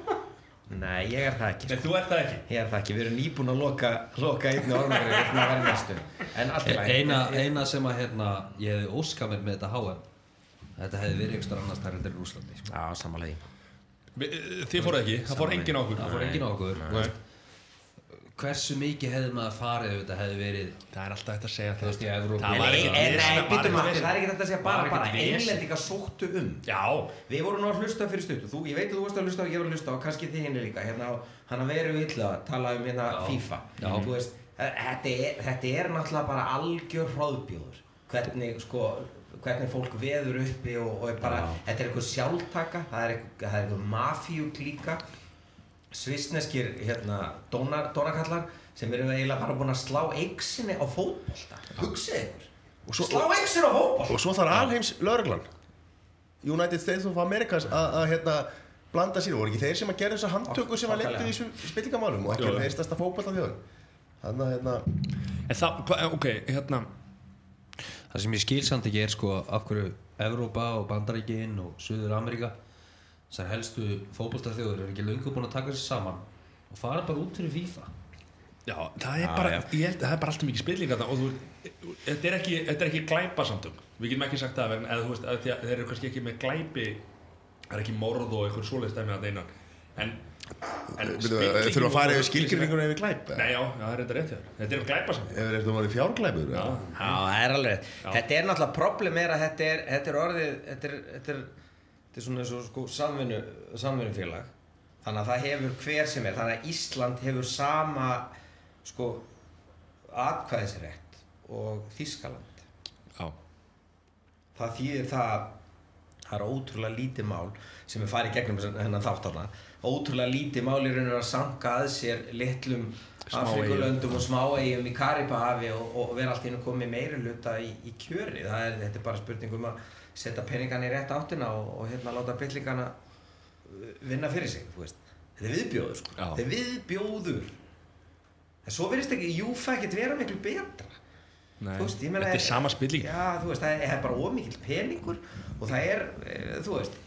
Nei, ég er það ekki Nei, þú ert það ekki. Ég er það ekki, við erum nýbúin að loka, loka einni orðmæri við ætlum að vera í næstu En allt í lagi. eina, eina sem að hérna Ég hefði óskað mér með þetta HM Þetta hefði verið ekstra annars þar endur í Rúslandi sko. Já, samanlega Þið fóruð ekki, það fór enginn á okkur? Það fór enginn á okkur þú Nei. veist, Hversu mikið hefði maður farið ef þetta hefði verið Það er alltaf þetta að segja. Það En var nei, ekkert en vesen nei, að fara býtum eitthvað að vesen. það er ekki þetta að segja Það bara var bara. Englendingar sóttu um Já, Við vorum nú að hlusta fyrir stuttu, þú, ég veit að þú varst að hlusta og ég var að hlusta og kannski þið henni líka hérna á, hann að veru illa að tala um hérna Já. FIFA Já. Þú veist, eh, þetta er, þetta er náttúrulega bara algjör hróðbjóður hvernig, sko, hvernig fólk veður uppi og, og er bara, þetta er eitthvað sjálftaka það er eitthvað, það svissneskir hérna, dónar, dónakallar sem eru eiginlega bara búin að slá eiksinni á fótbolta. Hugsið ykkur. Svo- slá eiksinni á fótbolta. Og svo þarf alheims lögreglan. United States of America að að, hérna blanda sér, voru ekki þeir sem að gera þessa handtöku sem að leittu í þessu spillingamálum og ekki Jú. þeir stærsta fótbolta þjóðum þannig að hérna en það, hva, ok, hérna Það sem ég skil samt ekki er sko af hverju Evrópa og Bandaríkin og Suður Ameríka þessar helstu fótboltaþjóður eru ekki löngu búin að taka sér saman og fara bara út fyrir FIFA. Já, það er bara, ég held að það er bara alltaf mikið spilling þarna og þú þetta er ekki, þetta er ekki glæpasamtök, við getum ekki sagt það vegna, eða þú veist, að að þeir eru kannski ekki með glæpi, það er ekki morð og eitthvað svoleiðis dæmi að einan, en, en þurfum að fara yfir skilgrinningur yfir glæp Nei, já, já, það er þetta rétt þetta er glæpasamtök. ef þeir eru fjárglæpur Já, Já, það er alveg rétt. Þetta er náttúrulega problem er að þetta er, þetta er orðið, þetta er, þetta er, þetta er svona eins og sko samvinnu, samvinnufélag. Þannig að það hefur hver sem er, þannig að Ísland hefur sama, sko, atkvæðisrétt og Þískaland. já, Það þýðir það, það er ótrúlega lítið mál sem er farið gegnum hennan þáttarna. Ótrúlega lítið mál og veru að sanka að sér litlum Afrikulöndum og smáegjum í Karibahafi og, og vera allt í einu komið meiri hluta í, í kjöri. Það er, þetta er bara spurning um að setja peningana í rétt áttina og, og hérna láta byllingana uh, vinna fyrir sig, þú veist. Þetta er viðbjóður, sko. Já. Þetta er viðbjóður. En svo verðist ekki, Júfa ekkert vera miklu betra. nei, veist, ég meina, þetta er sama spilling. Já, þú veist, það er, það er bara ómikill peningur og það er, eh, þú veist,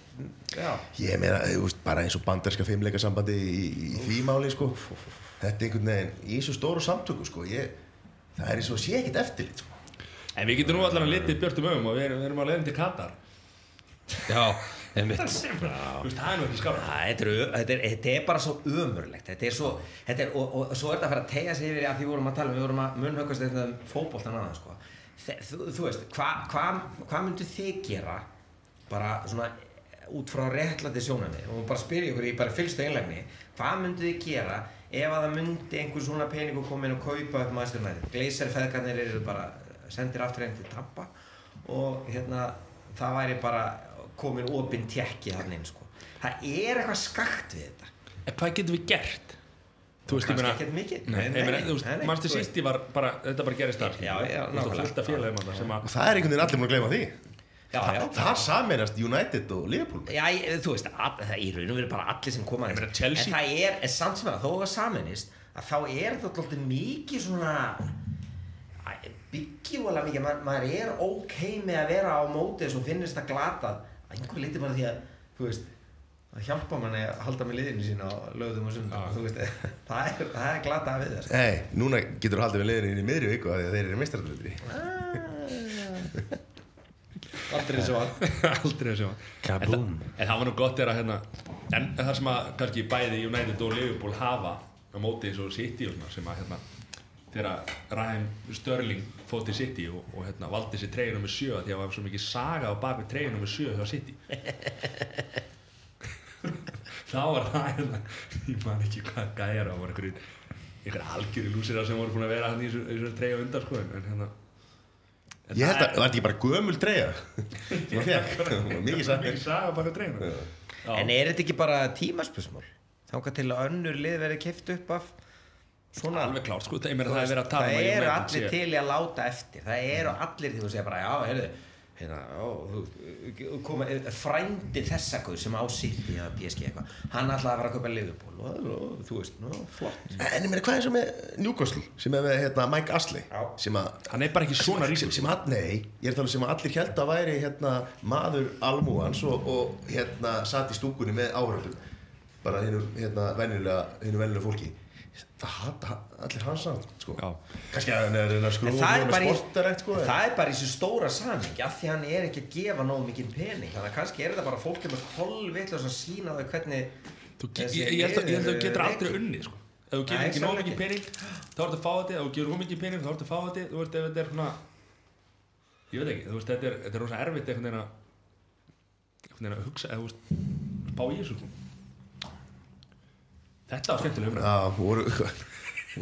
já. ég meina, þú veist, bara eins og banderska fimmleikasambandi í, í, í því máli sko. þetta er einhvern veginn í svo stóru samtöku sko. ég, það er eins og sé ekkert eftirlit sko. En við getum nú allar að litið björtum ögum og við erum, við erum að leiðin til Katar. Já, einmitt Þú veist, það er nú ekki skára. Æ, Þetta er, þetta, er, þetta er bara svo ömurlegt þetta er svo, þetta er, og, og, svo er þetta að fara að tegja sig yfir í að því vorum að tala um, við vorum að munhöggast þetta um fótboltan annað sko. Þe, þú, þú veist, hvað hva, hva myndu þið gera bara svona út frá réttlandi sjónami og bara spyrja ykkur í bara fylgstu einlegni hvað myndu þið gera ef að það myndi einhver svona pening og koma inn og kaupa upp maðurstjórnæði gleysarfeðgarnir eru bara sendir aftur einn til Tampa og hérna það væri bara komin opinn tjekki þannig inn sko. það er eitthvað skakt við þetta. En hvað getum við gert? Þú veist, ég meina, ekkert mikið. Nei, ég meina, þú veist, mannstu þú veist. síst ég var bara, þetta bara gerist þar. Að það er einhvern veginn allir múin að gleyma því. Já, já, það sameinast United og Liverpool. Já, ég- þú veist, all, það er í raun og verið bara allir sem koma að En það er, en samt sem að þó að það saminist að þá er þetta alltaf mikið svona byggjúalega mikið, Ma, maður er ok með að vera á móti þess og finnist það glatað. Að einhver liti bara því að, þú veist að hjálpa manni að halda með liðinu sína á lögðum og sundum, þú veist það er, það er glatað við þess Nei, núna getur þú haldið við leiðinu inn í miðri viku af því að þeir eru mistardöldri Aldrei svo að aldrei að sjá en, Kaboom. það- en það var nú gott er að hérna en það sem að kannski bæði United og Liverpool hafa á móti eins og City og svona sem að hérna þegar Raheem Störling fótt í City og, og hérna, valdi sér treyjunum með sjö því að það var svo mikið saga á bak við treyjunum með sjö hjá City. Þá var það hérna, ég man ekki hvað gæjar það var einhverjir einhverjir algjöri lúsira sem voru búin að vera hann í þessu, þessu treyja undan sko en hérna en Ég held það að, var þetta ekki bara gömul fekk, mikið er saga. treyjunum Já. En er þetta ekki bara tímaspösmál? Þangað til að önnur lið verið kift upp af svona. Alveg klárt sko, meina það er verið að tala það um að eru United allir sé- til í að láta eftir. Það eru allir því að segja bara já, heyrðu hérna, ó, þú- koma, frændi þessa guð sem á í að PSG eitthvað hann ætlaði að fara að kaupa Liverpool og, og þú veist, nú, flott. En ég meina, hvað er svo með Newcastle sem er með hérna, Mike sem að hann er bara ekki svona sem, ríkur. sem að, nei, ég er að tala um sem allir held að væri hérna, maður almúans og, og hérna satt í stúkunni með áhörðum bara hinu hérna, venjulega fólki það hata allir hans samt sko. Já. kannski að hann er að reyna að En skrúfa það er, í, sko, en- það er bara í þessu stóra saming af því hann er ekki að gefa nóg mikið pening þannig að kannski er þetta bara fólk með kolvitlega að sína þau hvernig Þú, ég, ég, ég held að, að þú getur aldrei unnið sko. ef þú Nei, getur ekki nóg mikið pening þá ertu að fá þetta, ef þú getur nóg mikið pening þá ertu að fá þetta, þú veist ef þetta er svona ég veit ekki, þú veist þetta er, þetta er rosa erfitt að einhvern veginn að hugsa, eða þú veist spá í þessu sko. Þetta var skemmtilega umræð Já, voru,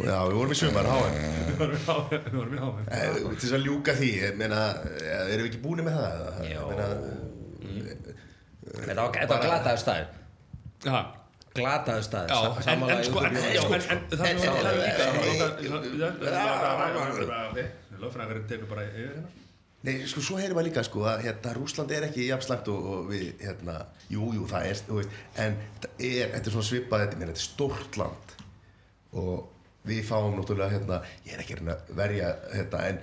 já, við vorum í sumar háan við vorum á- við vorum í háum Eh, Til þess að ljúka því, ég meina, eh, erum við ekki búin með það? meina, Þetta var, þetta var glataður staður já, já, Sa- en, en sko en, já, sko. en, en það er það er líka lögfræðingarinn tekur bara yfir hérna Nei, sko, svo heyrum við líka, sko, að hérna, Rúsland er ekki jafn slæmt og, og við, hérna, jú, jú, það er, þú veist, en þetta er, þetta er svona svipað, þetta, þetta er stórt land og við fáum náttúrulega, hérna, ég er ekki að reyna að verja, hérna, en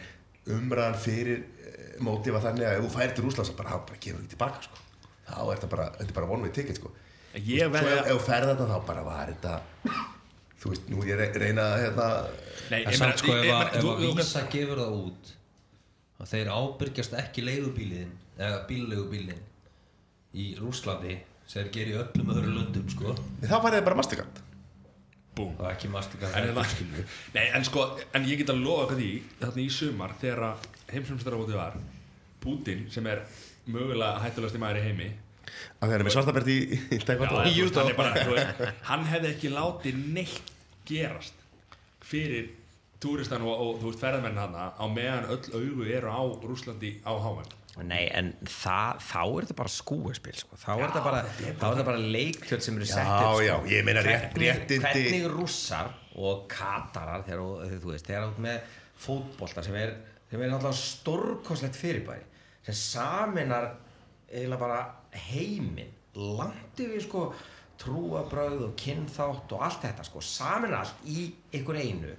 umræðan fyrir eh, mótið var þannig að ef þú færir til Rúslands, bara, þá bara gefur því tilbaka, sko. Þá er þetta bara, þetta er bara one way ticket, sko. Ég Svo verð ef, að- ef þú ferð þarna, þá bara var þetta, þú veist, nú ég re- reyna, að, hérna, Nei, En ég samt meina- sko ef að, að vísa gefur það út að þeir ábyrgjast ekki leigubílin eða bíllegubílin í Rússlandi sem þeir gerir í öllum öðru löndum sko. Þá farið þið bara Mastercard. Búm. og ekki mastika En, hérna, nei, en sko, en ég get að lofa hvað því þarna í sumar þegar heimsumstæðarvótið var Putin sem er mögulega hættulegasti maður í heimi. Að þeir eru með svartabert í, í er veist, hann hefði ekki látið neitt gerast fyrir túristan og, og þú veist ferðamenn hann á meðan öll augu eru á Rúslandi á háan Nei, en það, þá er þetta bara skúespil sko. þá er þetta bara, þetta bara leiktjöld sem eru sett Já, upp sko. já, ég meina rétt, hvernig, réttindi. hvernig rússar og katarar þegar þú- veist, þegar út með fótbolta sem er, sem er náttúrulega stórkostlegt fyrirbæri sem saminar eiginlega bara heiminn langt yfir sko trúabröð og kynþátt og allt þetta sko, saminar allt í ykkur einu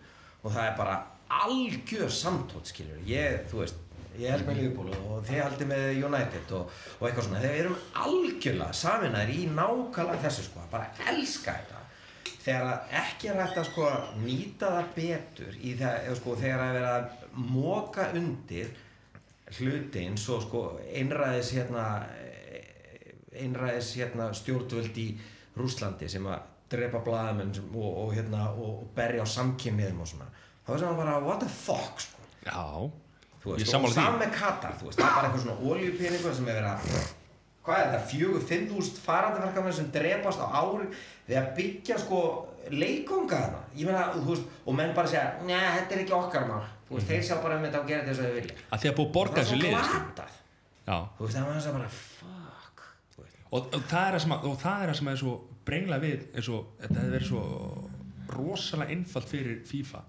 og það er bara algjör samtótt skilur ég, þú veist ég held með Liverpool og þið haldið með United og, og eitthvað svona, þegar við erum algjörlega saminæður í nákvæmlega þessu sko, bara elska þetta. Þegar ekki er hægt að sko nýta það betur í það, sko þegar að vera að móka undir hluti eins og sko einræðis hérna einræðis hérna stjórnvöld í Rúslandi sem að drepa blaðamenn sem- og, og hérna og, og berja á samkynniðum og svona. Þá er það bara what the fuck sko. Já, ég veist, og sammála því. saman með Katar, þú veist, það er bara eitthvað svona oljupeningur sem er verið að hvað er þetta, fjögur, fimm þúsund farandaverkamenn sem drepast á ári við að byggja sko leikonga þarna, ég meina, þú veist og menn bara segja, neða, þetta er ekki okkar mál. Þú veist, þeir sjá bara um þetta og gera þess að þau vilja. Að því að búið borga það þessu lið sko. þú veist, það var þess að bara, fuck og, og það er það sem að, og það er það sem er svo brengla við eins og þetta hefði verið svo rosalega einfalt fyrir FIFA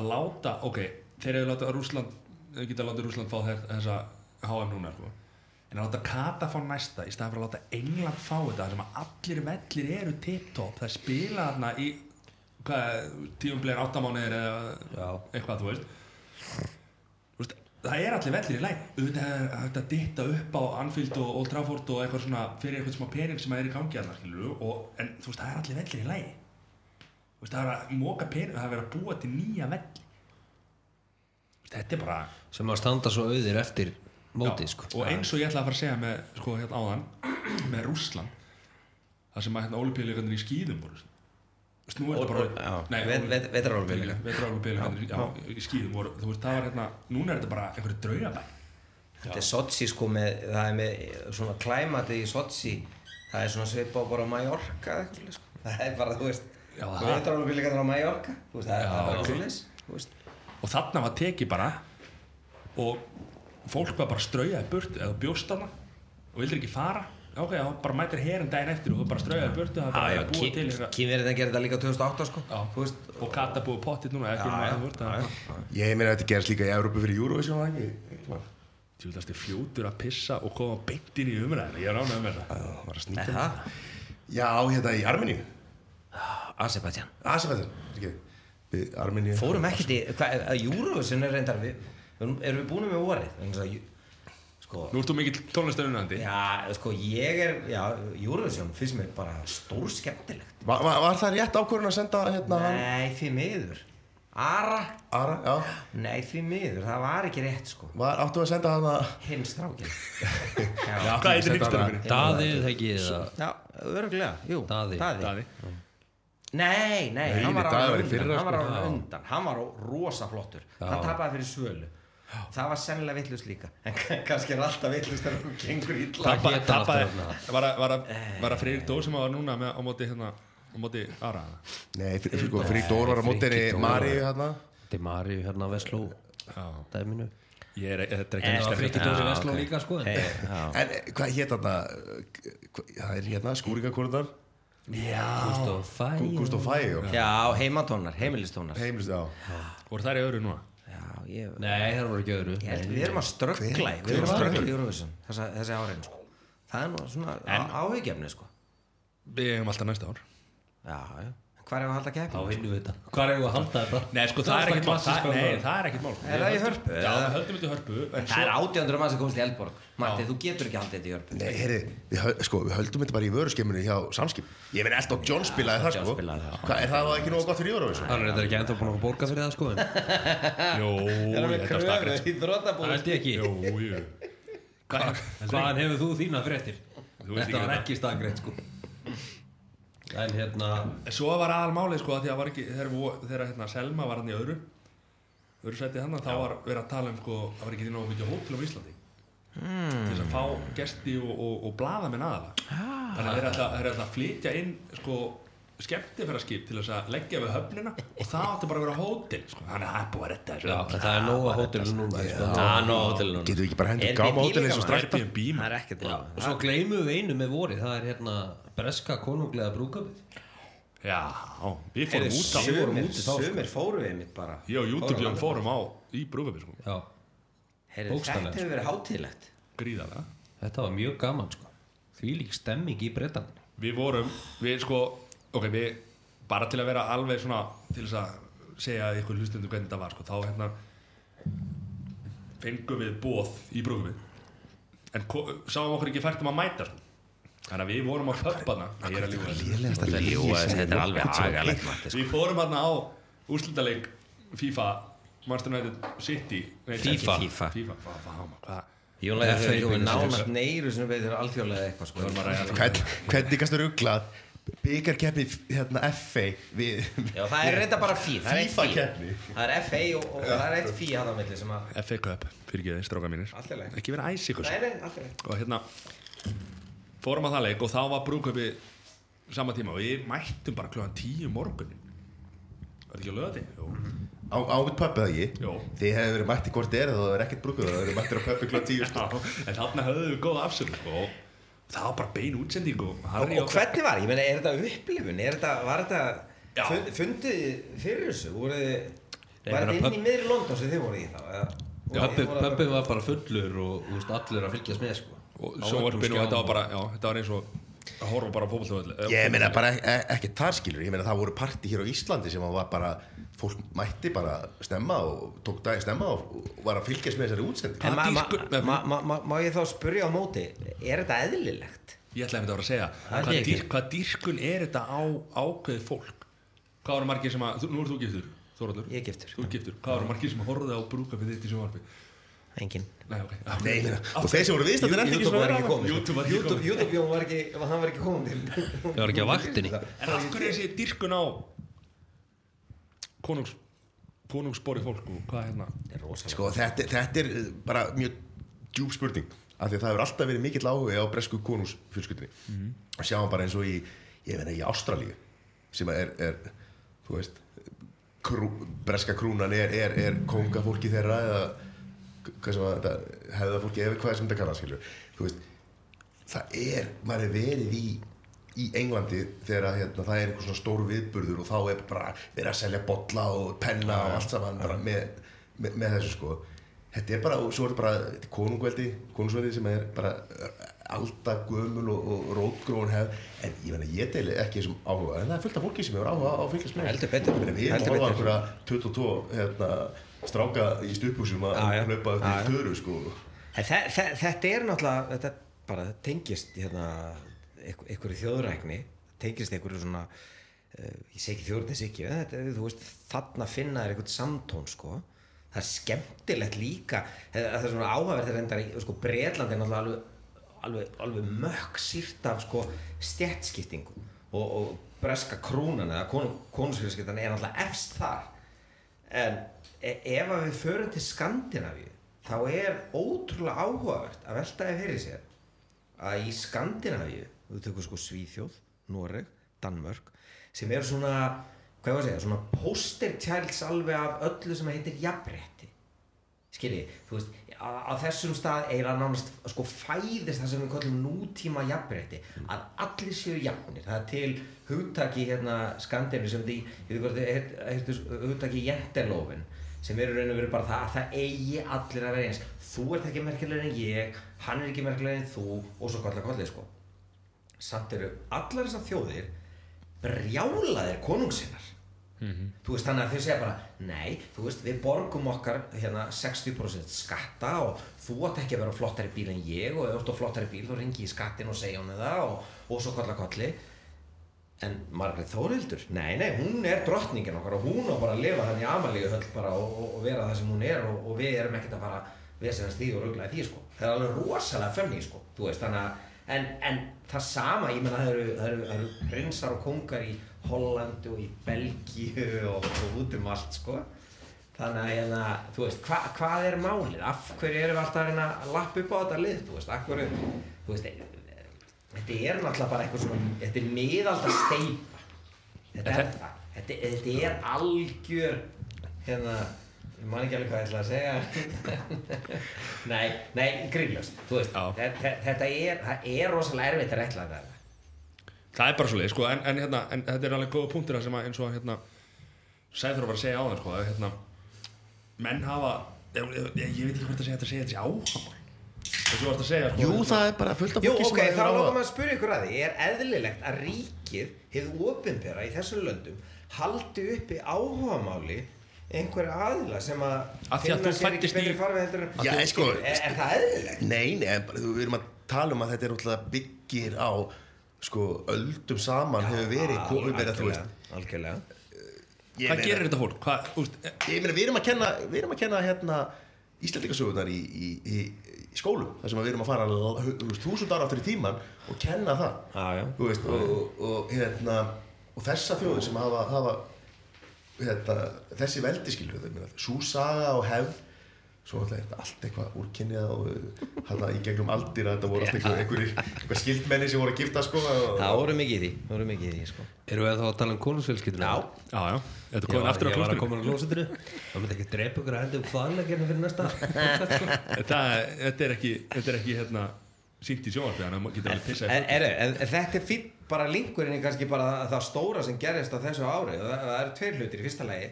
að láta, ok, þeir hefur látað Rúsland, þeir geta látað Rúsland fá þess, þessa HM núna sko. en að láta Kata fá næsta í staðan fyrir að láta England fá þetta sem að allir vellir eru tip-top það spila þarna í hvað, tíum blegin áttamánuðir eða eitthvað, Þú veist, það er allir vellir í hægt að ditta upp á Anfield og Old Trafford og eitthvað svona fyrir eitthvað smá pening sem er í gangi og, en þú veist, það er allir vellir í veist, það er að móka pening það er að búa til nýja velli. Þetta er bara sem að standa svo auðir eftir mótið Já, sko. og eins og ég ætla að fara að segja með sko hérna áðan með Rússland það sem að hérna olípíuleikandir í skýðum voru Þú veist, nú þetta bara Já, Nei, vet- vet- vetrarólífleikar. vetrarólífleikar já, í skýðum voru, veist, það var hérna núna er þetta bara einhverju draugabæ Þetta er Sochi sko með, það er með svona klæmatið í Sochi. Það er svona svipa bara á Mallorca sko. það er bara, þú veist líka það á Mallorca veist, það er Já, bara veist. Og þarna var tekið bara og fólk var bara straujaði burt eða bjóst þarna og vildur ekki fara ok, þá bara mætir herin daginn eftir og þú bara straujaði burt og það Já, bara að búa til eitthvað. Kýmverið það gerir þetta líka 2008 sko. Já. þú veist og kata búið pottit núna Ég meina að þetta gerist líka í Európa fyrir Eurovision það tjúldast er fljótur að pissa og koma beint inn í umræðinu ég er ánægð með það. Það var að Er snýta það? Já, hérna í Armeníu. Aserbaidsjan, Armeníu. Fórum ekkert í, Eurovision er reyndar við, erum við búin með vorið? Vegna þess að Ju- Sko, nú ert þú mikill tónlistarunandi já, sko, ég er, já, Eurovision finnst mér bara stór skemmtilegt var, var, var það rétt ákvörðun að senda hérna hann? Nei, því miður. Ara? Ara, já. Nei, því miður, það var ekki rétt, sko. Var, Áttu að senda hann að Hinn strákin já, Já, heitir Setta hinsturinn Daði, það ekki eða? Já örgulega, jú Daði. Daði. Nei, nei, Nei, hann var Daði á var í undan, fyrra, hann var á sko. undan, hann var á rosa flottur, hann tapaði fyrir svölu. Það var sennilega vittlust líka, en kannski er alltaf vittlust þegar hún gengur hann aftur þarna? var að- var að var að Freyrik Dór sem var núna með, á móti hérna á móti Ara Nei, fyrir, sko, Dór var á Dór. Maríu hérna. Þetta er Maríu hérna að Vesló já. dæminu. Ég er þetta er Eh, ekki Það Frikki Dóri Já, Vesló ok. líka sko. En- já. En eh, hvað hétt þarna hva- Það er hérna skúringakorðar Gústaf Fæ. Gústaf Fæ já, heimatónar, heimilistónar. Já. Voru þær í öðru núna? Já, ég, Nei, það voru ekki öðru ég við erum að ströggla, við erum að ströggla í Eurovision þessa, þessi árin, sko. Það er nú svona áhugjefni, sko. við eigum alltaf næsta ár Já, já. Hvað er að halda Þá keppni? vinnum við þetta. Hvað er að halda þetta? Nei, sko, það er ekkert mál, það, nei, það er ekkert mál. Er það í Hörpu, Já, við höldum þetta í hörpu. Það er átjöndur mann sem komst í Eldborg. Matti, þú getur ekki haldið þetta í Hörpu. Nei, heyri, við, höl- sko, við höldum þetta bara í vöruskemminu hjá Samskip. Ég meina, Elton John spilaði það, sko. Það. Hvað, er það þá ekki nógu gott fyrir Eurovision? Það er þetta ekki ennþá búin að fá borga fyrir það sko en jú, þetta er Það ekki En hérna Svo var aðalmálið, sko, að því að var ekki þegar, hérna, Selma var hann í öðru öðru sæti hann, þá var verið að tala um, sko, það var ekki því nógu mikið hótel á Íslandi Hmm. til að fá gesti og, og, og blaða með aðala Ah. þannig að þeir ætla að flytja inn, sko skemmtifæraskip til þess að leggja við höfnina og það átti bara að vera hótel sko. þannig að það er búið að redda þessu Já, en það er nóga hótelinu núna sko. Já, nó hótelinu núna. Getum við ekki bara hendur gáma hótel eins og strækta? Það er og svo gleymum við einu með vorið Það er hérna breska konunglega brúkabið Já, við fórum út á vorum Sumir, úti þá, sko. við mitt bara. Ég og YouTube Fóru Jón á fórum á í brúðabíð sko. Já, Heyrðu, bókstaflega, Þetta hefur verið hátíðlegt. Gríðarlega. Þetta var mjög gaman sko. Því lík stemming í Bretan við vorum, við sko ok, við, bara til að vera alveg svona til þess að segja ykkur hlustundu hvernig þetta var, sko, þá hérna fengum við bóð í brúðabíð en sáum okkur ekki fært um að mæta sko. þannig að við vorum á er þessu. Þetta er er alveg agalegt sko. við fórum hérna á úrslitaleik FIFA Manchester United City nei, FIFA. ekki FIFA, FIFA. Hvað, hvað, hvað Jónlega byggur sig nánast neyru sem við erum alþjóðlega eitthvað sko. Hvern, hvernig kannstu rugglað byggarkeppni hérna FA við Já, það er reynda bara fí Það er fí. Það er FA og, og það er eitt fí hann á milli sem að FA Cup, fyrir ekki þeir stráka mínir Allt í lagi. ekki vera æs ykkur Nei, nei, alltaf og hérna fórum að það leik og þá var brúköpi sama tíma og við mættum bara kljóðan tíu morgunin var þetta ekki að löða þig? Jú. á, á mitt pöppi það ekki þið hefur verið mætti hvort er það er ekkert brúkuð það eru mættir á tíu sko. Já, en þarna höfðum við góða afsökun sko, og það var bara bein útsending og, Og, og hvernig var, ég meina, er þetta upplifun? Er þetta, var þetta fund, fundið fyrir þessu? Voruð var þetta inn í miðri London sem þið voruð í það- Pöppin var bara fullur og veist, allir að fylgjast með sko. Og og þetta var bara já, þetta var eins og að horfa bara á fótballtöðu ég meina bara e ekki þar skilur ég meina það voru parti hér á Íslandi sem var bara fólk mætti bara stemma og tók dagi stemma og, var að fylgjast með þessari ma, ma, ma, má ég þá spurja á móti, er þetta eðlilegt? ég ætlaði að vera að segja hvað, dýr, hvað dýrkun er þetta á ákveðið fólk? Hvað eru margir sem að, nú ert þú giftur Þóraldur, Ég giftur. þú ert giftur, hvað eru margir sem horfðu á brúkabið þitt í sjónvarpi Engin. nei, ok, Nei, ég meina, og þeir sem voru viðstættir er ekki þarna. komið. YouTube var ekki YouTube, komið. YouTube Jón var ekki, hann var ekki komið til. Ég var ekki á vaktinni. en af hverju er þessi dýrkun á konungs konungsbori fólk og hvað hérna Þetta er rosalega Sko, þetta, þetta er uh, bara mjög djúb spurning af því að það hefur alltaf verið mikill áhuga á bresku konungsfjölskyldinni mm -hmm. og sjáum bara eins og í, ég veit ekki, í Ástralíu sem er, er þú veist krú, breska krúnan er, er, er kongafólki þeirra eða að þetta hefða fólki eða hvað sem þetta skilur þú veist, það er, maður er verið í í Englandi þegar að, hérna, það er einhver svona stór viðburður og þá er bara verið að selja bolla og penna og allt saman bara með, með, með þessu sko. Þetta er bara, og svo er þetta bara konungveldi, konungsveldi sem er bara alltaf gömul og, og rótgróin hef, en ég meina ég deili ekki þessum áhuga, en það er fullt af fólki sem hefur áhuga á að fylgjast með. Ég meina, við erum Heldur að horfa á betur. einhverja 22 hérna, stráka í stuphúsum að já. hlaupa upp í töru sko þe þe þetta er náttúrulega, þetta bara tengist hérna, einhver- einhverju þjóðrækni, tengist einhverju svona, uh, ég segi þjóðræknis ekki, þetta, veist, þarna finna er einhvern samtón, sko. Það er skemmtilegt líka, það það er svona áhugaverð þegar reyndar, sko, Breitland er náttúrulega alveg, alveg, alveg mökk sýrt af, sko, stjættskiptingu og, og breska krúnan eða konu, konusfjölskyldan er náttúrulega efst þar en ef að við förum til Skandinavíu þá er ótrúlega áhugavert að velta ef fyrir sér að í Skandinavíu þú tökur sko Svíþjóð, Noreg, Danmörk sem eru svona hvað var að segja, svona poster childs alveg af öllu sem heitir jafnrétti. Skilji, þú veist á, þessum stað eiginlega nánast sko fæðist það sem við kallum nútíma jafnrétti að allir séu jafnir. Það er til hugtaki hérna skandinu sem því, ég veit hvort þið hugtaki jentelófin sem eru raun og veru bara það að það eigi allir að vera eins. Þú ert ekki merkilegur en ég hann er ekki merkilegur en þú og svo kallar kollið sko. Samt eru allar þessar þjóðir brjálaðir konungsinnar þú veist þannig að þau segja bara nei, þú veist við borgum okkar hérna 60% skatta og þú átt ekki að vera flottari bíl en ég og ef þú ert flottari bíl þá ringi ég skattin og segja henni það og, og svo kolla kolli en Margrét Þórildur, nei nei hún er drottningin okkar og hún á bara að lifa þannig amalíu höll bara og, og, vera það sem hún er og, og við erum ekkert að fara vesenast því og ruggla því sko. Það er alveg rosalega fönni sko þú veist þannig að en, en það sama, ég menna það eru, eru, eru prinsar og kongar í Hollandi og í Belgíu og, og út um allt sko. Þannig að hérna, þú veist, hva, hvað er málið? Af hverju erum við alltaf að lappa upp á þetta lið, þú veist, af hverju þú veist, þetta er náttúrulega bara eitthvað svona, þetta er miðalda steipa þetta er það. Þetta, þetta er algjör hérna, ég man ekki alveg hvað ég ætla að segja. Nei, nei, grínlöst þú veist, þetta, þetta er það er rosalega erfitt að rekla þetta. Það er bara svo leið sko, en, en, hérna, en þetta er alveg góða punktir sem að eins og hérna Sæður var að segja á það sko, að hérna menn hafa ég, ég, ég veit ekki hvort að segja þetta segja þetta sé áhamál þessu varst að segja sko, Jú, hérna, það er bara fullt af Jú, fólki ok, sem þá hefur langar áhuga maður að spyrja ykkur að því er eðlilegt að ríkið hefur opinbera í þessum löndum haldi uppi áhugamáli einhverja aðila sem að að þú sér ekki fæddist í- betri farveg heldur Já, sko- er, er það eðlilegt? Nei, nei, en bara, við erum að tala um að þetta er náttúrulega byggir á sko, öldum saman hefur verið komið verið, þú veist algjörlega ég hvað meina- gerir þetta fólk? Hvað, úst, Ég meina, við erum að kenna, við erum að kenna hérna Íslandikasögunar í, í, í, í skólum þar sem við erum að fara þúsund ára áttur í tíman og kenna það Já, já. Þú veist, og, og, og, hérna, og þessa þjóðir sem hafa, hafa hérna, þessi veldiskilur svo saga og hefð svo alltaf er þetta allt eitthvað úrkynnið og hérna í gegnum aldir að þetta voru allt eitthvað, einhverjir, eitthvað skildmenni sem voru að gifta sko og, Það voru mikið í því, voru mikið í því sko. Erum við þá að tala um konungsfélskiptuna? Já. já, já, þetta Ég komin aftur á ég var að koma á klósitinu Það myndi ekki drepa ykkur að hendi um hvaðleikinu fyrir næsta þetta, þetta er ekki, þetta er ekki hérna sínt í sjónvarpi þannig að maður getur alveg pissað en, en þetta er fínt bara linkurinn í kannski bara það stóra sem gerist á þessu ári. Það, það eru tveir hlutir. Í fyrsta lagi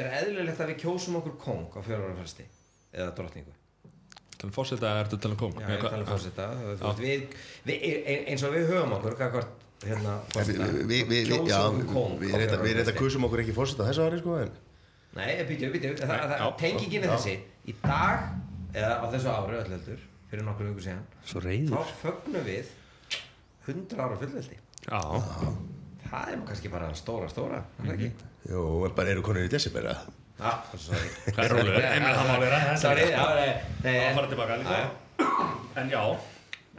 er eðlilegt að við kjósum okkur kong á fyrsti eða drottningu? Þannig fórseta er þetta tala um kong Já, um hérna við, við reynda kusum okkur ekki fórseta þessu ári sko en Nei, býtu, býtu, það, það, tengingin er þessi. Í dag, eða á þessu ári öll heldur, fyrir nokkur vikur síðan Svo þá fögnum við 100 ára fullveldi. Já, það er kannski bara stóra, stóra er það ekki? jú, en bara eru konur í sorry. Hvað er meina það Það tilbaka líka. En já,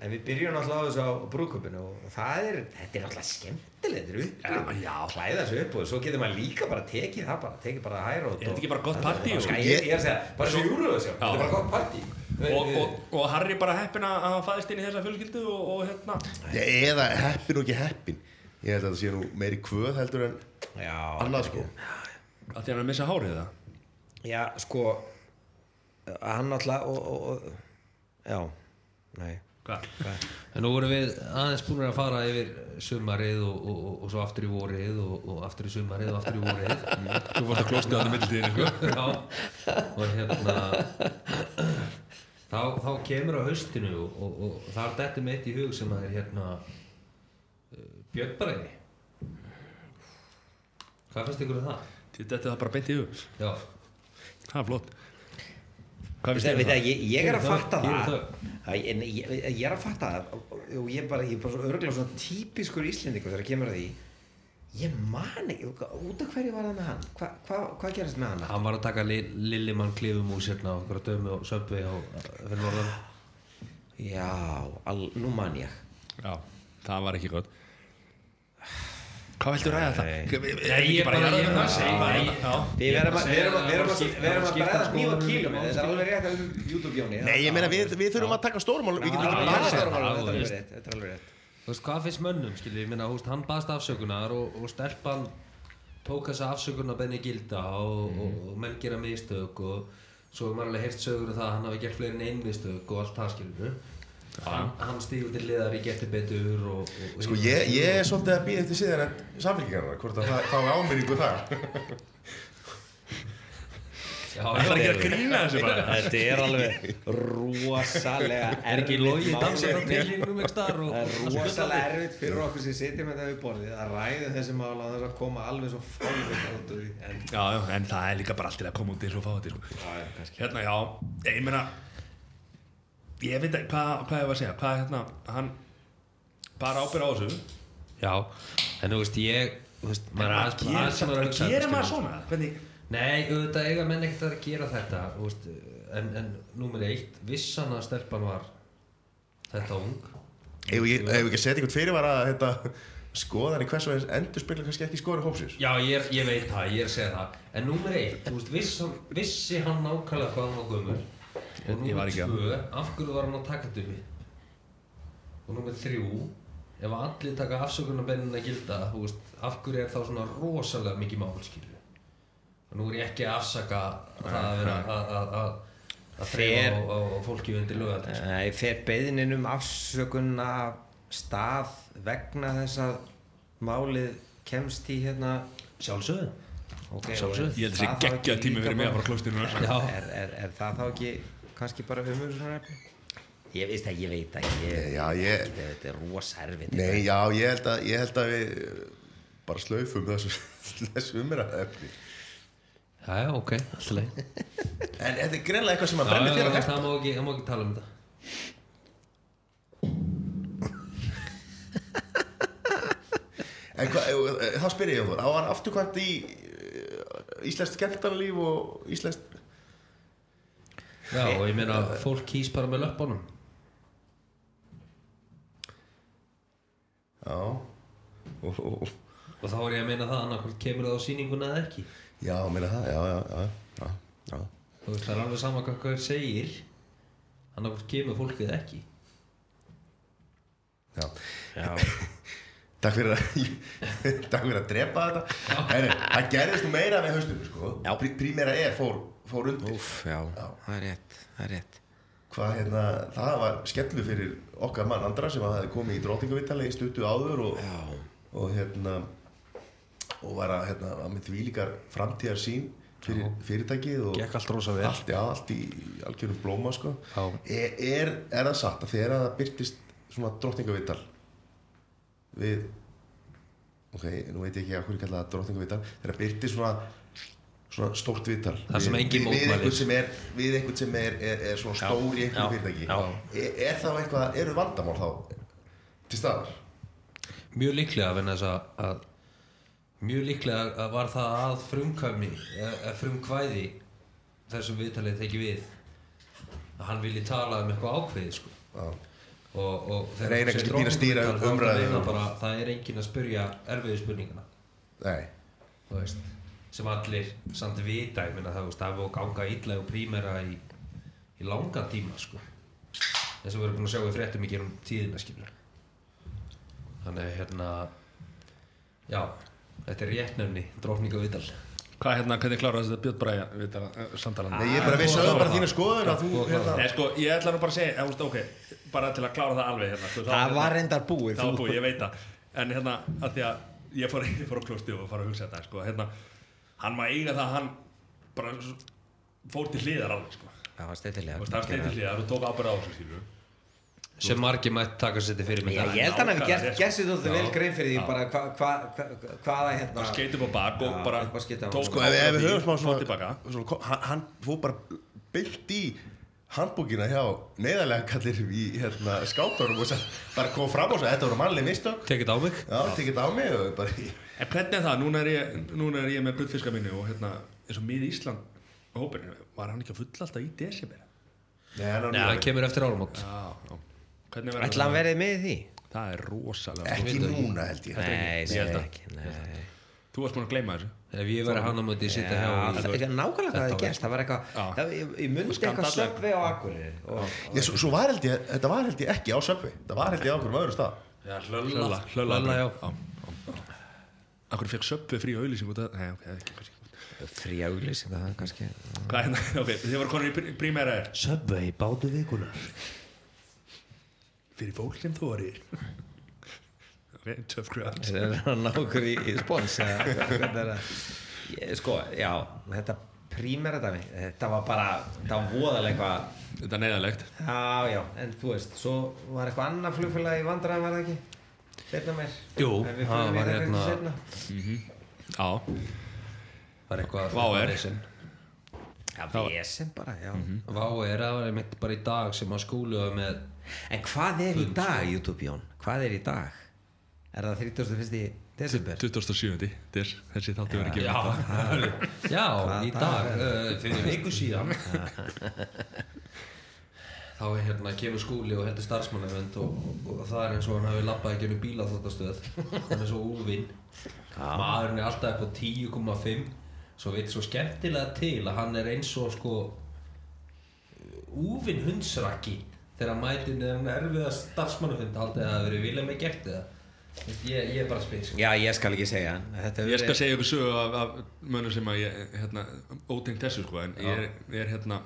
En við byrjum alltaf á þessu á brúköpinu og það er, þetta er alltaf skemmtilegt, þetta er upplifun. Já, já. Klæða sig upp og svo getur maður líka bara tekið það bara, tekið bara hærót. Er þetta ekki bara gott partí? Ég, er að segja, bara svo júruðu þessu, þetta er bara gott partí. og, og, og Harry bara heppin að hafa fæðist inn í þessa fjölskyldu og, og hérna eða heppin og ekki heppin ég held að það sé nú meiri kvöð heldur en Já, annað sko að því hann er að missa hárið það Já, sko, hann alltaf, og, og, og, já, nei. En nú vorum við aðeins búin að fara yfir sumarið og, og, og, og svo aftur í vorið og, og aftur í sumarið og aftur í vorið. Þú fórst að klóstu hann í mittiltíðinu sko. Já, og hérna þá, þá kemur á haustinu og, og, og það er þetta með eitt í hug sem að er hérna uh, Björnbræði Hvað finnst ykkur um það? Þetta er það bara beint í hug. Já, Það er flott um það, það? ég, ég er að fatta það, það, það. Ég, ég, ég er að fatta það og og ég er bara, ég er bara svo örgulega svona típiskur íslendingur þegar kemur að því. Ég man ekki, út af hverju var það með hann? Hva, hva, hvað gerast með hann? Hann var að taka li, Lillimann klifumús hérna á okkur að dömu og söpvi já, al, nú man ég. Já, það var ekki gott Hvað viltu ræða það? Nei, er ég bara- ég að, við erum að, við erum að, Það við erum að bregða nýja kílum um þetta er alveg rétt um YouTube-jóni Nei, ég meina við, við þurfum að taka stórmál Við getum bara já, stórmál þetta er alveg rétt, þetta er alveg rétt Þú veist, hvað finnst mönnum, skilji, ég húst, hann baðst afsökunar og, og stelpan tók þessa afsökunar benni gilda og, menn gera mistök og svo er maður alveg heyrt sögur um það að hann hafi gert fleiri en ein mistök og allt það, skilju hann, hann stígur til liðar í getur betur og, og, og Sko ég, ég er svolítið að býða eftir síðan en samfélkingarna Hvort að það fái áminningu þar. Já, Það er ekki að grína þessu bara. Þetta er alveg rosalega er og Það er rosalega erfitt fyrir okkur sem sitjum þetta við borðið að ræða þessi mál að þess að koma alveg svo fálvöld út úr því. En Já, en það er líka bara allt til að koma út eins og fá þetta já, já, kannski. Hérna, já, ég meina Ég veit ekki, hvað, hvað ég var að segja. Hvað, hérna, hann bara ábyrða á þessu. Já, en þú veist, ég þú veist, maður er aðeins Gerir- aðeins maður að hugsa þetta, maður svona? Hvernig? Nei, auðvitað eiga menn ekkert að gera þetta þú veist, en, en númer eitt vissan að stelpan var þetta ung. Ef við ef við ekki að setja einhvern fyrir var að þetta, skoðan í hvers og eins endur spila kannski ekki skori hópsins? Já, ég, er, ég veit það, ég er að segja það. En númer eitt, þú veist, viss, hann- vissi hann nákvæmlega hvað hann var gömur Og að- tvö, af hverju var hann að taka þetta upp? Og númer þrjú Ef allir taka afsökunarbennina gilda veist, af hverju er þá svona rosalega mikið mál, skilju Og nú er ég ekki að afsaka það að vera að- að- að að þrefa á, á, á fólki undir lögaldri Nei, fer beðinin um afsökun af stað vegna þess að málið kemst í hérna Sjálfsögðu. Okay, Sjálfsögðu. Ég held að það sé geggja tími fyrir mig að fara er, Já. er, er, er það þá ekki kannski bara umhverfisnarefni? Ég veist ekki, ég veit ekki ég, Já, ég, Þetta, þetta er rosa erfitt nei, já, ég held að, ég held að við uh, bara slaufum þessu, þessu umræðefni Já, já, ok, alltaf leið En þetta er greinlega eitthvað sem að brenni fyrir að hesta það má ekki, það má ekki tala um þetta. En hva, eh, þá spyr ég um það, á hann afturkvæmt í uh, íslenskt skemmtarnalíf og íslenskt Já, og ég meina, fólk kýs bara með löppunum. Já. Og, og, og, Og þá er ég að meina það, annarkvæmt kemur það á sýninguna eða ekki. Já, meina það, já, já, já, já, já. Þú veist, það er alveg sama hvað hver segir Annarkvæmt kemur fólkið ekki. Já. Já, Takk fyrir að Takk fyrir að drepa þetta. Heri, Það gerðist nú meira með haustum sko. Já. Prí, Prímera er fór, fór undir. Úf, já, það er rétt, það er rétt. Hvað hérna, það var skellu fyrir okkar mann Andra sem hafði komið í drótingavitali í stuttu áður og, Já, og hérna og var að hérna, að með því líkar framtíðar sín fyrir fyrirtækið og Gekk allt rosa vel. allt, já, allt í algjörum blóma sko. Já. er, er, er það satt að þegar að það byrtist svona drottningavital við ok, nú veit ég ekki að hverju kalla það drottningavital þegar það byrtist svona svona stórt Það sem við, við, við einhvern sem er, einhvern sem er, er, er svona stór í einhverju fyrirtæki. Já. er, er þá eitthvað, eru vandamál þá til staðar? Mjög líklega að, að Mjög líklega að var það að frumkvæmi eða frumkvæði þessum viðtalið tekið við að hann vilji tala um eitthvað ákveðið sko. og, og þú segir kannski pínu að stýra er það bara, það er enginn að spurja erfiðu spurningana. Nei, þú veist, sem allir samt vita, ég meina það, veist, það er búið að ganga illa og prímera í, í langan tíma, sko. Eins og við erum búin að sjá við fréttum í gerum tíðina, skilur þannig, hérna já, þetta er réttnefni drókninga viðtal. Hvað hérna, hvernig kláraði þetta Björn Bræja við þetta samtalan? Nei, ég er bara við sögum bara þína skoðun að þú hérna Nei, sko, ég ætla nú bara að segja, veist, ok, bara til að klára það alveg hérna, sko, þá- Það var reyndar búið Það var búið, ég veit það. En hérna, að því að ég fór, ég fór á klósti og fór að hugsa þetta sko, hérna, hann má eiga það að hann bara fór til hliðar alveg sko. Það var hann steið til hliðar og tók ábyrða á þessu sílu sem margir mætt taka sér til fyrir mig ég held að hann hefði gert, Nákvæmlega, gert sér þóttu Já. vel grein fyrir því bara hva, hva, hva, hvaða hérna Hann skeit upp á bak og bara tók Sko, ef, við höfum smá svona, hann, fór bara byllt í handbúkina hjá neyðarlega kallir í hérna, skátarum og bara kom fram og sagði þetta voru mannleg mistök. Tekið á mig. Já, tekið þetta á mig og bara En hvernig er það? Núna er ég, núna er ég með guttfiska minni og hérna, eins og mið Ísland hópurinn, var hann ekki að fulla alltaf í desember? Nei, hann Nei, hann kemur eftir áramót. Já, já. Hvernig verður Ætla hann verið með í því? Það er rosalega Ekki það núna held ég. Nei, Ég ég held að- ekki nei. Þú varst búin að gleyma þessu. Ef ég verið hann á móti sitja Já, hjá það er nákvæmlega hvað það er gert Það var eitthvað, það- ég mundi eitthvað söpvi á Akureyri og, Ég, svo, var held ég, þetta var held ég ekki á söpvi Þetta var held ég á okkur öðru stað. Já, Hlölla, hlölla, hlölla, hlölla, já já Akkur fekk söpvi frí auðlýsing út af Nei, ok, það er ekki kannski frí auglýsing það er kannski Hvað er hérna, ok, þið voru konur í pr- prímæra er. Subway bátu vikunar Fyrir fólk sem þú var í. Ok, tough crowd Það er að ná okkur í, í er það? Ég- Sko, já, þetta prímera dæmi Þetta var bara, þetta var voðalega eitthvað Þetta er neyðalegt Já, já, en þú veist, svo var eitthvað annað flugfélag í vandræðum var það ekki? Setna meir Jú, það var hérna- setna Já, var eitthvað Vá, er. vesen. Já, vesen bara, já Vá er það var einmitt bara í dag sem að skúlu var með En hvað er í dag, YouTube Jón? Hvað er í dag? Er það 31. desember? 27. Þess, þessi þáttu verið Já, ekki já í dag uh, fyrir viku síðan þá er hérna kemur skúli og heldur starfsmannavend og, og, og það er eins og hann hafi labbað ekki um bílaþóttastöð hann er svo úvinn maðurinn er alltaf upp á 10,5 svo veit svo skemmtilega til að hann er eins og sko úvinn hundsraki þegar hann mætir neðan erfiða starfsmannavend haldið að það hafi verið vilja með gert eða. Veist, ég, ég er bara spes. Já, ég skal ekki segja Þetta hefur Ég skal segja ykkur sögu af, af mönnum sem að ég, hérna, ótengt þessu sko, en ég er, ég er hérna,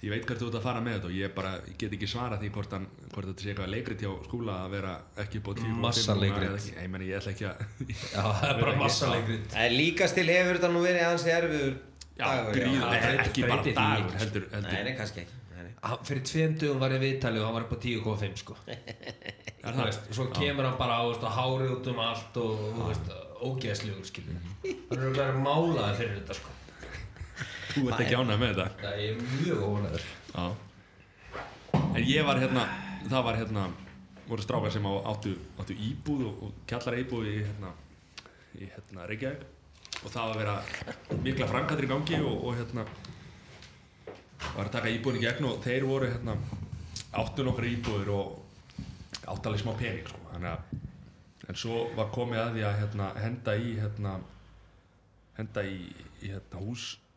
ég veit hvert þú ert að fara með þetta og ég bara, ég get ekki svara því hvort, hann, hvort þetta sé eitthvað leikrit hjá skúla að vera ekki upp á 10 Massa leikrit. Ég meni, ég ætla ekki að, Já, það er bara massa leikrið En líkast til hefur þetta nú verið ansi erfiður já, dagur, ekki bara dagur, ekki, heldur, heldur. Nei, nei, kannski ekki. Hann- fyrir tveim dögum var ég viðtalið og hann var upp á 10,5 sko. Veist, svo kemur hann bara á veist, og hárið út um allt og ógeðslegur skilur hann er bara málaði fyrir þetta sko Þú ert ekki ánægð með þetta. það er mjög ónæður. En ég var hérna, það var hérna, voru strákar sem á, áttu, áttu íbúð og, og kjallara íbúð í hérna, í hérna Reykjavík og það var að vera mikla framkvæmdur í gangi og, og hérna var að taka íbúðin í gegn og þeir voru hérna áttu nokkra íbúður og áttu alveg smá pening sko. þannig að en svo var komið að því að hérna, henda í hérna, henda í, í hérna, húsfund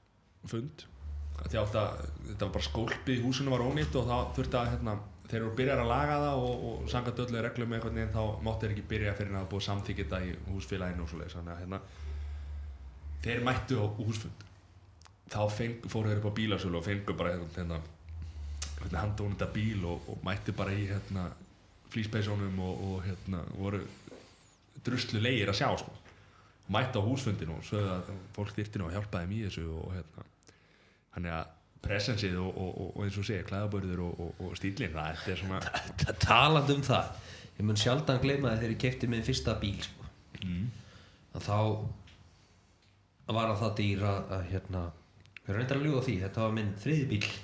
Að þetta var bara skólpi húsinu var ónýtt og þá þurfti að hérna, þeir eru byrjar að laga það og, og samkvæmt öllu reglum með einhvern veginn þá máttu þeir ekki byrja fyrir að það búið samþykja þetta í húsfélaginu og svoleiðis. Hérna, þeir mættu á húsfund. Þá feng, fóru þeir upp á bílasölu og fengu bara hérna, handónita bíl og, og mættu bara í hérna, flýspeysunum og, og hérna, voru druslu leigir að sjá sko. mættu á húsfundinu og sögðu að fólk þyrfti nú að hjálpa þeim í þessu og hérna þannig að presensið og, og, og, og eins og segja klæðabörður og, og, og stílinn það er svona talandi um það ég mun sjaldan gleyma þegar ég kefti minn fyrsta bíl sko. mm. að þá var hann það dýr að, að hérna við erum reyndar að ljúga því, þetta var minn þriði bíl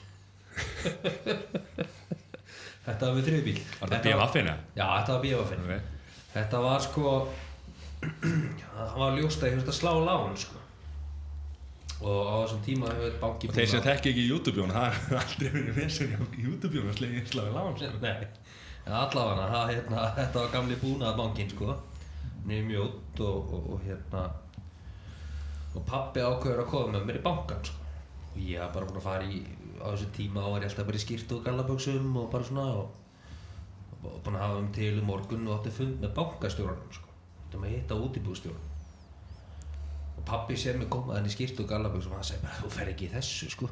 þetta var minn þriði bíl var þetta BMF-ina? Já, þetta var BFN Ok. Þetta var sko það var ljóst að ég höfst að slá lán sko. Og á þessum tíma hefur banki og þeir sem þekki ekki YouTube-jón það er aldrei verið vesen í YouTube-jón að slegja einslaði lán sko. En allavega, hérna, þetta var gamli búnaðabankin, sko. Niður mjótt og, og, og hérna, og pappi ákveður að koma með mér í bankan, sko. Og ég var bara búinn að fara í, á þessu tíma og var ég alltaf bara í skýrt og gallaböksum og bara svona og, og búinn að hafa um til um morgun og átti fund með bankastjóranum, sko. Þetta með hitta útibúðstjóran. Og pappi sér mig koma þannig skýrt og gallaböksum og hann segi bara, þú fer ekki í þessu, sko.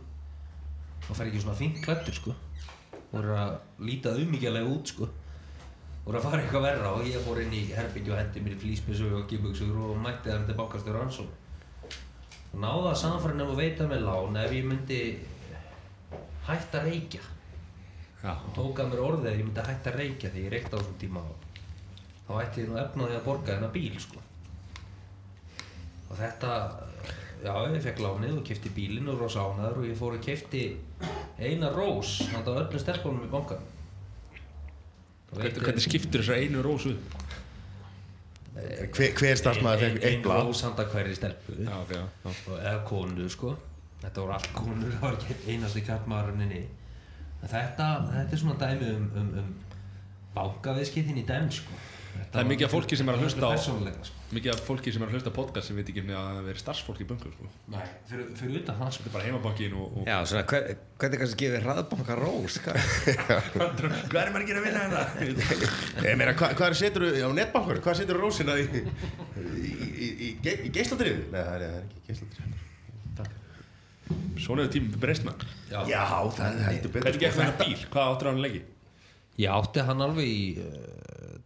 Þú fer ekki í svona fínt klættur, sko. Voru að líta umíkjalega út sko. Voru að fara eitthvað verra og ég fór inn í herbyggju og hendi mér í flýspissu og gíbugsur og mætti það til bankastöru hans og og náða að samfærin um að veita með lán ef ég myndi hætta að reykja. Já, tók að mér orðið ef ég myndi hætta að reykja því ég reykta á þessum tíma. Og þá ætti ég nú efnaði að borga þennan bíl sko og þetta já, ég fekk lánið og kefti bílinn og rosa ánæður og ég fór og kefti eina rós handa öllum stelpunum í bankan hvernig, skiptir þessar einu rósu? Hver, hver starfsmæður fekk eitt ein blað rós handa hverri stelpu Já, já, já. og eða konu sko þetta voru allt konur, það var ekki einn einasti kattmaðurinninni þetta, þetta er svona dæmi um, um, um bankaviðskiptin í dæmi sko Þetta Það er mikið af fólki sem er að hlusta á- sko. Mikið af fólki sem er að hlusta podcast sem veit ekki að það veri starfsfólk í böngu sko. Nei, fyrir, fyrir utan það sko Þetta er bara heimabankin og, og Já, svona, hver, hvernig kannski gefið hraðbanka rós? Hvað? Hvað er maður að gera að vinna þetta? Ég meina, hva, hvað setur þú á netbankur? Hvað setur þú rósina í, í, í, í, ge- í geisladrifu? Nei, það er, það er ekki geisladrifu Svona er tímum breyst maður Já, Já, það er heldur betur Hvernig gekk þetta bíl? Hvað áttur á hann lengi? Ég átti hann alveg í uh,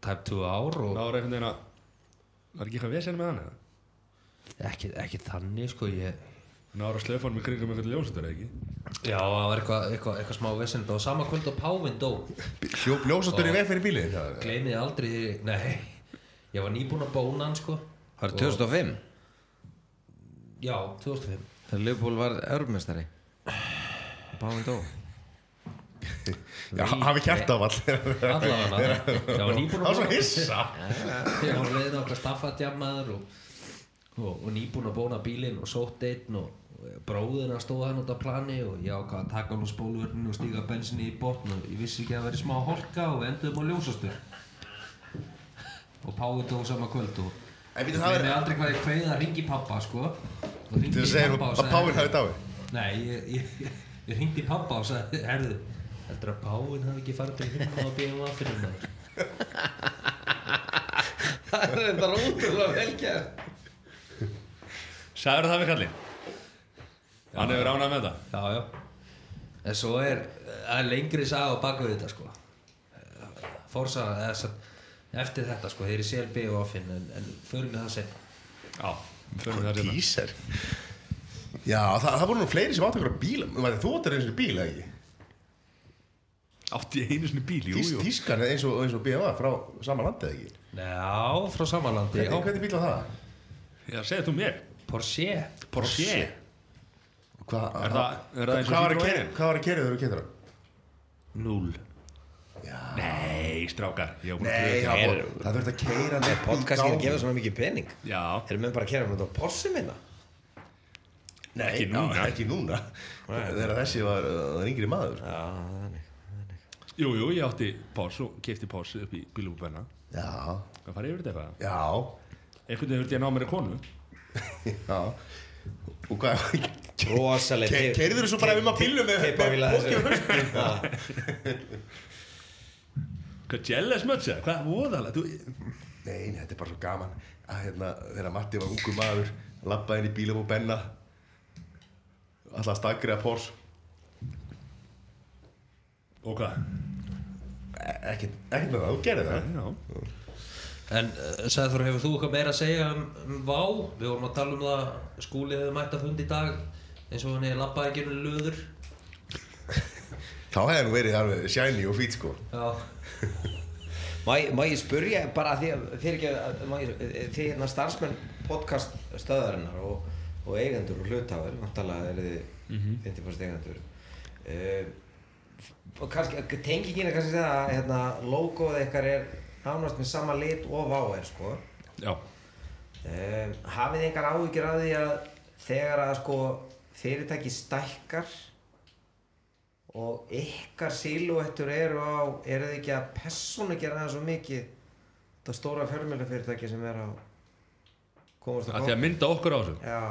tæp 2 ár og að Var ekki eitthvað vesen með hann eða? ekki, ekki þannig sko ég slöfa hann með kringum einhvern ljósutur eða ekki? Já, það var eitthvað, eitthvað, eitthvað smá vesend og sama kvöld á Pávin dó. Ljósastur í veg fyrir bílið Gleimiði aldrei, nei. Ég var nýbúinn að bóna hann sko. Var það 2005? Já, 2005 Þegar Liverpool var örmestari Báinn dó Já, hafi kjarta af all Allavega Það var svo hissa. Ég var leiðin á okkar staffadjamaður og, og, og nýbúinn að bóna bílinn og sótt einn og bróðina stóð hann út á plani og ég ákvað að taka hann úr spóluvörninu og stíga bensinni í botn og ég vissi ekki að það væri smá holka og við enduðum á ljósastur og Páði dó sama kvöld og ég veit aldrei hvað ég kveið að ringi pappa sko. Og segja pabba og dáið. Nei, ég, í pappa og sagði, herðu, heldur að Páin hafi ekki farið til himna og bíðum að fyrir maður? Það er þetta rótulega velkjæð Sæður það við kallinn? Hann hefur ánað með þetta? Já, já. En svo er, það er lengri saga á baku þetta sko. Fórsaga, eða satt Eftir þetta sko, þeir eru CLB og Offin En, en förum við það sem Já, við förum við það sérna Díser Já, það, það voru nú fleiri sem áttu okkur bíla. Þú áttur eins og bíl, eða ekki? Átti einu sinni bíl, jú, jú. tískan eins og, eins og BMW frá sama landi, eða ekki? Já, frá samanlandi Hvernig, hvernig bíl var það? Já, segðu þú mér. Porsche. Porsche. Hvað Er það- er það eins og hvað var að Hvað var að kerja þegar þú keyptir það? Null Nei, strákar. Nei, pröfa það, er- það þurfti að keira Er podcastin að gefa svona mikið pening? Já, Erum við bara að kera með þetta á Porsche minna? Nei, Ekki já, núna. ekki núna. Þegar þessi var, var yngri maður. Já, þannig jú, jú, ég átti Porsche og kefti Porsche upp í bílúbbenna Já, Hvað farið yfir þetta eitthvað? já, Einhvern veginn hurti ég að ná mér að konu. Já. Og hvað Rosaleg Ke- Keyrðirðu svo bara um að bílnum með- Hvað jealous much eða? Hvað voðalega? Þú... Nei, þetta er bara svo gaman að hérna, þegar Matti var ungu maður lappaði inn í bílum og benna alltaf að Porsche Og hvað? Ekkert, ekkert með það, þú gerir það Já. En uh, Sæður, hefur þú eitthvað meira að segja um, um Vá? Við vorum að tala um það skúlið hefur mætt að fundi í dag eins og hann er labbaði ekki um löður Þá hefði nú verið alveg shiny og fít sko. Já. Má, ég- spurja bara því að fyrir ekki að má ég- þið hérna starfsmenn podcast stöðarinnar og, og eigendur og hlutafur vantalega er þið 50% eigendur. Uh, og kannski tengingin er kannski það að hérna, logoð ykkar er nánast með sama lit og vá er sko. Já. Um, hafið engar áhyggjur af því að þegar að sko fyrirtæki stækkar og ykkar silúettur eru á eru þið ekki að persónu gera það svo mikið það stóra fjölmjölafyrirtæki sem er að komast að því að mynda okkur á þessu? Já,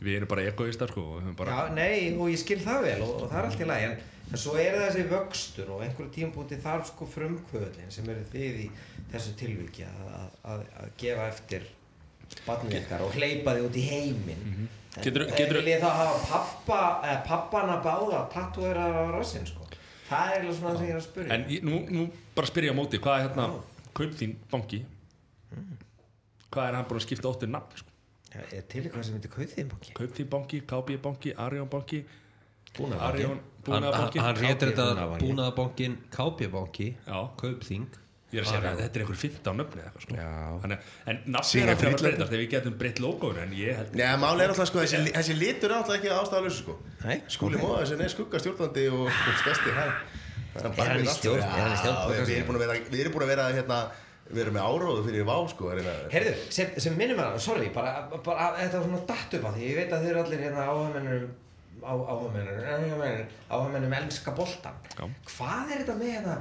við erum bara egoistar sko bara já, nei, og ég skil það vel og, og það er allt í lagi en, en svo er þessi vöxtur og einhverju tímpúti þarf sko frumkvöðlin sem eru þið í þessu tilviki að, að, að, að gefa eftir barnið ykkar og hleypa þið út í heiminn. Mm -hmm. En geturðu- vil ég þá hafa pappa, eða pappana báða tattuðar á rassinn sko. Það er eiginlega svona það sem ég er að spyrja. En ég- nú, nú bara spyrja á móti hvað er hérna Kaupþín banki? Hvað er hann búin að skipta óttir nafn sko? Já, er til eitthvað sem heitir Kauðþín banki? Kaupþín banki, KB banki, Arjón banki Búnaðarbanki. Arjón hann, réttir þetta búnaðabankin KB-banki Já. Kaupþing ég er að segja að þetta er einhver 15 nöfni eða eitthvað sko. Já. Þannig, en nafn Sigur er að fyrir að breytast ef við getum breytt logoinu en ég held Nei, máli er alltaf sko, þessi, þessi litur er alltaf ekki ástæðalösu sko Nei, Skúli okay. Móða, þessi er skugga stjórnandi og, stærsti Er hann í stjórn? Vera, við erum búin að vera hérna, við erum með áróðu fyrir vá sko Heyrðu, sem, sem minnum að, sorry, bara, bara þetta var svona datt upp að því, ég veit að þið eru allir hérna áhagmennur, á, áhagmennur, áhagmennum elska boltan. Já. Hvað er þetta með hérna,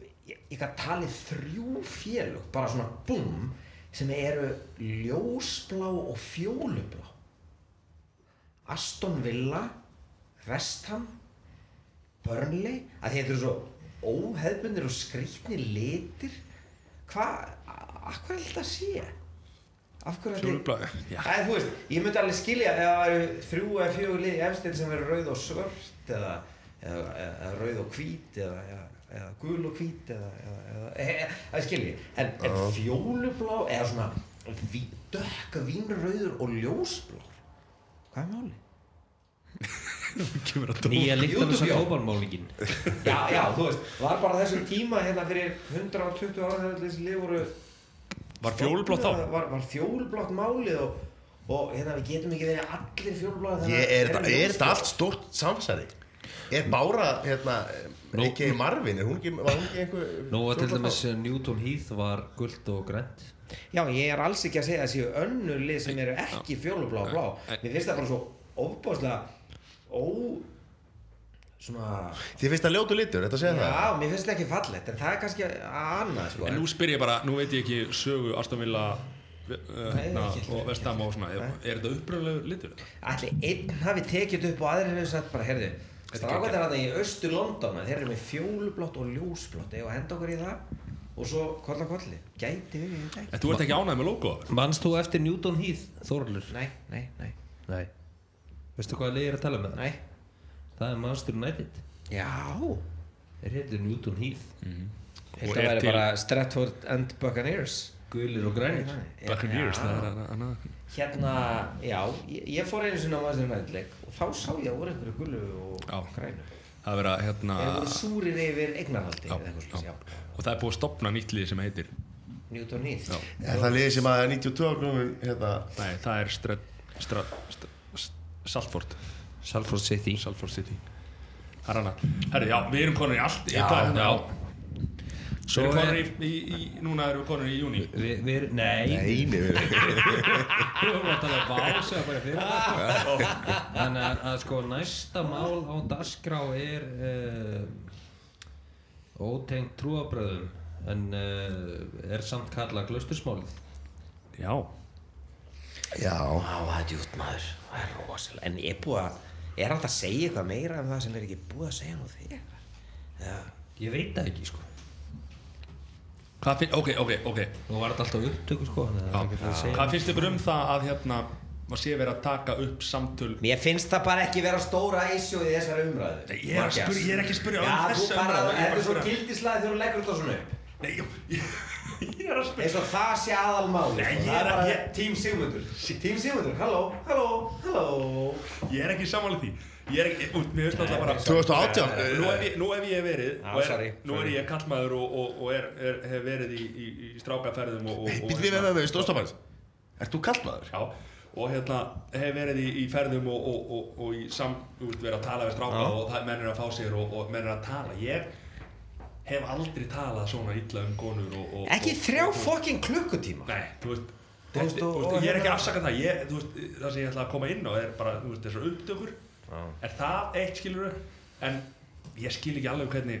ég, ég gæti talið þrjú félug, bara svona búm, sem eru ljósblá og fjólublá. Aston Villa, West Ham, Burnley, að þetta eru svo óheðbundir og skrýtni litir. Hvað, af hverju er þetta sé? Af hverju er Fjólublá, já. Æ, þú veist, ég myndi alveg skilja ef það eru þrjú eða fjögur lið í efstil sem eru rauð og svört eða, eða, eða, rauð og hvít eða, eða, gul og hvít eða, eða, eða, eða það skilji en, en fjólublá eða svona dökka vínrauður og ljósblá hvað er máli? að Nýja líktanus að YouTube, já. Já, þú veist, var bara þessum tíma hérna fyrir 120 ára þegar þessi lið voru var fjólublátt þá? Var, var fjólublátt málið og, og hérna við getum ekki verið allir fjólublátt Ég, er, þetta- er þetta allt stórt samsæri? Er Bára, hérna, ekki Marvin, er hún ekki, var hún ekki einhver Nú var til dæmis þá? Newton Heath var guld og grænt. Já, ég er alls ekki að segja að séu önnur lið sem eru ekki fjólublá og blá. Mér finnst það bara svo ofbáslega ó svona Þið finnst það ljótu litur, þetta segja það? Já, mér finnst það ekki fallegt en það er kannski annað sko en nú spyr ég bara, nú veit ég ekki sögu Aston Villa uh, hérna, ekki. og Vestam og svona er, er þetta uppröðlegur litur? Ætli einn hafi tekið upp og aðrir hefur sagt bara, heyrðu Strákvæmt er þetta í austur London þeir eru með fjólublátt og ljósblátt eða henda okkur í það og svo kolla kolli Gæti við, ekki þú ert ekki ánægð með logoð? Manst þú eftir Newton Heath, Þorlur? Nei, nei, nei, Nei Veistu hvað lið er að tala með það? nei. Það er Manchester United. Já. Þeir heitir Newton Heath. Og Þetta er væri til- bara Stratford and Buccaneers. Gulir og grænir. Buccaneers, það er að- annað Hérna, já, ég, ég fór einu sinni á Master United leik og þá sá ég að voru einhverju gullu og grænu. Það er verið að hérna Þeir voru súrir yfir eignarhaldi eða eitthvað slús, já. Og það er búið að stopna nýtt lið sem heitir. Newton Heath. Já. Er það liðið sem að er 92 ágnum, hérna, Nei, það er Strat, Strat, Strat, Salford Salford City. Salford City. Það er hana Herri, já, við erum konur í allt Já, já já. Við Svo erum konur er í, í, í, núna erum við konur í júni Við, við, nei, eini við við vorum að tala bása bara fyrir það. Þannig að, að sko næsta mál á dagskrá er uh, ótengt trúabröðum en uh, er samt kallað glaustursmálið Já. Já, það er djútt maður, það er rosalega. En ég er búið að, er hægt að segja eitthvað meira um það sem er ekki búið að segja nú þegar? Já. Ég veit það ekki sko Hvað finn, ok, ok, ok Nú var þetta alltaf upptöku sko það Hvað finnst ykkur um það að hérna maður sé verið að taka upp samtöl Mér finnst það bara ekki vera stóra æsjó í þessari umræðu. Nei, ég er spyrja- ég er ekki að spyrja um þessa bara, umræðu, ég er bara svo gildislega þegar þú leggur þetta svona upp. Nei, ég, ég, ég er að spyrja. Eins og það sé aðalmáli Nei, sko. ég það er er að- ég- Team Sigmundur. Team Sigmundur, halló, halló, halló. Ég er ekki samanlega því. Ég er ekki, út, mér finnst alltaf bara 2018 Nú hef ég, nú hef ég verið Já, og er, sorry, Nú er ég kallmaður og, og, og er, er, hef verið í, í, í strákaferðum og, og, og Býtt við með með stóðstofans Ert þú kallmaður? Já, og hérna hef verið í, í ferðum og, og, og, og í sam, þú veist, verið að tala við stráka og það menn er að fá sér og, og menn er að tala. Ég hef aldrei talað svona illa um konur og, og ekki og- þrjá fokkin klukkutíma. Nei, þú veist Þú veist, og- þú veist, og ég er ekki hérna- að afsaka það, ég, veist, það sem ég ætla að koma inn á er bara, þessar upptökur. Er það eitt skilur en ég skil ekki alveg hvernig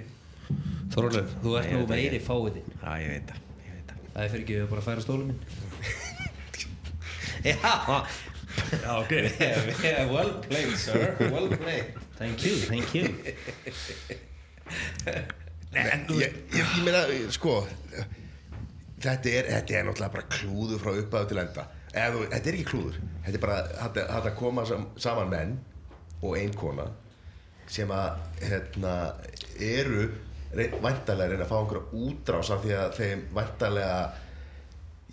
Þorlur, þú ert nú meiri fáiðinn Já, ég veit það, það. Er fyrir ekki að bara færa stólum minn. Já, já, ok. Well played sir, well played. Thank you, thank you Nei, en þú ég, ég, ég meina, sko þetta er, þetta er náttúrulega bara klúður frá uppæðu til enda. Þú- þetta er ekki klúður. Þetta er bara þetta þetta að koma sam, saman menn og ein kona sem að hérna, eru væntalega reyna að fá einhverja útrás af því að þeim væntalega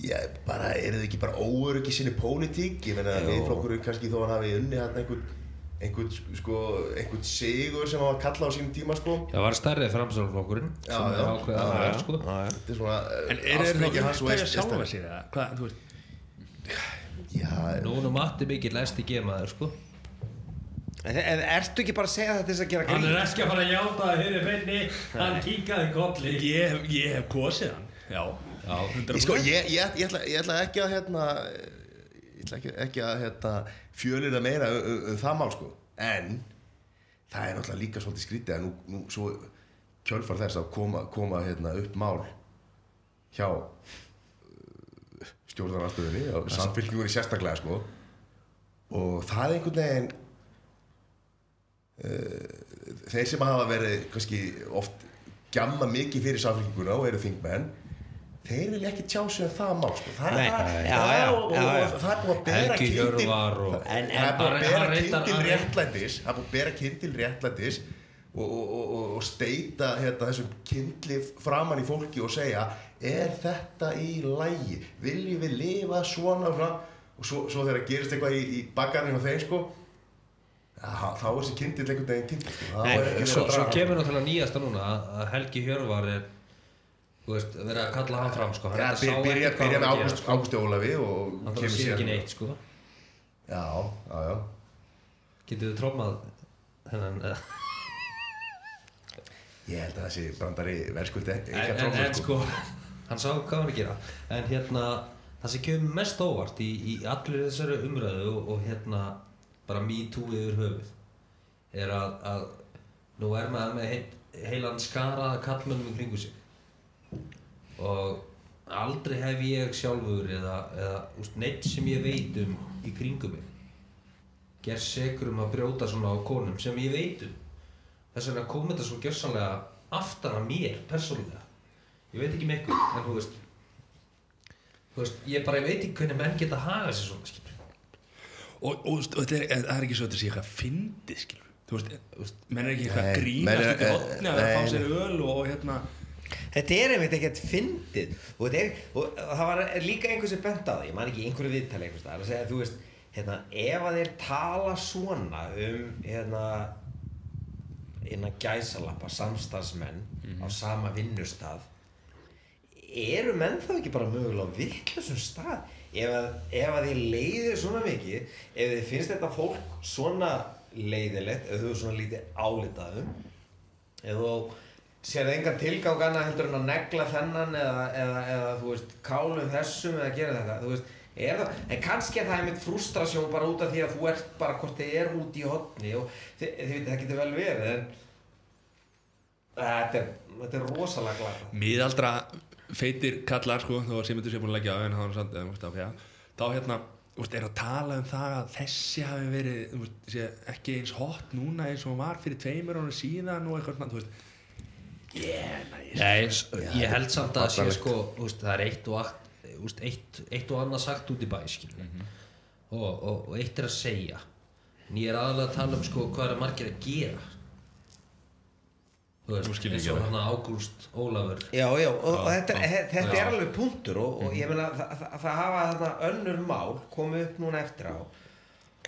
Já, bara, eru þið ekki bara óöryggi sinni pólitík? Ég meina, viðflokkur kannski þó hann hafi unni hann einhvern, einhvern, sko, einhvern sigur sem hann var kallað á sínum tíma, sko. Það var stærri framsálflokkurinn Já, sem já. er ákveðið Já, að já. vera sko Þetta er svona er þá ástfangið hans og uppstæðja est- sjálfa est- sér eða? Hvað, þú veist Já, Nú er nú Matti mikill læsti gemaður sko En, en ertu ekki bara að segja þetta til þess að gera grín? ekki að fara að játa að höfðu fenni Hann kíkaði kolli Ég, hef- ég hef kosið hann Já, Já, ég, sko, ég, ég, ég, ætla, ég ætla ekki að hérna ég ætla ekki, ekki að hérna fjölir það meira það mál sko. En það er náttúrulega líka svolítið skrítið að nú, nú svo kjölfar þess að koma, koma hérna upp mál hjá stjórnarastöðunni og samfélkingunni sérstaklega sko. Og það er einhvern veginn uh, þeir sem hafa verið kannski oft gjamma mikið fyrir samfélkinguna og eru þingmenn þeir vilja ekki tjá sig um það mál sko. það, og, og, og er búið að bera og- það er búið að bera hann- réttlætis það er búið að bera kindil réttlætis og, og, og, og, og steita hérna, þessum kindli framann í fólki og segja er þetta í lægi viljum við lifa svona, svona? Og svo, svo þegar gerist eitthvað í, í bakgarinn á þeim sko ja, þá er þessi kindil einhvern veginn kindil sko. Svo, að svo kemur náttúrulega nýjasta núna að að Helgi Hjörvar er veist, verið að kalla hann fram sko. Ja, byrja, með að sko. Ágústi Ólafi og Hann þarf að sé ekki neitt sko. Já, já, já. Getur þið trómað þennan eða? ég held að þessi brandari verðskuldi en, enga en, trómur en sko. hann sá hvað hann er að gera. En hérna það sem kemur mest óvart í, í allir þessari umræðu og, og hérna bara me too yfir höfuð er að, að nú er maður með heil, heilan skaraða kallmönnum í kringu sig og aldrei hef ég sjálfur eða, eða úst, neitt sem ég veit um í kringum mig gerð segur um að brjóta svona á konum sem ég veit um. Þess vegna kom þetta svo gjörsanlega aftan að mér persónulega. Ég veit ekki ykkur en þú veist þú veist, ég bara veit ekki hvernig menn geta hagað sér svona skilur og, og, og þetta er, það er ekki svo að þetta sé eitthvað fyndið skilur þú veist, menn er ekki eitthvað að grínast er- út í hotni að að nei, fá sér öl og hérna Þetta er einmitt ekkert fyndið. Og, er, og það var líka einhver sem bent á það, ég man ekki einhverju viðtali einhvers staðar að segja, þú veist, hérna, ef að þeir tala svona um hérna innan gæsalappa samstarfsmenn á sama vinnustað eru menn þá ekki bara mögulega á vittlusum stað? Ef að, ef að þið leiðir svona mikið ef þið finnst þetta fólk svona leiðilegt ef þú er svona lítið álitaðum ef þú sér engan tilgang annað heldur en að negla þennan eða, eða, eða þú veist kálum þessum eða gera þetta þú veist, er það, en kannski er það einmitt frustrasjón bara út af því að þú ert bara hvort þið er út í hotni og þið, þið veit það getur vel verið en þetta er, þetta er rosalega glata miðaldra feitir kallar sko, þó að Simundur sé búin að leggja á en hann samt, eða, þú veist, já, þá hérna þú veist, er að tala um það að þessi hafi verið þú veist, ekki eins hot núna eins og var fyrir tveimur ára síðan og eitthvað svona, þú veist yeah, nice. Nei, ég held samt að það sé sko, veist, það er eitt og, úst, eitt, eitt og annað sagt út í bæ skilur og, og, og eitt er að segja. En ég er aðalega að tala um sko hvað er margir að gera? Þú veist, eins og hann Ágúst Ólafur. Já, já, og, og þetta, er- þetta já. er alveg punktur og, og ég meina það, það, það hafa þarna önnur mál komið upp núna eftir á.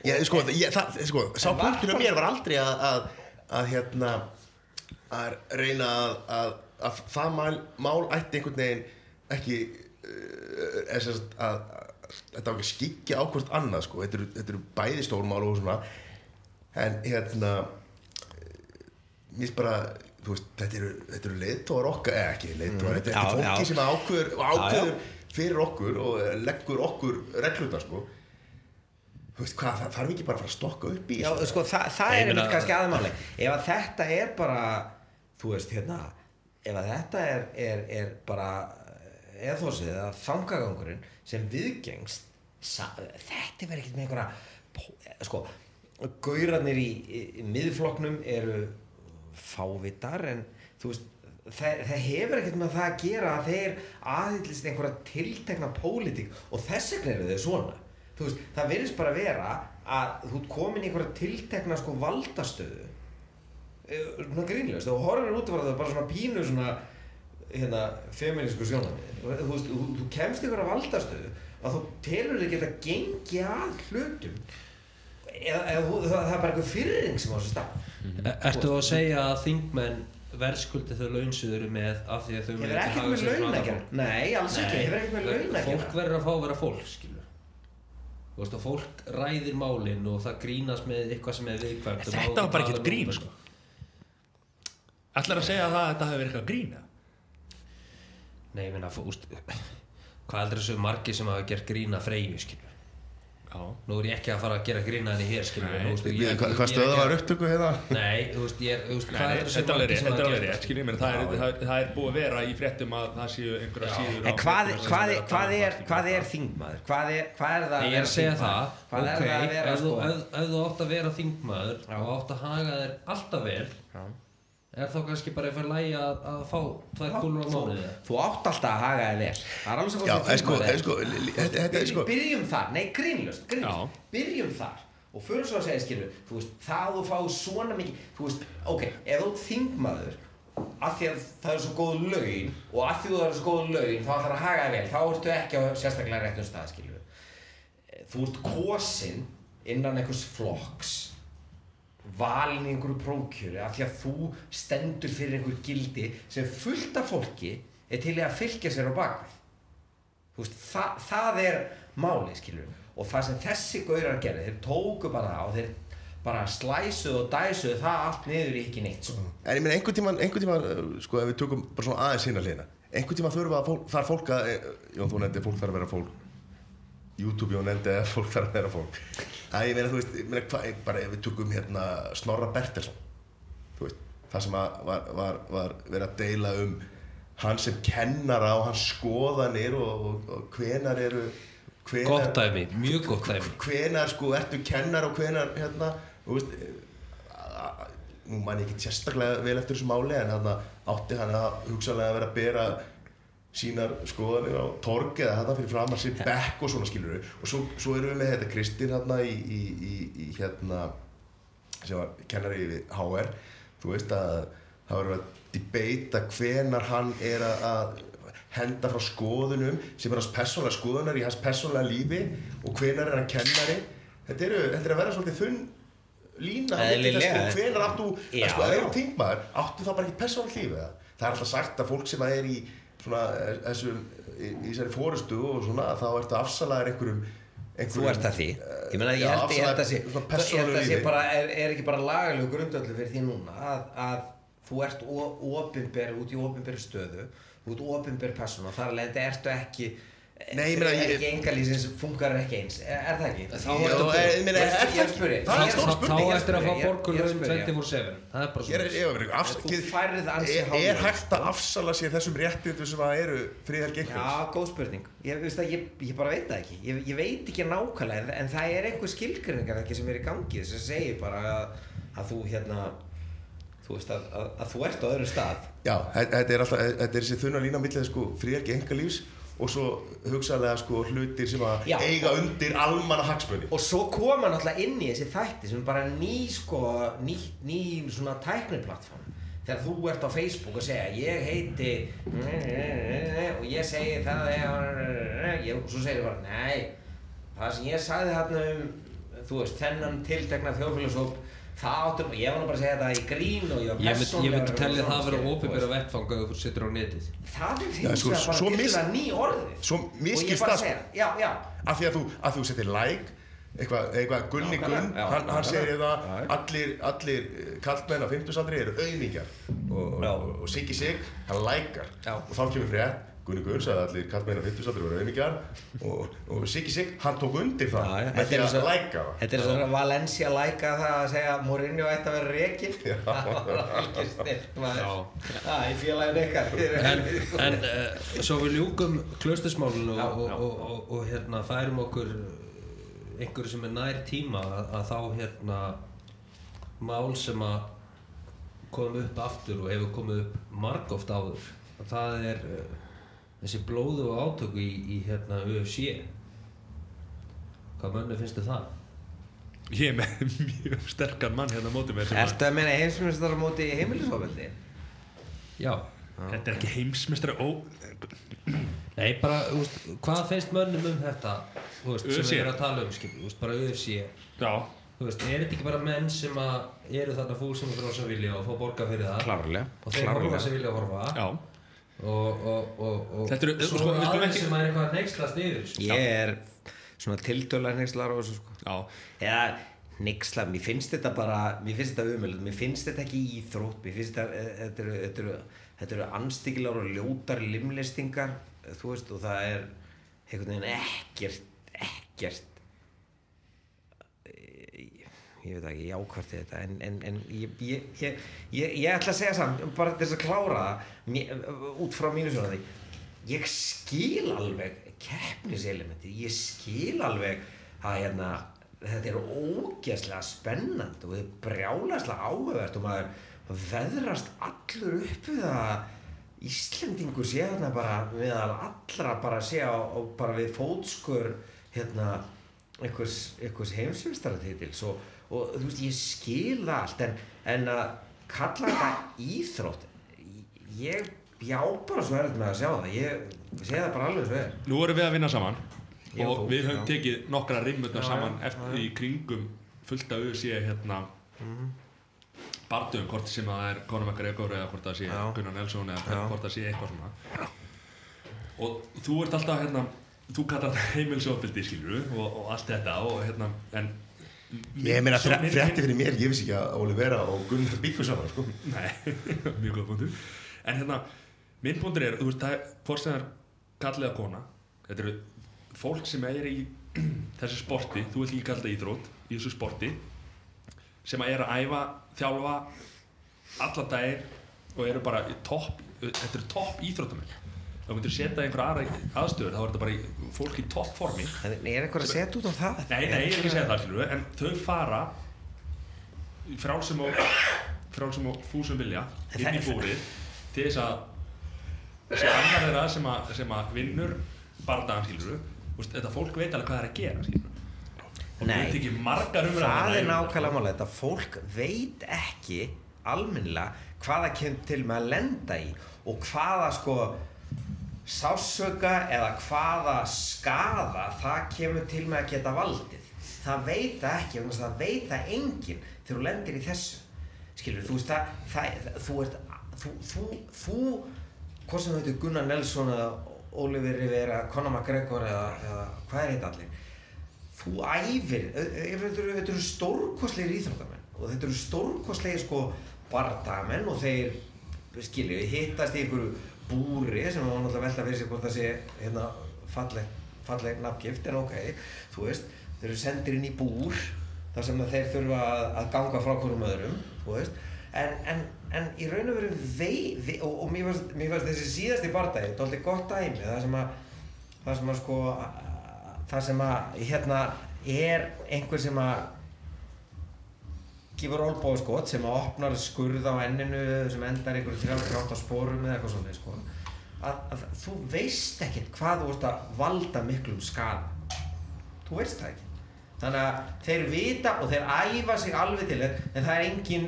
Já, sko, ég, það, sko, sá punktur um mér var aldrei að, að, að hérna að reyna að, að, að það mál, mál ætti einhvern veginn ekki uh, að, að þetta á ekki skikja á hvort annað sko, þetta eru, þetta eru bæði stórmál og svona. En hérna mér finnst bara þú veist, þetta eru, þetta eru leiðtóðar okkar eða ekki þetta, Já, þetta er fólki já. sem ákveður, Já, já. ákveður fyrir okkur og leggur okkur reglurnar sko. Þú veist hvað, það þarf ekki bara að fara að stokka upp í Já, sko, það, það er einmitt kannski aðmáli ef að þetta er bara þú veist, hérna ef að þetta er, er, er bara eða þósið, eða þangagangurinn sem viðgengst þetta verður ekkert með einhverja pó- sko, gaurarnir í, í, í miðflokknum eru fávitar en þú veist það, það hefur ekkert með það að gera að þeir aðhyllist einhverja tiltekna pólitík og þess vegna eru þau svona. Veist, það verðist bara vera að þú komin í einhverja tiltekna sko valdastöðu eh, svona grínlust og horfir út af það bara svona pínu svona hérna feminísku sjónami þú, veist, þú, þú kemst í einhverja valdastöðu að þú telur þig geta gengi að hlutum. Eða, eða þú, það, það er bara einhver fyrring sem á þessu stað. E- Ertu að segja að þingmenn verðskuldi þau laun sem þau eru með af því að þau hefur ekkert með sér sem laun að annað gera fólk? nei, alls ekki, hefur ekkert með laun að Fólk verður að fá að vera fólk, skilur. Þú veist að fólk ræðir málin og það grínast með eitthvað sem er viðkvæmt og Þetta var bara ekkert grín sko. Ætlar að segja það að þetta hefur verið eitthvað grín eða? Nei, ég meina, Hvað heldur þessu margir sem hafa gert grína freyju, skilur Já Nú er ég ekki að fara að gera grína henni hér, skilur Nei. Nú, veistu, ég- Ég, hvað, ég- ég ekki var að- upptöku hérna? Nei, þú veist, ég þú veist, hvað er þessu margir rétt, sem þetta er hafa alveg gert rétt, skiljið mér, það er, það, það er búið að vera í fréttum að það séu einhverja síður á En hvað, er er, að um þingmaður? Hvað er, hvað er það Nei, ég er að segja það, er það þá kannski bara eitthvað lægi að, að fá tvær kúlur á Þú, mánuði? þú átt alltaf að haga þér vel. Það er alveg svo sko, þingmaður er. sko, er sko Byrjum þar, nei grínlust. Byrjum þar. Og fyrir svo að segja skilu Þú veist, það þú fá svona mikið Þú veist, ok, ef þú þingmaður af því að það er svo góð laun og af því að það er svo góð laun þá ætlar að haga þér vel, þá ertu ekki á sérstaklega réttum stað, skilu Þú ert kosin innan einhvers flokks valin í einhverju prókjöru af því að þú stendur fyrir einhver gildi sem fullt af fólki er til að fylgja sér á bakvið veist, það, það er máli skilur og það sem þessi gaurar gerði, þeir tóku bara það og þeir bara slæsuðu og dæsuðu það allt niður í ekki neitt sko. En ég meina einhvern tíman, einhvern tíman, uh, sko, ef við tökum bara svona aðeins hinna hlýna einhvern tíman þurfa að fólk, þarf fólk að eh, Jón, þú nefndi fólk þarf að vera fólk. YouTube, Jón nefndi að fólk þarf að vera fólk Æ, ég meina, þú veist, ég meina, hvað, bara ef við tökum hérna Snorra Bertelsson þú veist, það sem var, var, var verið að deila um hann sem kennara og hans skoðanir og, og, og hvenar eru hvenar, Gott dæmi, mjög gott dæmi. Hvenar sko ertu kennar og hvenar hérna, þú veist a- nú man ég ekki sérstaklega vel eftir þessu máli en hann átti hann að hugsalega vera að bera sínar skoðanir á torg eða þetta fyrir fram að sér bekk og svona skilur og svo, svo erum við með þetta Kristín hérna í, í, í, í hérna sem var kennari við HR þú veist að það var að debata hvenar hann er að, henda frá skoðunum sem er hans persónlega skoðunar í hans persónlega lífi og hvenar er hann kennari. Þetta, eru, þetta er að vera svolítið þunn lína hvenar áttu Já, að sko, já. þú þingmaður áttu þá bara ekki persónlega lífi eða? það er alltaf sagt að fólk sem að er í svona eh, þessum í, í þessari fórustu og svona þá ertu afsalaðir einhverjum, Þú ert það því. Ég meina, ég Já, held, að afsalaðir sé, að bara, er, er ekki bara lagalegu grundöldu fyrir því núna að, að þú ert opinber út í opinberi stöðu þú ert opinber persóna og þar að leiðandi ertu ekki Nei, ég meina, ég- ekki engalísins funkar ekki eins? Er, er það ekki? Þá Já, ertu- eh, er- er er það er stór Þá spurning ég er að fá spyrja. 24-7 Það er bara Ég er, svona Þú færð ansi er, hálfur, er hægt að afsala sér þessum réttindum sem að eru fríðar Já, gegnum góð spurning. Ég, veist að, ég, ég bara veit það ekki. Ég, ég veit ekki nákvæmlega en, en það er einhver skilgrinningar ekki sem er í gangi sem segir bara að, að þú hérna þú veist að, að, að þú ert á öðru stað. Já, þe- þetta er alltaf, þetta er þessi þunna lína á millið sko, fríðar engalífs og svo hugsaðlega sko hlutir sem að Já. eiga undir almanna hagsmunni og svo koma náttúrulega inn í þessi þætti sem bara ný sko ný, ný svona tækniplattform. Þegar þú ert á Facebook og segja ég heiti og ég segi það og svo segir ég bara nei það sem ég sagði þarna um þú veist þennan tiltekna þjóðfélagshóp það áttum, ég var nú bara að segja þetta í grín og ég var Ég myndi, ég myndi og það að vera svona, ópibera þú veist. vettfang ef þú setur á netið það er Já, hins svo- vegar svo bara til að ný orði svo og bara það, sko. já, já af því að þú, að þú setir like eitthvað, eitthvað Gunni Gunn Já, hann, hann já, segir já. það, Já. allir, allir eh, kallmenn á 50 aldri eru auðmingjar og, Já. og, og Siggi Sig, hann Já. og þá kemur frétt Gunni Gunn sagði að allir kallmenn á 50 aldri eru auðmingjar og, og Siggi Sig, hann tók undir það Já, já. með því að svo- læka það Þetta er svona Valencia læka það að segja að Mourinho ætti að vera rekin Já. Það var alveg snilt maður Já. Það er félagin ykkar En, en uh, svo við ljúkum klaustusmálinu Já, og, og, og, og hérna færum okkur uh, einhverju sem er nær tíma að, að þá hérna mál sem að kom upp aftur og hefur komið upp margóft áður það er uh, þessi blóðu og átöku í, í hérna UFC hvað mönnu finnst þið það? Ég er með mjög sterkan mann hérna á móti mér sem að Ertu að meina heimsmyndstar á móti heimilisofveldi? Já. Þetta er ekki heimsmeistari ó Nei, bara, veist, hvað finnst mönnum um þetta, veist, sem UFC? við erum að tala um, skil, þú veist, bara UFC, Já. Þú veist, er þetta ekki bara menn sem að eru þarna fúsum frá sem vilja og fá borga fyrir það? Klárlega og þeir horfa sem vilja horfa? Já og, og, og, og svo sko, er skulum aðeins ekki- sem er eitthvað að neykslast yfir, sko. Ég er svona tildölar neykslar á þessu sko Já Eða neyksla, mér finnst þetta bara Mér finnst þetta umöld, mér finnst þetta ekki íþrótt Mér finnst þetta, eh, þetta eru, anstíkilar og ljótar limlistingar Þú veist, og það er ekkert, ekkert ég veit ekki, jákvært í þetta en, en, en ég, ég, ég, ég, ég ætla að segja samt, bara þess að klára það út frá mínu svona því ég skil alveg keppniselementi, ég skil alveg að hérna þetta er ógeðslega spennandi og þetta er brjálæslega áhugavert og maður veðrast allur upp við það Íslendingur sé þarna bara meðal allra bara sé á, á bara við fótskur hérna einhvers, einhvers heimsumstaratitils og, og þú veist ég skil það allt en, en að kalla þetta íþrótt ég, já bara svo er þetta með að sjá það ég sé það bara alveg svo er Nú erum við að vinna saman Já, og þú, við höfum já. tekið nokkra rimmutna saman já, eftir í kringum fullt af UFC hérna mm barndum, hvort sem það er Conor McGregor eða hvort það sé Já. Gunnar Nelson eða Já. hvort það sé eitthvað svona og þú ert alltaf hérna þú kallar þetta heimilsofbildi skilur og, og allt þetta og hérna en Ég meina frétti fyrir mér, ég vissi ekki að Olivera og Gunnar byggur saman sko. Nei, mjög góð punktur. En hérna, minn punktur er þú veist, það er kallið að kona þetta eru fólk sem er í þessu sporti, þú vilt ekki kalla þetta íþrótt í þessu sporti sem að er að æfa, þjálfa alla dagir og eru bara topp, þetta eru topp íþróttamenn þá myndir setja einhver aðra aðstöður þá er þetta bara fólk í topp formi en er eitthvað að setja út á það? Nei, nei, ég er ekki að segja það, við, en þau fara frálsum og frálsum og fúsum vilja inn í búrið til þess að þessi annar þeirra sem að, sem að vinnur við, veist, þetta fólk veit alveg hvað það er að gera, við og Nei. veit ekki margar umræður það er nákvæmlega mála þetta fólk veit ekki almennilega hvaða kemur til með að lenda í og hvaða sko sásöka eða hvaða skada það kemur til með að geta valdið. Það veit það ekki þess að það veit það enginn þegar þú lendir í þessu. Skilur þú veist það, það þú ert þú, þú, þú hvort sem þú heitir Gunnar Nelson eða Oliver Rivera, Conor McGregor eða, eða hvað er þetta allir? Þú æfir, ö- þetta eru, þetta eru stórkostlegir íþróttamenn og þetta eru stórkostlegir sko bardamenn og þeir skilju, hittast í einhverju búri sem var náttúrulega velta fyrir sig hvort það sé hérna falleg, falleg nafngift en ok, þú veist þeir eru sendir inn í búr þar sem að þeir þurfa að, að ganga frá hverjum öðrum þú veist. En, en, en í raun og veru vei, vei og, og mér fannst, þessi síðasti bardagi þetta er alltaf gott dæmi það sem að það sem að sko það sem að hérna er einhver sem að gefur olbóðskot sem að opnar skurð á enninu sem endar einhverju 38 spórum eða eitthvað svona sko. að, að þú veist ekkert hvað þú ert að valda miklum skada þú veist það ekki. Þannig að þeir vita og þeir æfa sig alveg til en en það er engin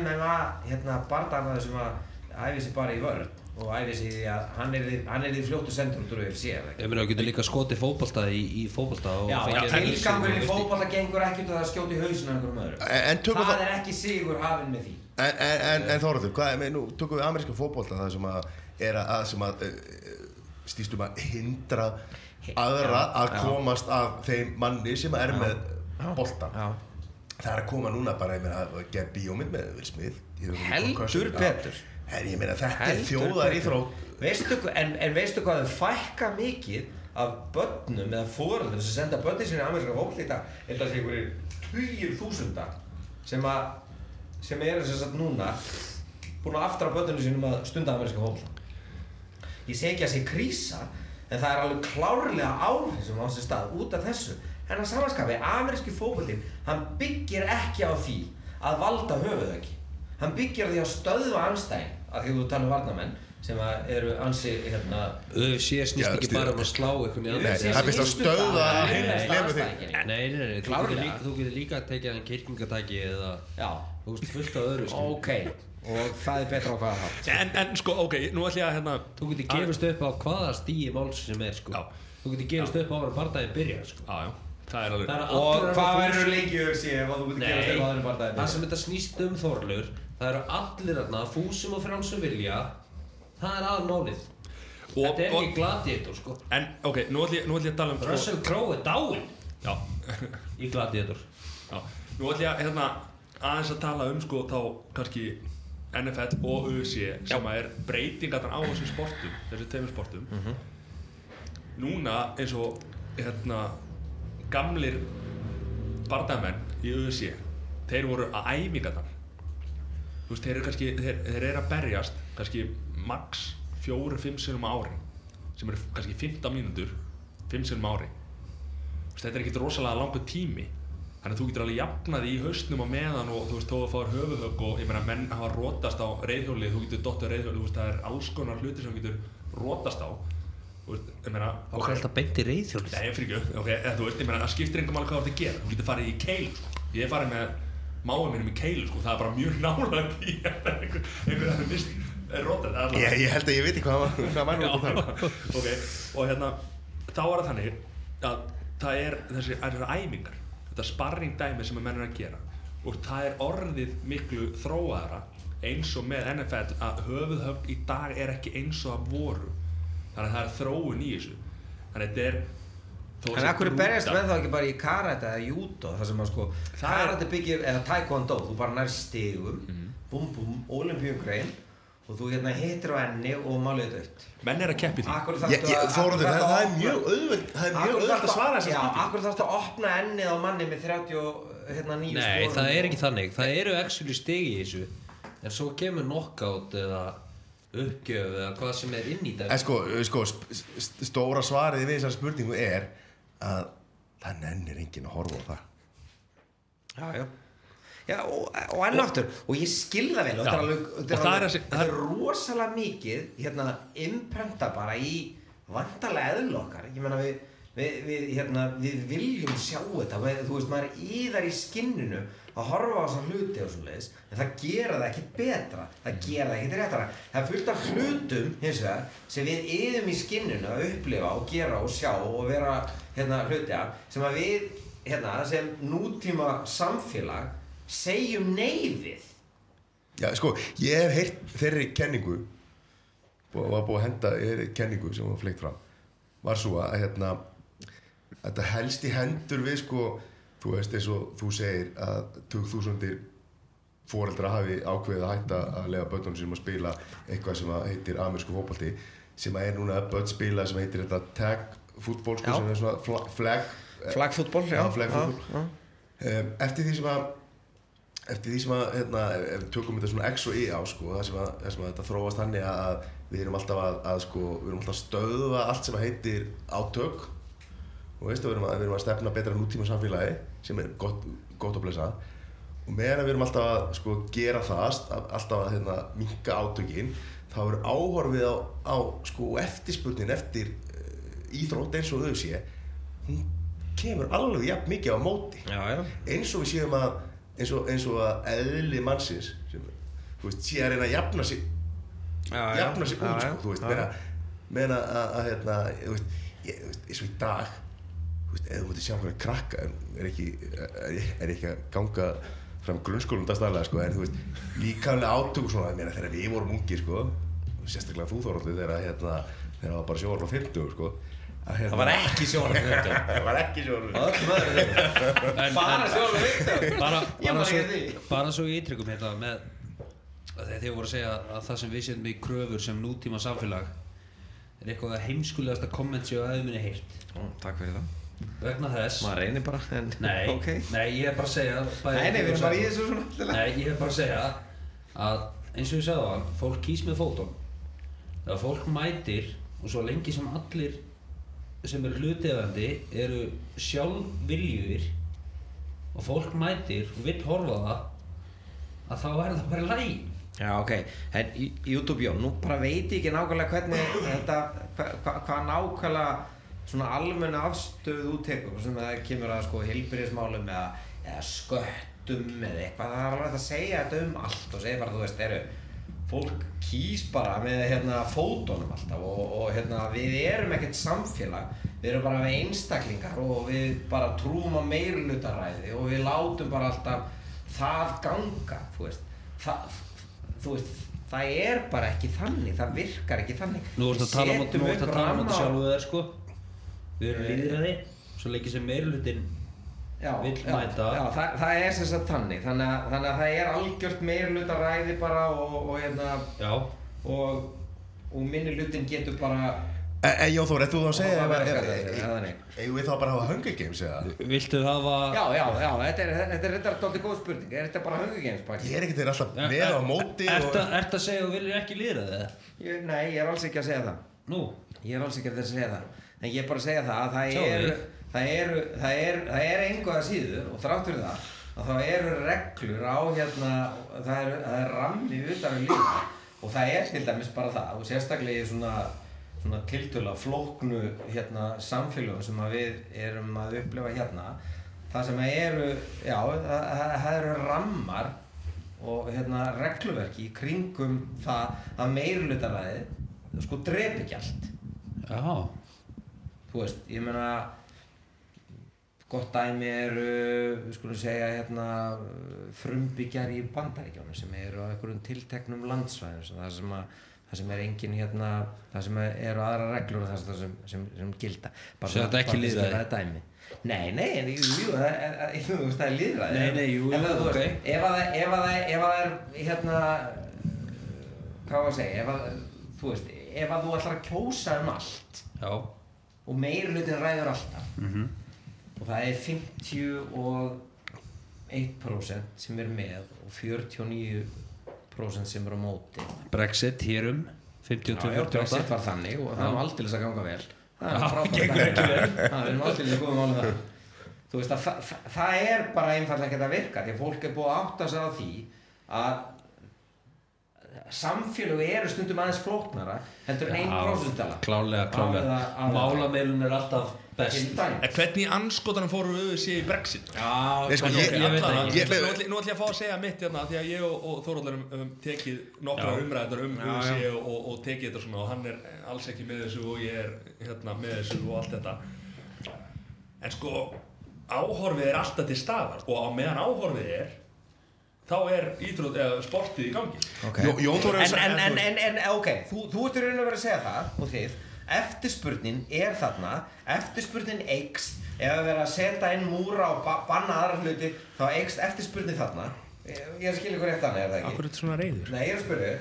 MMA hérna barndagnaður sem að æfi sig bara í vörð og æfi sig í því að hann er því, hann er því fljóttu sendur út úr UFC Ég meina, þú getur líka skotið fótbolta í, í fótbolta og Já, tilgangurinn í fótballa gengur ekki út af það að skjóta í hausinu af einhverjum öðrum. En, en tökum Það það, er ekki sigur hafinn með því. En, en, en, en Þóraður, hvað er með, nú tökum við ameríska fótbolta það sem að er að, að sem að uh, stýstum að hindra aðra Já, að já. komast að þeim manni sem er með boltan Já. það er að koma núna bara að gera bíómynd með Heldur betur. Her, ég meina þetta er Heldur þjóðar betur. íþrótt Veistu, en, en veistu hvað þau fækka mikið af börnum eða fóröldum sem senda börnin sinni í ameríska fólk í dag? Er það sé einhverjir hugir þúsunda sem að sem eru sem sagt núna búin að aftra börninu sínum að stunda ameríska fólk ég segi ekki að sé krísa en það er alveg klárlega áhrif sem á sér stað út af þessu. En að samanskapi, ameríski fókvöldin hann byggir ekki á því að valda höfuðöki hann byggir því að stöðva anstæðin af því að þú tala um varnamenn sem að eru ansi hérna UFC snýst ekki bara um að slá í Nei, það fyrst að þig. Nei, nei, nei, þú getur líka, að tekja þann kirkingatæki eða þú veist fullt af öðru ok. Og það er betra á hvaða hátt en, en sko, ok, nú ætlum ég að hérna Þú getur gefist upp á hvaða stíi máls sem er sko. Já. Þú getur gefist upp á að bardaginn byrja sko. Já, já, það er alveg Það er og hvað að verður lengi UFC ef þú getur gefast upp á þeirri Nei, barndagi það eru allir þarna, fúsum og frjálsum vilja. Það er aðmálið Þetta er og- ekki gladiator sko. En, ok, nú ætlum ég, að tala um Russell Crowe er dáinn. Já, í gladiator. Já. Nú ætlum ég hérna, aðeins að tala um sko þá kannski NFL og UFC sem er breytingarnar á þessum sportum þessu tveimur sportum. Núna eins og hérna gamlir bardamenn í UFC þeir voru að æfingarnar þú veist, þeir eru kannski þeir, þeir eru að berjast kannski max fjóru, fimm sinum ári sem eru kannski 15 mínútur fimm sinum ári Þú veist, þetta er ekkert rosalega langur tími þannig að þú getur alveg jafnað í haustnum á meðan og þú veist, þó að fáður höfuhögg og ég meina menn hafa rótast á reyðhjóli þú getur dottið á reyðhjóli, þú veist, það er alls konar hluti sem þú getur rótast á þú veist, ég meina Og hvað er þetta beint í reyðhjólið? Nei, ég fyrir ekki, ok, eða þú veist, ég meina, það skiptir engum alveg hvað þú ert að gera, þú getur farið í keil, sko. Ég hef farið með máum minnum í keilu, sko, það er bara mjög nálega í einhver, einhver að það mist, er allavega. ég, ég held að ég veit ekki hvað það ok, og hérna, þá er það þannig að það er þessi, æfingar, þetta sparring dæmi sem að menn er að gera. Og það er orðið miklu þróaðara eins og með NFL að höfuðhöfn í dag er ekki eins og að voru. Þannig að það er þróun í þessu. Þannig að þetta er En akkur berjast menn þá ekki bara í karate eða judo þar sem að sko Það er- karate byggir eða taekwondo þú bara nær stigum búm búm, olimpíugrein og þú hérna hittir á enni og málið dött menn er að keppi því. Þórhallur, það, það er mjög auðveld það er mjög auðveld að svara Já, spurningu. akkur þarfst að opna ennið á manni með 30 og hérna nýju Nei, það er ekki þannig. Það eru actually stegi í þessu. En svo kemur knockout eða uppgjöf eða hvað sem er inn í En þetta. sko, sko sp- st- stóra svarið við þessar spurningu er að það nennir enginn að horfa á það. Já, já. Já, og, og enn aftur, og ég skil það vel og þetta er alveg, þetta er, er er rosalega mikið hérna, imprenta bara í vantarlega eðl okkar. Ég meina við, við, við, hérna, við viljum sjá þetta, þú veist, maður íðar í skinninu að horfa á þessa hluti og svo leiðis, en það gera það ekkert betra, það gera það ekkert réttara. Það er fullt af hlutum, hins vegar sem við yðum í skinninu að upplifa og gera og sjá og vera hérna, hluti af, sem að við hérna, sem nútíma samfélag segjum neyfið Já, sko, ég hef heyrt þeirri kenningu og var búið að henda þeirri kenningu sem var fleikt fram var svo að hérna þetta helst í hendur við sko þú veist eins og þú segir að 2000 fóreldra hafi ákveðið að hætta að lega börnunum sínum að spila eitthvað sem að heitir amerísku fótbolti sem að er núna börn spila sem heitir þetta tag fútból sko sem er svona fla- flag já. um, eftir því sem að eftir því sem að hérna, ef við tökum þetta svona X og Y á sko, það sem að, það sem að þetta þróast þannig að, að við erum alltaf að, að sko, við erum alltaf að stöðva allt sem að heitir átök. Og veistu, við erum að, við erum að stefna betra nútíma samfélagi sem er gott, gott að blessa. Og meðan að við erum alltaf að sko, gera það, alltaf að hérna, minka átökin, þá er áhorfið á, á sko, eftirspurnin eftir uh, íþrótt eins og þau sé hún kemur alveg jafn mikið á móti. Já, já. eins og við séum að eins og, eins og að eðli mannsins sem, þú veist, sé að reyna að jafna sig Já, jafna sig út, sko, meina meina að, að hérna, þú veist, ég, veist, eins og í dag veist, ef þú mútið sjá hverja krakka er ekki, er, er ekki að ganga fram grunnskólum dagstæðlega, sko, en þú veist, líkamlega átök og svona, ég meina, þegar við vorum ungir, sko, sérstaklega þú Þorvaldur, þegar hérna, það var bara sjóvarn á 50, sko, Það var ekki sjónum Það var ekki sjónum En- Bara en- sjónum bara, bara, bara svo í ítryggum hérna með að þegar þið voru að segja að það sem við setjum í kröfur sem nútíma samfélag er eitthvað að heimskulegasta komment sem ég aðeins minni heilt Ó, Takk fyrir það vegna þess. Maður reynir bara en nei, Ok. nei, ég er bara að segja Nei, nei, við erum bara í þessu svona alltaf. Nei, ég er bara að segja að eins og ég sagði það, fólk kýs með fótum. Þegar fólk mætir og svo lengi sem allir sem eru hlutefandi eru sjálfviljur og fólk mætir og vill horfa á það að þá er það bara læg Já, ok, en YouTube, já, nú bara veit ég ekki nákvæmlega hvernig þetta, hvað hva, hva nákvæmlega svona almenna afstöðu úttekur sem það kemur að sko hilbyrðismálum eða, eða sköttum eða eitthvað, það er alveg að segja þetta um allt og segja bara, þú veist, eru fólk kýs bara með hérna fótunum alltaf og, og hérna við erum ekkert samfélag, við erum bara með einstaklingar og við bara trúum á meirlutaræði og við látum bara alltaf það ganga, þú veist. Það, þú veist, það er bara ekki þannig, það virkar ekki þannig. Nú ertu að tala um að um þetta á- sjálfu þér sko Við erum Nei. líðræði Svo lengi sem vill já, mæta. já, það, það er sem sagt þannig þannig að, þannig að það er algjört meirluta ræði bara og, og, hérna, og, og minni hlutin getur bara En Jón Þór, ættu þú að segja Það það, þannig. Eigum við þá bara að hafa Hunger Games eða? Viltu hafa Já, já, já, þetta er, þetta er, þetta er dálítið góð spurning, er þetta bara Hunger Games pakki? Ég er ekkert alltaf með á móti og... Ertu ert að segja að þú viljir ekki eða? Ég, nei, ég er alls ekki að segja það. Nú Ég er alls ekki að segja það. En ég er bara að segja það að það er, þig. það er, það er, það er einhverja síður og þrátt fyrir það að þá eru reglur á hérna, það er, það er rammi utan við lífa og það er til dæmis bara það og sérstaklega í svona, svona tiltöla flóknu hérna, samfélögum sem að við erum að upplifa hérna það sem eru, já, það, það- það eru rammar og hérna regluverki í kringum það að meirlutaræði sko ekki allt Já þú veist, ég meina gott dæmi eru við skulum segja hérna frumbyggjar í bandaríkjónu sem eru á einhverjum tilteknum landsvæðum það sem að það sem er engin hérna það sem eru aðra reglur og það sem, sem, sem gilda. Bara Svo þetta er ekki dæmi. Nei, nei, en jú, jú, það er, líðræði Nei, nei, jú, jú, ok. ef að það er hérna hvað var að segja ef að, þú veist, ef að þú ætlar að kjósa um allt Já og meiri hlutin ræður alltaf. Mhm. og það er 51% sem er með og 49% sem er á móti. Brexit hér um Já, já, Brexit 52-48 var þannig og það nú aldrei að ganga vel. Það er frábært það er nú aldrei að góða máli það þú veist að það, það, það er bara einfallega ekki að virka því að fólk er búið að átta sig á því að samfélög eru stundum aðeins flóknara heldur en einn prósustala Klálega, klálega Málameilun er alltaf best. Hvernig anskotanum fórum við sér í Brexit? Já, Nei, sko, ég- ég allan, ekki. Ég- Nú ætla ég að fá að segja mitt hérna því að ég og, og Þóróldur um, tekið nokkra umræðar um Já, UFC og, og tekið þetta svona og hann er alls ekki með þessu og ég er hérna með þessu og allt þetta. En sko áhorfið er alltaf til staðar og á meðan áhorfið er þá er íþrótt eða sportið í gangi okay. Jó- Jón en, en, en, en, en ok, þú, þú ert í raun og verið að segja það og þið, eftirspurnin er þarna, eftirspurnin eikst ef að vera að setja inn múra og ba banna aðra hluti, þá eikst eftirspurnin þarna ég, ég er að skilja ykkur eftir þannig, er það ekki? Akkur er þetta svona reyður? Nei, ég er að spyrja,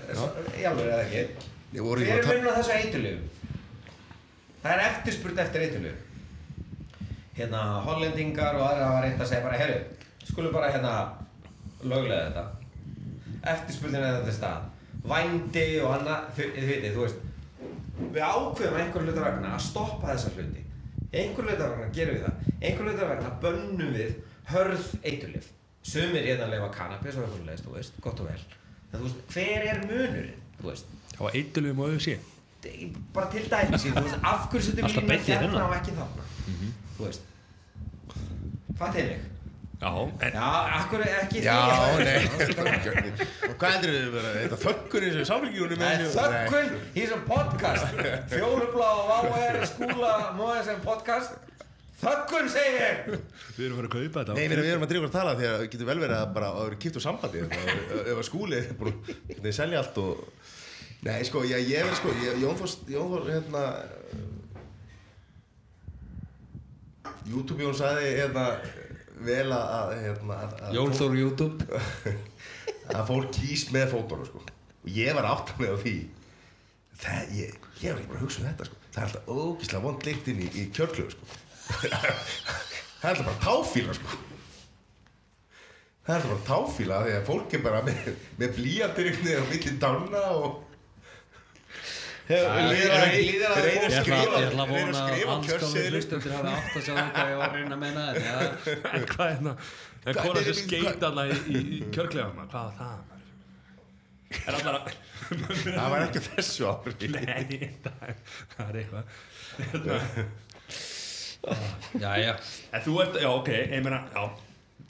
í alveg er það ekki Ég voru ekki Hver að er ta- munum á þessu eiturlöfum? Það er eftirspurn eftir eiturlöfum Hérna, hollendingar og aðra hafa reynt að segja bara, herru, skulum bara hérna löglega þetta. Eftirspurnin er þetta stað. Vændi og annað, þið vitið, þú veist við ákveðum einhver hluta vegna að stoppa þessa hluti. Einhver hluta vegna gerum við það. Einhver hluta vegna bönnum við hörð eiturlif sumir hérna leifa kannabis og eitthvað leist, þú veist, gott og vel. En þú veist, hver er munurinn, þú veist? Var eitulum og UFC bara til dæmis, þú veist, af hverju setjum við lína þennan. og ekki þarna? Þú veist mig Já, en já, akkur ekki Já, því nei Og hvað heldur þið vera? Þetta þökkur eins og samfélgjónu Það er þökkun í þessum podcast. Fjólublá og Váer Skúla Móðins sem podcast. Þökkun segir ég. Við erum að fara að kaupa þetta. Nei, við erum, að drífa að tala því að getur vel verið að bara að vera kipt úr sambandi. Ef, að skúli er búin að þeir selja allt og Nei, sko, ég, ég verið sko, ég, Jón Þór, Jón Þór, hérna YouTube Jón sagði hérna vel að, hérna, að, Þór YouTube að fólk kýs með fótónu sko. og ég var átt með á því það, ég, ég var ekki bara að hugsa um þetta sko. það er alltaf ógíslega vond lykt inn í, í kjörklöfu sko. það er alltaf bara táfíla sko. það er alltaf bara táfíla því að fólk er bara með, með blíjandir og milli dána og líður að skrifa ég ætla að vona að kjörseðil hlustendur hafi átt að sjá hvað ég var að reyna að menna þetta. En hvað er það? En Hvað er er- þessi skeit alltaf í, kjörklefanna? Hvað er það? Er allar að... það var ekki þessu ári Nei, það er, það eitthvað. já, já En þú ert, já, ok, ég meina, já.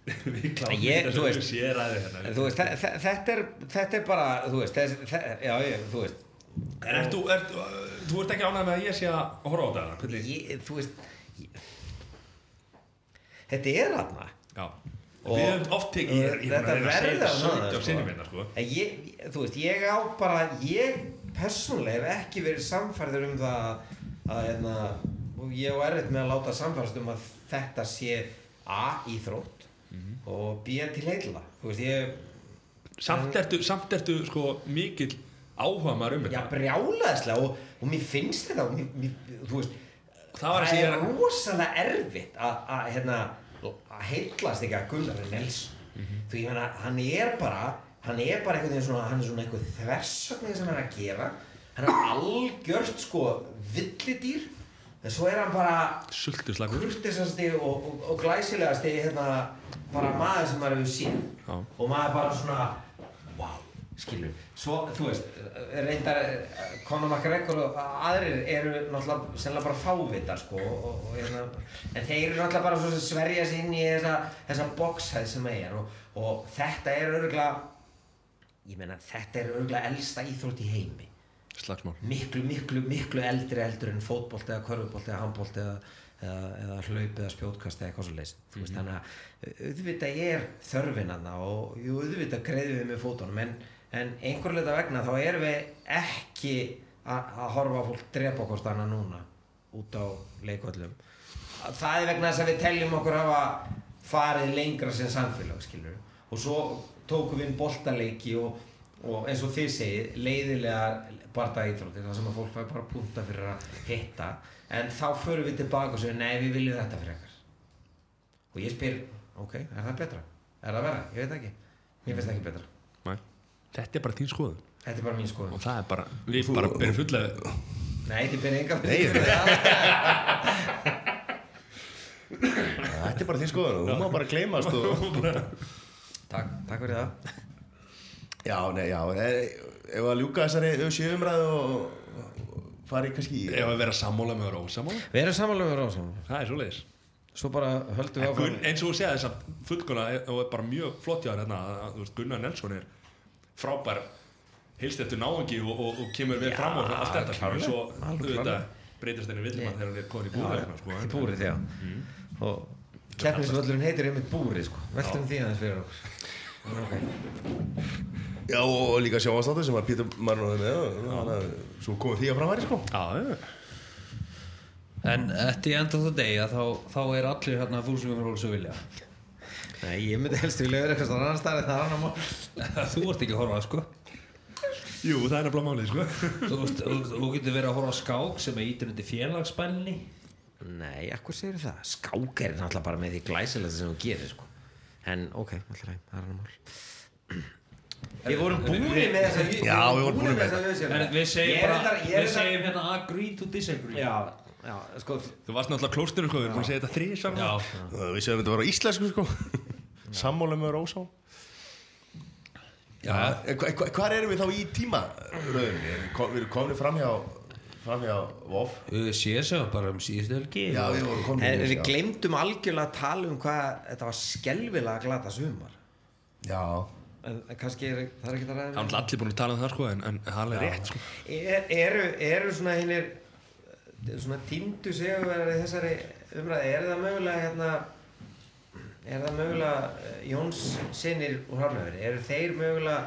Ég- þú veist- séræði hérna. En þú veist, þe- þe- þetta er, þetta er bara, þú veist, þessi, þe- já, ég, þú veist, En ert þú, ert, þú ert ekki ánægð með að ég sé að horfa á? Hvernig? ég, þú veist, ég, þetta er aðna. Já. Og- Við höfum oft búin Þetta verður þetta að svona, 17 sko. sko. En ég, þú veist, ég á bara, ég persónulega hef ekki verið samfærður um það að, að hérna, og ég á erfitt með að láta samfærast um að þetta sé A, íþrótt og B, til heila. Samt ertu, samt ertu, sko, mikill áhuga maður um já, þetta. brjálaðislega og, og mér finnst þetta, og mér, mér, þú veist, Það að það er rosalega erfitt að, að, hérna, að heillast ekki að Gunnar Nelson. Þú ég meina, hann er bara, hann er bara einhvern veginn svona, hann er svona einhver þversögnin sem hann er að gera. Hann er algjört, sko, villidýr, en svo er hann bara sultuslagur. kurtisasti og, og, og glæsilegasti, hérna, bara maður sem maður hefur. Já. Og maður bara svona, skilur. Svo, þú veist, reyndar Conor McGregor og aðrir eru náttúrulega sennilega bara fávitar, sko, og, og, hérna, en þeir eru náttúrulega bara svo sem sverja sig inn í þessa, þessa boxhæð sem er og, og þetta er örgulega, ég meina, þetta er örgulega elsta íþrótt í heimi Slagsmál. miklu, miklu, miklu eldri eldur en fótbolt eða körfubolt eða handbolt eða, eða, eða hlaup eða spjótkast eða eitthvað svo leist mm -hmm. þannig að auðvitað er þörfin hana og auðvitað greiðum við með fótunum en, en einhver leita vegna þá erum við ekki að að horfa fólk drepa okkur stanna núna út á leikvöllum það er vegna þess að við teljum okkur hafa farið lengra sem samfélag skilur og svo tókum við inn boltaleiki og, og eins og þið segið leiðilega bardaíþróttir þar sem að fólk fær bara punta fyrir að hitta en þá förum við tilbaka og segjum nei við viljum þetta fyrir ekkar og ég spyr ok, er það betra? er það verra? ég veit ekki mér finnst það ekki betra. Þetta er bara þín skoðun. þetta er bara mín skoðun Og það er bara, við bara berum fulla... nei, þið byrja enga þetta er bara þín skoðun þú má bara gleymast og takk, takk fyrir það Já, nei, já, eh, ef að ljúka þessari sjöumræðu og og fari kannski í Ef að vera sammála með vera ósammála. við erum samanlega við ráðsamanlega Það er svo leiðis. svo bara höldum við áfram eins og þú segja þess að fullkona og er bara mjög flott hjá þér hérna Gunnar Nelson er frábær heilstættu náengi og, og, og kemur vel Já, fram og allt þetta. við. klárlega, svo auðvitað breytist henni villimann þegar hann er komin í búið hérna, sko, í en- búrið, já. Og keppnisvöllurinn heitir einmitt búrið sko. veltum því aðeins fyrir okkur. Okay. Já, og líka sjónvastáttur sem að Pítur og að svo komið því að framværi sko. Já, já. En the end of the day þá, þá er allir hérna fúsum fyrir hóls og vilja Nei, ég myndi helst vilja vera eitthvað annar staðar en það er annar mál. Þú ert ekki að horfa sko. Jú, það er nefnilega málið, sko. Þú, veist, þú, þú getur verið að horfa á skák sem er ítur undir félagsbælni Nei, ekkur segir það? Skák er náttúrulega bara með því glæsilegt sem þú gerir sko. En ok, alltaf ræm, það er annar mál. Við vorum búin með þessa Já, við vorum búnir með viðsjálf. En við segjum hérna agree to disagree. Já, já, sko Þú varst náttúrulega klóstur, sko, við erum búin að segja þetta þrý saman. Já, Við séum að þetta var á íslensku sko. Sammála með Rósá Já, en hva, hva, hvar erum við þá í? Erum við Við erum komin framhjá framhjá Vof við séum sem bara um síðustu helgi. Já, við við já. glemdum algjörlega að tala um hvað þetta var skelvilega glata sumar. Já, En, kannski er það er ekki að ræða Það er náttúrulega allir búin að tala um það, sko, en, en það er rétt, sko. er, eru, eru svona hinnir svona týndu segjuverðar í þessari umræði er það mögulega hérna er það mögulega eh, Jóns sinir úr Hafnafjörði eru þeir mögulega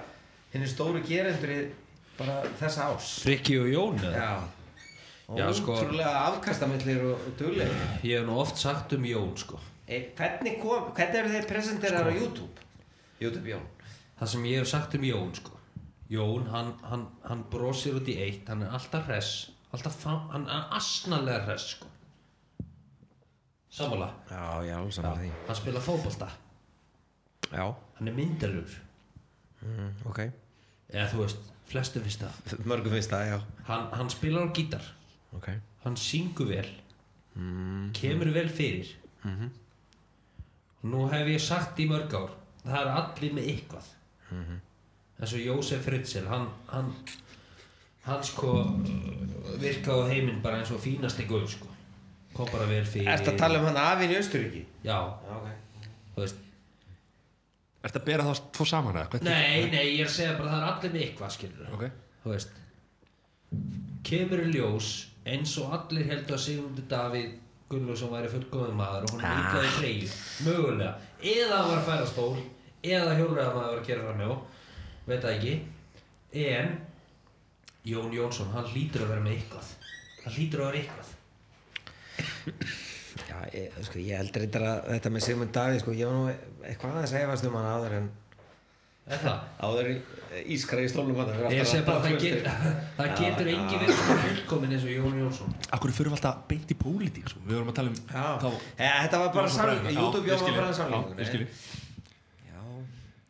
hinnir stóru gerendur í bara þessa ás Frikki og Jón eða? já, Já, sko. ótrúlega afkastamillir og, og duglegir. Ég hef nú oft sagt um Jón sko. E, hvernig, kom, hvernig eru þeir presenteraður á YouTube? YouTube Jón. Það sem ég hef sagt um Jón sko. Jón, hann, hann, hann brosir út í eitt Hann er alltaf hress Alltaf hann er asnalega hress sko. Sammála? Já, já, saman því. Hann spila fótbolta. Já, Hann er myndalur mm, ok. Eða þú veist, flestu finnst það. Mörgum finnst það, já. Hann, hann spilar á gítar. Ok. Hann syngur vel. Kemur vel fyrir. Og nú hef ég sagt í mörg ár Það er allir með eitthvað. Eins og Jósef Fritzl hann, hann, hann sko virkaði á heiminn bara eins og fínasti guð sko kom bara vel fyrir Ertu að tala um hann afinn í Östuríki? Já, Já, ok þú veist Ertu að bera það tvo saman eða? Nei, nei, ég er að segja bara það er allir með eitthvað skilur Ok. Þú veist Kemur í ljós eins og allir heldur að Sigmundur Davíð Gunnlaugsson væri fullgóðum maður og hann ah. líkaði treyju mögulega, eða hann var að færa stól eða hjólræða maður var að gera fram hjá veit það ekki en Jón Jónsson, hann hlýtur að vera með eitthvað. Hann hlýtur að vera eitthvað. Já, ég, sko, ég held reyndar að þetta með Sigmund Davíð, sko, ég var nú eitthvað aðeins að efast um hann áður en Er það? áður í ískræði stólnum hann Ég segi bara að það, get, það getur engin verið svona fullkomin eins og Jón Jónsson. Akkur fyrir alltaf beint í pólitík sko. Við vorum að tala um þá- e, þetta var bara samling, já, YouTube var bara ég. samling Já, ég skil ég. Já,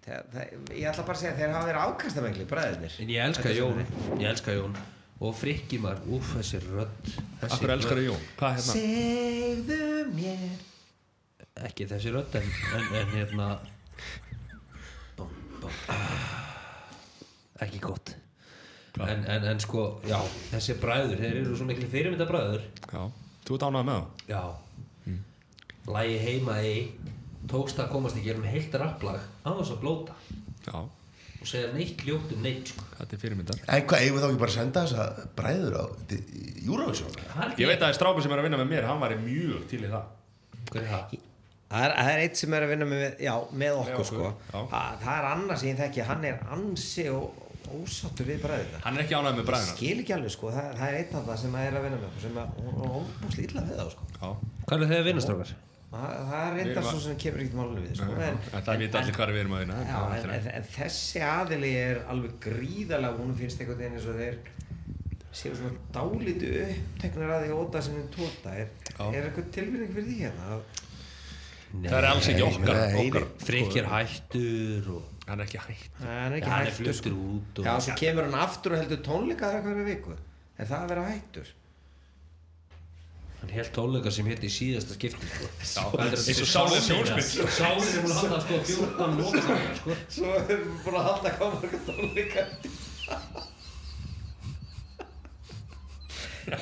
það, það, ég ætla bara að segja að þeir hafa verið ákastamengli, bræðirnir En ég elska Jón. Ég elska Jón. Og frikki maður, úff, þessi rödd þessi Akkur elskar rödd- Jón? Hvað hérna? Segðu mér. Ekki þessi rödd en, en, en hérna. Bum, bum. Ekki gott. En, en, en sko, já, þessi bræður Þeir eru svo miklu fyrirmynda bræður Já, þú ert ánægð með það Já. Lægi heima í Tókst að komast í gerum heilt rapplag Á þess að blóta. Já, Og segja neitt ljótt um neitt sko. þetta er fyrirmyndar. En hvað, eigum við þá ekki bara að senda þessa bræður á? Það er Ég veit að strákur sem er að vinna með mér Hann væri mjög til í það. Hver er það? Það er, það er eitt sem er að vinna með, já, með okkur, okkur, sko. það, það er annars sem ég þekki, hann er ansi og ósáttur við bræðina Hann er ekki ánægð með bræðina skil ekki alveg, sko, það, það er einn af það sem er að vinna með sem er óbúslega illa við það, sko. Já, Hvað er þeir vinnastrákar? það, það er Við reynda erum að- svo sem kemur ekkert málunum við, sko. en, en það vita allir hvað við erum að vinna en, en, en þessi aðili er alveg gríðalega hún finnst einhvern veginn eins og þeir séu svona dálítu uppteknar að því að óta sinni tóta. Er, er eitthvað tilfinning fyrir því hérna Það er alls ekki okkar, Nei, okkar. Frikki er hættur og Hann er ekki hægt hann er ekki hann er sko. fluttur út og Já, svo kemur hann aftur og heldur tónleika þegar hverju viku er það að vera hættur? Hann held tónleika sem hétt í síðasta skipti sko. Eins og Sálir sjónspill Sálir er múin að halda sko 14 lóka sko. Svo við búin að halda marga tónleika.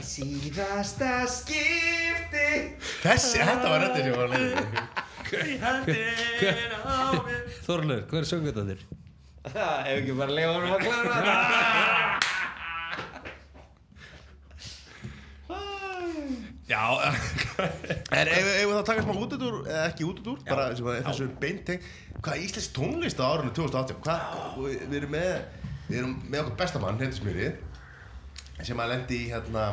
Síðasta skipti. Þessi, þetta var röddin sem var leiða Þorlur, hver er söngutandir? Ef ekki bara lefa hann að klára Já, En ef ef við þá taka smá útudúr, eða ekki útudúr, bara sem að þessu beinteng Hvað er íslensk tónlist á árunni 2018? Hvað, við erum með, við erum með okkur bestamann, hérna smýri sem að lendi í hérna,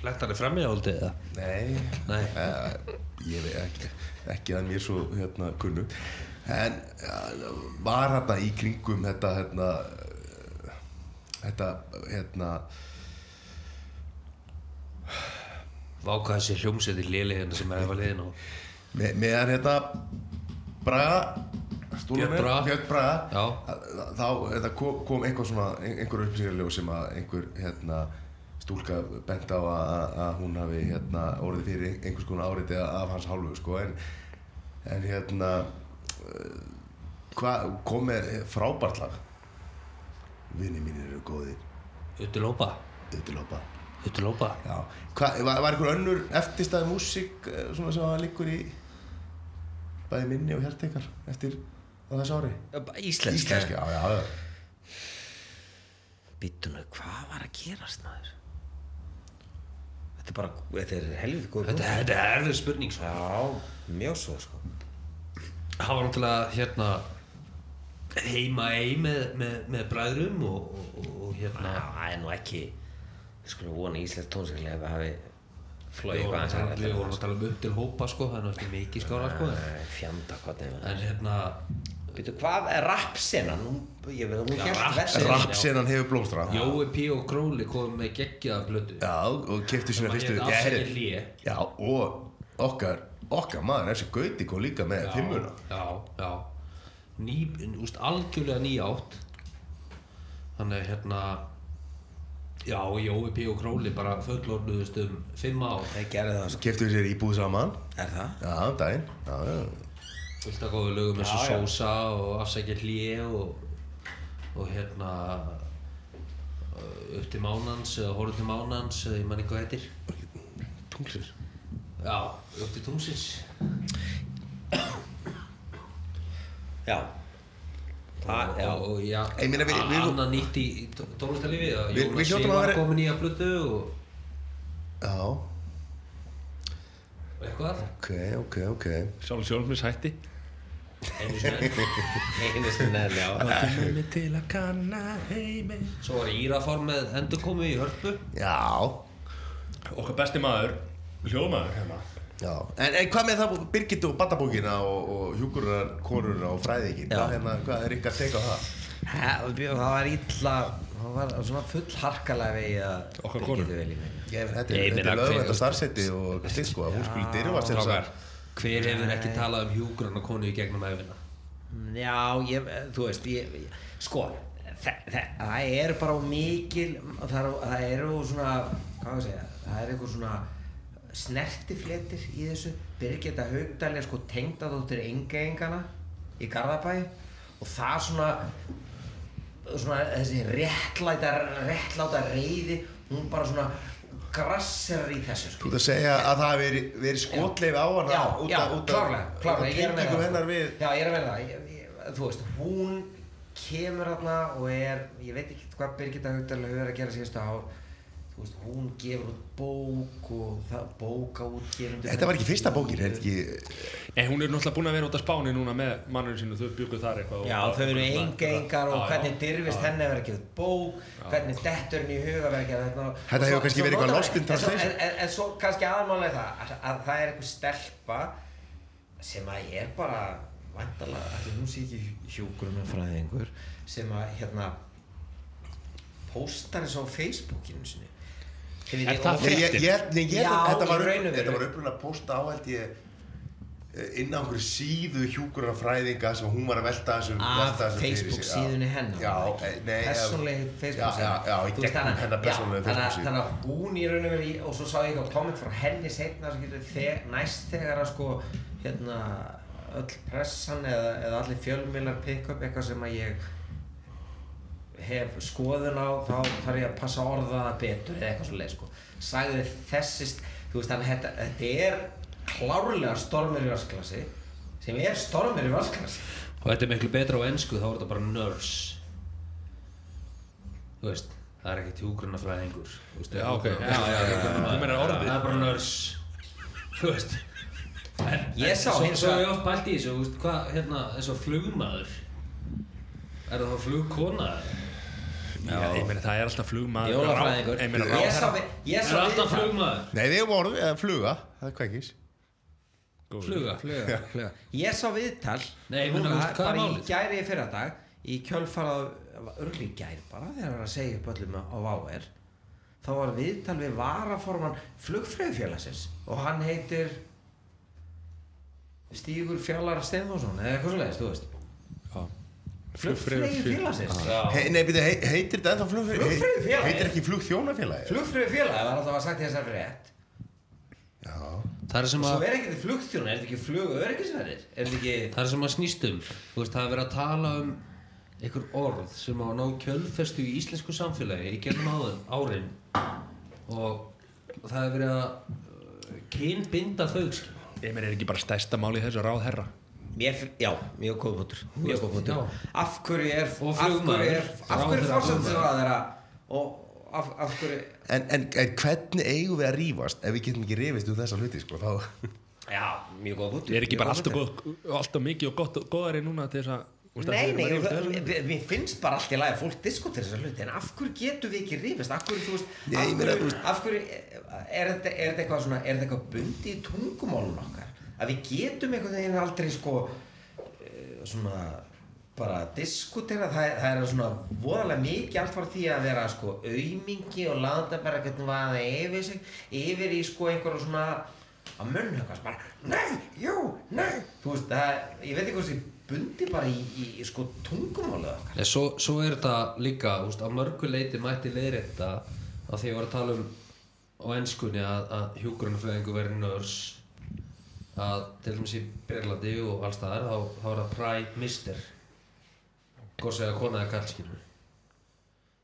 Lett hann er frammi áldið eða? nei, Nei. uh, ég veit ekki, ekki að mér svo hérna kunnu En ja, var hérna í kringum þetta, hérna, eh, þetta, hérna, Váka þessi hljómsveit í léli hérna sem er að liðin á með, meðan hérna Braga Björn Braga. Björn Braga. Þá þetta kom, kom einhver svona einhver upplýsingarlegu sem að einhver hérna, stúlka bent á að, að hún hafi hérna, orðið fyrir einhvers konar áriti af hans hálfu sko, en, en hérna uh, hvað kom með frábært lag. Vinni mínir eru góðir. Utilópa auðvitað Utilópa Já, Hva, var, var einhver önnur eftirstæð músík eh, svona sem að liggur í bæði minni og hjartekar eftir á þessu ári? Íslenska Íslenski, já, já, já. Býtunu, hvað var að gerast maður? Þetta er bara, þetta er helvið góð Þetta, þetta er erfið spurning sko. Já, mjög svo sko Það var náttúrulega hérna heima ei með, með, með bræðrum og, og, og, og hérna það er nú ekki við skulum vona íslensk tónsklega að hafi flóið Við eitthvað aðeins að- við vorum að tala um upp til hópa sko, það er náttúrulega mikið skára sko. Fjanda hvað en hérna Býtu, hvað er rapsena? Nú, ég veit, hún Já, hélt rap- versi Rapsenan hefur blómstra Jói P. og Króli kom með geggjaða blödu Já, og kefti sína að fyrstu Já, og okkar okkar maður, þessi Gauti kom líka með fimmuna já, já. Ný, úst, algjörlega ný átt þannig hérna já, Jói P. og Króli bara fullorðuðust um fimm ár Það gerði það sko. Keftu við sér íbúð saman Er það? Já, um daginn Já, já fullt af góðu lögum eins og. Sósa og Afsækja hlje og, og hérna uh, upp til Mánans eða Hóru til Mánans eða ég man ekki hvað heitir Tunglis já, upp til Tungsins Já Það, já og, já, annað nýtt í, tónlistarlífi að Við- við Jónas Sigvar vera- komin í að blödu og, Já, og eitthvað. Ok, ok, ok. Sjálf sjálfmis hætti einu sinni. Einu enn, já. Komum við til að kanna heiminn. Svo var Íraform með endurkomi í hörpu. Já, Okkar besti maður, hljóðmaður hérna En, en hvað með það, Birgit og Batabókina og, og hjúkurar konurna og hvað, hérna, hvað er ykkar teik á það? Það það var illa Það var svona full harkalega vegið að Okkar konur. Birgitu vel í mig. Ég, þetta Ég er, er lögvænt að starfseti og eitthvað slíkt sko að hún skulle dyrfast hver hefur ekki talað um hjúgrana konu í gegnum æfina Já, ég, þú veist, ég, ég, sko, þa, þa, það er bara mikil, það, er, það eru svona, hvað var að segja, það er eitthvað svona snertifletir í þessu. Birgitta Haugdalja sko tengdadóttir engaengana í Garðabæ. Og það svona, svona þessi réttlæta, réttláta reyði, hún bara svona grasserar í þessu sko. Þú ert að segja að það hafi verið, verið skotleif á hana Já, út af- klárlega, klárlega, ég er að meina það, hennar við Já, ég er að meina það, ég, ég, þú veist, hún kemur þarna og er, ég veit ekki hvað Birgitta Haugdal hefur verið að gera síðustu ár, veist, hún gefur út bók og það, bóka út Þetta var ekki fyrsta bókin, þetta ekki Nei, hún er náttúrulega búin að vera út á Spáni núna með mannurinn sínu, þau bygguð þar eitthvað og- Já, þau eru Já, engengar og hvernig já. dyrfist henni að vera að gefa út bók, hvernig dettur henni í huga að vera að gera þetta. og- Þetta og hefur kannski verið eitthvað notar- lost in en svo- translation. En, en, en svo kannski aðalmálega það, að, að það er eitthvað stelpa sem að ég er bara, vantalega, allir hún sé ekki hjúgrunarfræðingur, sem að, hérna, póstar þessu á Facebookinu sinni. Er það ég, Já, þetta var, í raun og upp- veru. þetta var uppruna að posta á held ég eh, inn á einhverju síðu hjúkurar fræðinga sem hún var að velta þessu Af Facebook síðunni hennar Persónleg Facebook gegnum þannig- að- Facebook síðu. Þannig að hún í raun og veru í- og svo sá ég eitthvað komment frá henni setna sem getur þeg, næst þegar að sko hérna öll pressan eða, eða allir fjölmiðlar pick up eitthvað sem að ég hef skoðun á þá þarf ég að passa að orða það betur eða eitthvað svo leið sko sagði þessist, þú veist þannig að þetta, þetta er klárlega stormur í vasklasi sem er stormur í vasklasi og þetta er miklu betra á ennsku þá er þetta bara nurse þú veist það er ekkert veist, Já, ok. Já, já. Þú meinar orðið. það er bara nurse þú veist en, Ég sá vegar- er ég oft pælt í þessu þú veist, hvað, hérna, eins og flugmaður er það þá flugkona Já, ég meina það er alltaf flugmaður. Jólafræðingur. Ég meina Ég sá við Ég sá það alltaf flugmaður? Nei, við orðið, eða fluga, það er kveikis. Fluga Fluga, fluga. Ég sá viðtal. Nei, ég meina, hvað er bara í málið? gæri í fyrradag í kjölfarað örgli í gæri bara þegar það var að segja upp öllum á VáR þá var viðtal við varaforman flugfröðufélagsins og hann heitir Stígur Fjallar Steinforsson eða eitthvað svo leiðist, þú veist Flugfröðufélagsins He, Nei, byrju, he, heitir þetta ennþá flugfröðu? Flugfreyjufélagið? Heitir ekki flugþjónafélagi? Flugfröðufélagi var alltaf að sagt þessar frétt Já, það er sem svo að er ekki þið flugþjón, er þetta ekki flugöryggisverðir er þetta ekki það er sem að snýst um þú veist, það er verið að tala um einhver orð sem á ná kjölfestu í íslensku samfélagi í gegnum áður, árin og það er verið að uh, kynbinda þau skilur. Ég meina er ekki bara stærsta máli í þessu ráð herra Mér, já, mjög góð punktur mjög góð punktur. af hverju er af hverju er er Ráðherra, fórsættisraðara og af, af hverju en, en, en hvernig eigum við að rífast ef við getum ekki rifist um þessa hluti, sko, þá? Já, mjög góð punktur Ég er ekki bara alltaf, alltaf mikið og gott, góðari núna til þess að Þú veist, að Nei, við nei, að það- um finnst bara allt í lagi að fólk diskutir þessar hluti en af hverju getum við ekki rífist af hverju, þú veist, af hverju, af hverju er þetta, er þetta eitthvað svona, er þetta eitthvað bundi í tungumálun okkar að við getum einhvern veginn aldrei sko eh, svona bara diskutera, það, það er svona voðalega mikið allt frá því að vera sko aumingi og láta bara hvernig vaða yfir sig, yfir í sko einhverju svona að munnhöggast bara, nei, jú, nei. Þú veist, það, ég veit ekki hvað sem bundi bara í, í, í sko tungumálið okkar. Svo, svo er þetta líka, úst, að mörgu leiti mætti leiðrétta að því að ég var að tala um á ennskunni að, að hjúgrunafræðingu verið nörs að til dæmis í Berlandi og alls staðar þá, þá er það Pride Mister. Hvort segja kona eða kallskinu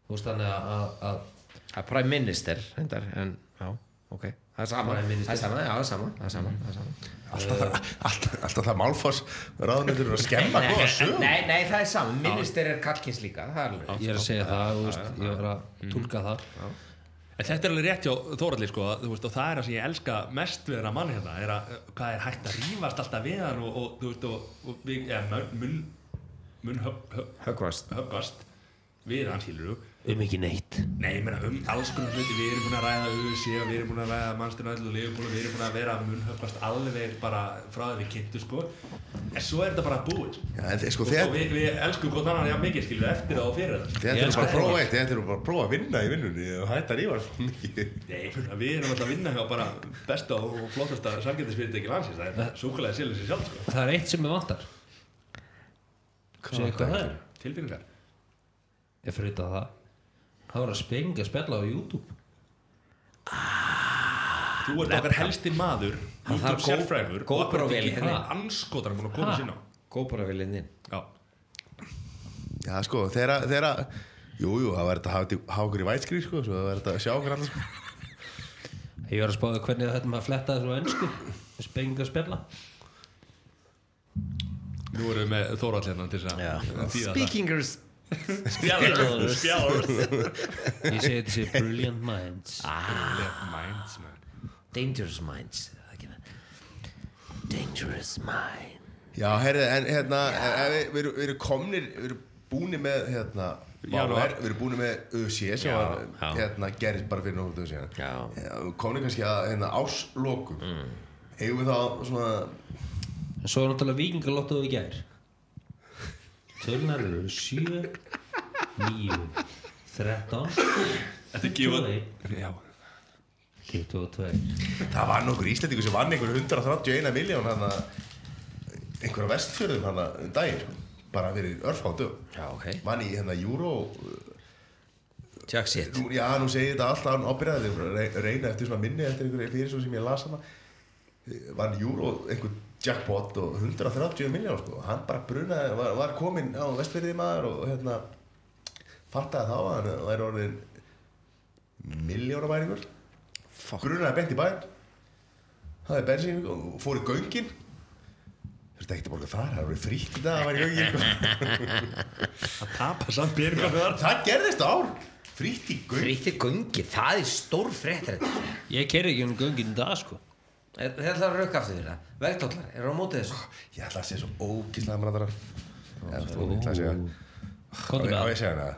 þú veist þannig að, að, að Það er prime minister, hendar, en já, ok. Það er sama, það er sama, já, það er sama, það er sama, það er sama. Alltaf, það, alltaf, alltaf það málfoss ráðnættur að skemma nei, góða nei, sög nei, nei, það er sama, minister er kallkins líka, það er alveg. Ég er að segja það, þú veist, ég var að tólka það En þetta er alveg rétt hjá Þóralli sko, veist, og það er það sem ég elska mest við þennan mann hérna, er að hvað er hægt að rífast alltaf við hann og, og og, og við, ja, mun, mun, Höggvast við hann, skilur um ekki neitt. Nei, ég meina um alls konar hluti, við erum búin að ræða UC og við erum búin að ræða mannsturinn öll og Liverpool og við erum búin að vera að munnhöfgast alveg bara frá því við kynntu sko. En svo er þetta bara búið. Já, en þið- sko, og, þegar- og við, við elskum hvort annan já mikið skilur eftir það og fyrir það. Er elska bara að prófa þetta. eitt, þetta er bara að prófa að vinna í vinnunni og hætta að rífa svo mikið. Nei, fyrir, að bara og flottasta samgættisfyrirtæki landsins það. Það fyrir var að spenga spjalla á YouTube. Þú ert okkar helsti maður Hann YouTube sérfræður gó- GoPro-vél ekki hérna. anskotar að koma Gópura við lindin Já, Já, sko, þegar þegar Jú, jú, það var þetta að hafa- okkur í vætskri, sko, svo það var þetta að sjá okkur annars, sko. ég var að spáða hvernig þetta maður að fletta þessu á ennsku spenga spjalla. Nú erum við með Þórald hérna til þess að. Speakingers Spjallur Spjallur ég segi þetta sé brilliant minds Minds man Dangerous minds er? Dangerous mind Já, herri, en hérna, við, við, erum- við erum komnir, við erum búinir með, hérna. Bauer, við erum búinir með ÖC sem Já, var, já. hérna, gerist bara fyrir náttúrulega síðan. Já. við komnir kannski að, hérna, áslokum. Mm. Eigum við þá svona, en svo er náttúrulega vikingalottuð í gær tölunar eru 7 9 13 Þetta er gefað 22 Já. 22 það var nokkur íslendingur sem vann einhver 131 miljón, hann að, einhverja vestfjörðum hann að um daginn, sko. bara fyrir örfáttu. Já, ok. Vann í, hérna, Euro, Tjak sitt. Nú, já, nú segir þetta alltaf ábyrðað Þið reyna eftir svona minni eftir einhverju fyrir sem ég las hana. Vann Júró einhver jackpot og 130 miljón sko. Hann bara brunaði, var, var kominn á vestfyrði maður og hérna fattaði þá að hann væri orðin miljónabæringur Brunaði bent í bæinn. Það er bensín og fór í göngin. Þú veist ekki að borga þar, það er frítt í dag að vera í göngin sko. Það tapa samt byrjum hvað það. Það gerðist á ár. Frítt í göngin það er stór fréttir ég kerði ekki um göngin í dag sko Þetta ætlar að rauka aftur fyrir það Vegdóllar, eru á mótið þessu? Ég ætla að segja svo ógíslega brandarar Ég ætla að segja. Komdu með Á það. að segja hana.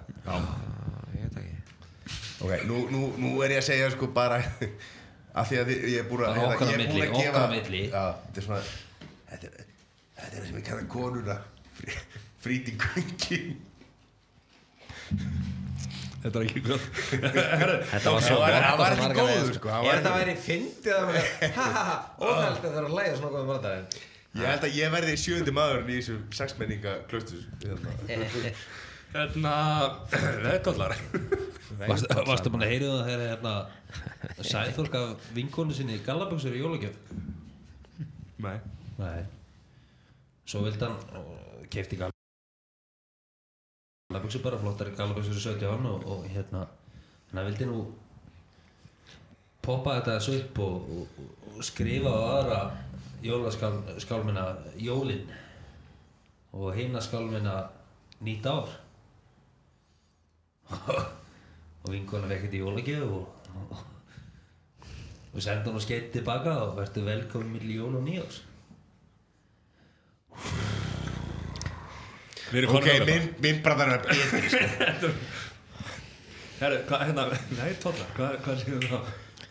Ég veit ekki. Ok, nú, nú, nú er ég að segja sko bara af því að þið- ég er búin að Það er okkar er búinn milli, að okkar á milli. Já, þetta er svona Þetta er, þetta er það sem ég kallar konuna frí- Frít í göngin Þetta er ekki gott. Þetta var svo Það var- gott það var ekki vegu, sko, Ef var þetta ekki- væri fyndið að vera Ha ha ha Óhælt að það er að læga svona góðum brandar Ég held að ég verði sjöndi maðurinn í þessu sexmenninga klöstus Hérna. Veðdóllar Varstu, varstu búin að heyra það þegar hérna Sæþórk af vinkonu sinni í Gallaböksur í jólagjöf? Nei. Nei. Svo vildi hann kefti Gallaböksur bara flottari Gallaböksur í 17 og, og hérna hann vildi nú poppa þetta þessu upp og, og, og skrifa á aðra jólaskálmina Jólin og heina skálmina Nýtt ár. Og vinkona fekk þetta í jólagjöf og, senda hann og skeitt tilbaka og verður velkomin milli jól og erum Ok, minn, minn brandar er betri sko. Herru, hvað, hérna, nei, Tolla, hvað, hvað séu þá?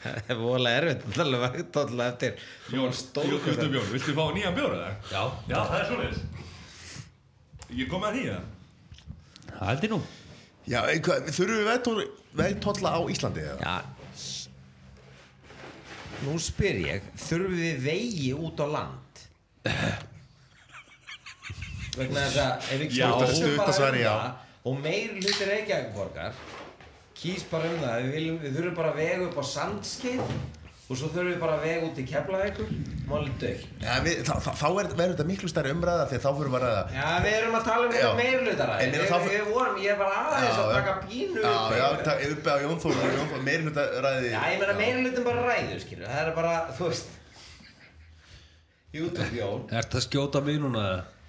Það er voðalega erfitt að tala um vegtólla eftir Jón, stór Jón, Björn, viltu fá nýjan bjóra það? Já, Já, það er svoleiðis. Ég kom að því, það. það held ég nú Já, hvað, þurfum við vegtólla, vegtólla á Íslandi eða? Já Nú spyr ég Þurfum við vegi út á land? Vegna þess að ef við stutta bara um það og meir hluti Reykjavíkborgar kýs bara um það við, viljum, við þurfum bara að vega upp á sandskeið og svo þurfum við bara að vega út í Keflavíkur málið dögt Já, við, þá, þá, þá er, verður þetta miklu stærri umræða því að þá fyrir við að ræða Já, við erum að tala um þetta meir hlutar En meina, við, þá- við vorum, ég er bara aðeins Já, að taka pínu Já, upp já, yfir. takk, uppi á Jón Þór, Jón Þór, meiri hluta ræði Já, ég meina meira hlutin bara ræður, skilur Það er bara, þú veist. YouTube Jón. Ertu að skjóta mig núna?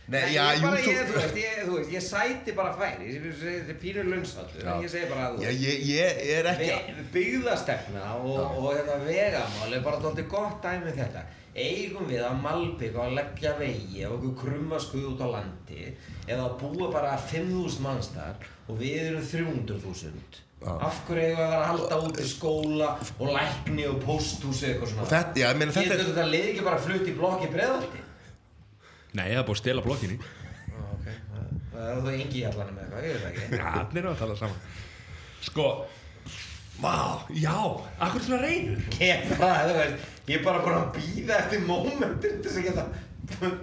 Nei, Nei, já, ég, bara, YouTube. ég, þú veist, ég, þú veist, ég sæti bara færi Þetta er pínur lunnsvaldur En ég segi bara, þú Já, ég, ég er ekki Byggðastefna og, og hérna vegamál er bara dálítið gott dæmi um þetta. Eigum við að malbygga og að leggja vegi ef okkur krumma skuð út á landi eða að búa bara 5.000 manns þar og við erum 300.000 Já. af hverju eigum við að vera að halda út í skóla og lækni og pósthúsi eitthvað svona? Og þetta, já, ég meina þetta er þetta lið ekki bara flutt í blokki breðaldi Nei, það er búið að stela blokkinni. ok, það er þú engi hjallanum með eitthvað, ég veit það ekki Já, allir eru að tala saman. Sko, vá, já, akkur svona reyður. Ég bara, þú veist, ég er bara búin að býða eftir momentin til þess að geta